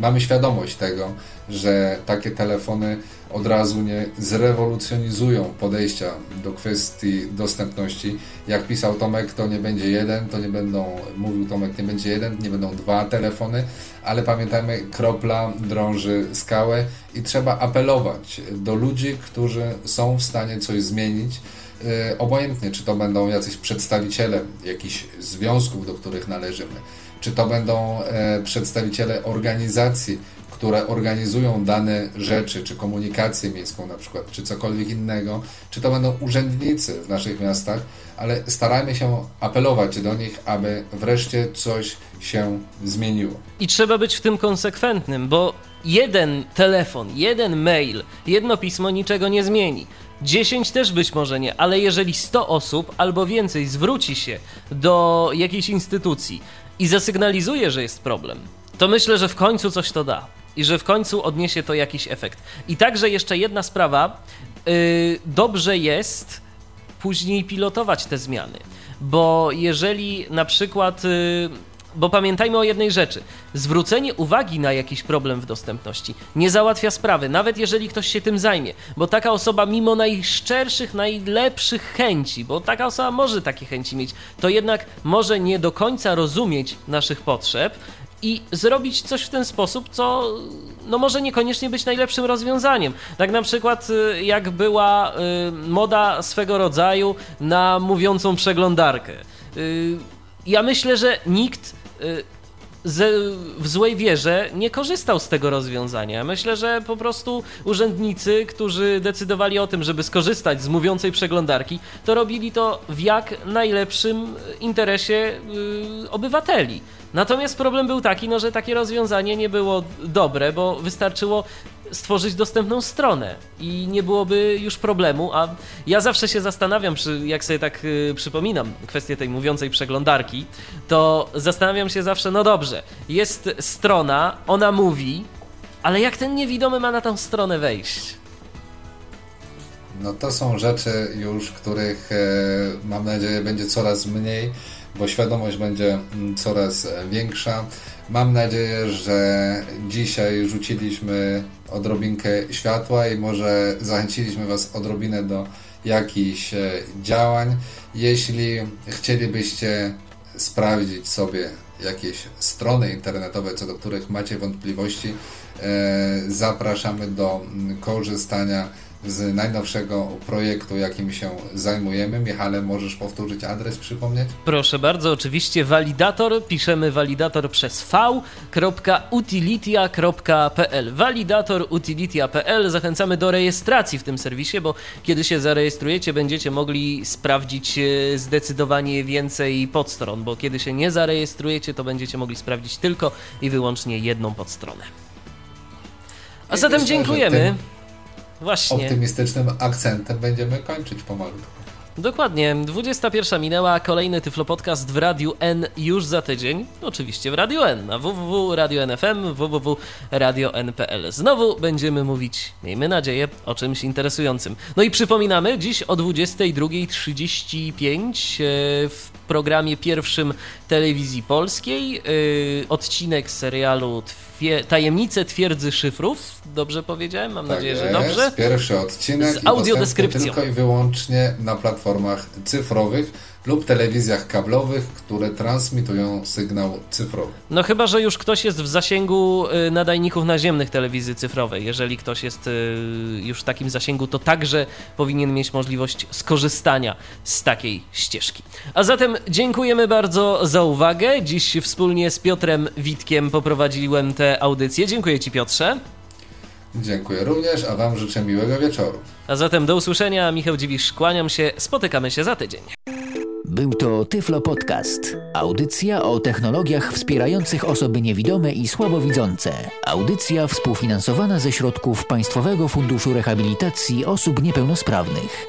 mamy świadomość tego, że takie telefony od razu nie zrewolucjonizują podejścia do kwestii dostępności. Jak pisał Tomek, to nie będzie jeden, to nie będą, mówił Tomek, nie będzie jeden, nie będą dwa telefony, ale pamiętajmy, kropla drąży skałę i trzeba apelować do ludzi, którzy są w stanie coś zmienić. Yy, obojętnie, czy to będą jacyś przedstawiciele jakichś związków, do których należymy, czy to będą e, przedstawiciele organizacji, które organizują dane rzeczy, czy komunikację miejską na przykład, czy cokolwiek innego, czy to będą urzędnicy w naszych miastach, ale starajmy się apelować do nich, aby wreszcie coś się zmieniło. I trzeba być w tym konsekwentnym, bo jeden telefon, jeden mail, jedno pismo niczego nie zmieni. 10 też być może nie, ale jeżeli 100 osób albo więcej zwróci się do jakiejś instytucji i zasygnalizuje, że jest problem, to myślę, że w końcu coś to da i że w końcu odniesie to jakiś efekt. I także jeszcze jedna sprawa, yy, dobrze jest później pilotować te zmiany, bo jeżeli na przykład yy, bo pamiętajmy o jednej rzeczy. Zwrócenie uwagi na jakiś problem w dostępności nie załatwia sprawy, nawet jeżeli ktoś się tym zajmie, bo taka osoba, mimo najszczerszych, najlepszych chęci, bo taka osoba może takie chęci mieć, to jednak może nie do końca rozumieć naszych potrzeb i zrobić coś w ten sposób, co no może niekoniecznie być najlepszym rozwiązaniem. Tak na przykład y, jak była y, moda swego rodzaju na mówiącą przeglądarkę. Y, ja myślę, że nikt w złej wierze nie korzystał z tego rozwiązania. Myślę, że po prostu urzędnicy, którzy decydowali o tym, żeby skorzystać z mówiącej przeglądarki, to robili to w jak najlepszym interesie obywateli. Natomiast problem był taki, no, że takie rozwiązanie nie było dobre, bo wystarczyło stworzyć dostępną stronę i nie byłoby już problemu, a ja zawsze się zastanawiam, jak sobie tak y, przypominam kwestię tej mówiącej przeglądarki, to zastanawiam się zawsze, no dobrze, jest strona, ona mówi, ale jak ten niewidomy ma na tą stronę wejść? No to są rzeczy już, których e, mam nadzieję będzie coraz mniej bo świadomość będzie mm, coraz e, większa. Mam nadzieję, że dzisiaj rzuciliśmy odrobinkę światła i może zachęciliśmy Was odrobinę do jakichś e, działań. Jeśli chcielibyście sprawdzić sobie jakieś strony internetowe, co do których macie wątpliwości, e, zapraszamy do mm, korzystania z najnowszego projektu, jakim się zajmujemy. Michale, możesz powtórzyć adres, przypomnieć? Proszę bardzo, oczywiście validator, piszemy validator przez v.utilitia.pl validatorutilitia.pl Zachęcamy do rejestracji w tym serwisie, bo kiedy się zarejestrujecie, będziecie mogli sprawdzić e, zdecydowanie więcej podstron, bo kiedy się nie zarejestrujecie, to będziecie mogli sprawdzić tylko i wyłącznie jedną podstronę. A zatem dziękujemy. Właśnie. Optymistycznym akcentem będziemy kończyć pomalutku. Dokładnie. 21 minęła, kolejny Tyflo Podcast w Radiu N już za tydzień. Oczywiście w Radiu N, na www.radio.nfm, www.radio.npl. Znowu będziemy mówić, miejmy nadzieję, o czymś interesującym. No i przypominamy, dziś o 22.35 e, w programie pierwszym Telewizji Polskiej e, odcinek serialu Tajemnice Twierdzy Szyfrów. Dobrze powiedziałem? Mam tak nadzieję, jest. że dobrze. Pierwszy odcinek z audiodeskrypcją. Tylko i wyłącznie na platformach cyfrowych lub telewizjach kablowych, które transmitują sygnał cyfrowy. No chyba, że już ktoś jest w zasięgu y, nadajników naziemnych telewizji cyfrowej. Jeżeli ktoś jest y, już w takim zasięgu, to także powinien mieć możliwość skorzystania z takiej ścieżki. A zatem dziękujemy bardzo za uwagę. Dziś wspólnie z Piotrem Witkiem poprowadziłem tę audycję. Dziękuję Ci Piotrze. Dziękuję również, a Wam życzę miłego wieczoru. A zatem do usłyszenia. Michał Dziwisz, kłaniam się. Spotykamy się za tydzień. Był to Tyflo Podcast. Audycja o technologiach wspierających osoby niewidome i słabowidzące. Audycja współfinansowana ze środków Państwowego Funduszu Rehabilitacji Osób Niepełnosprawnych.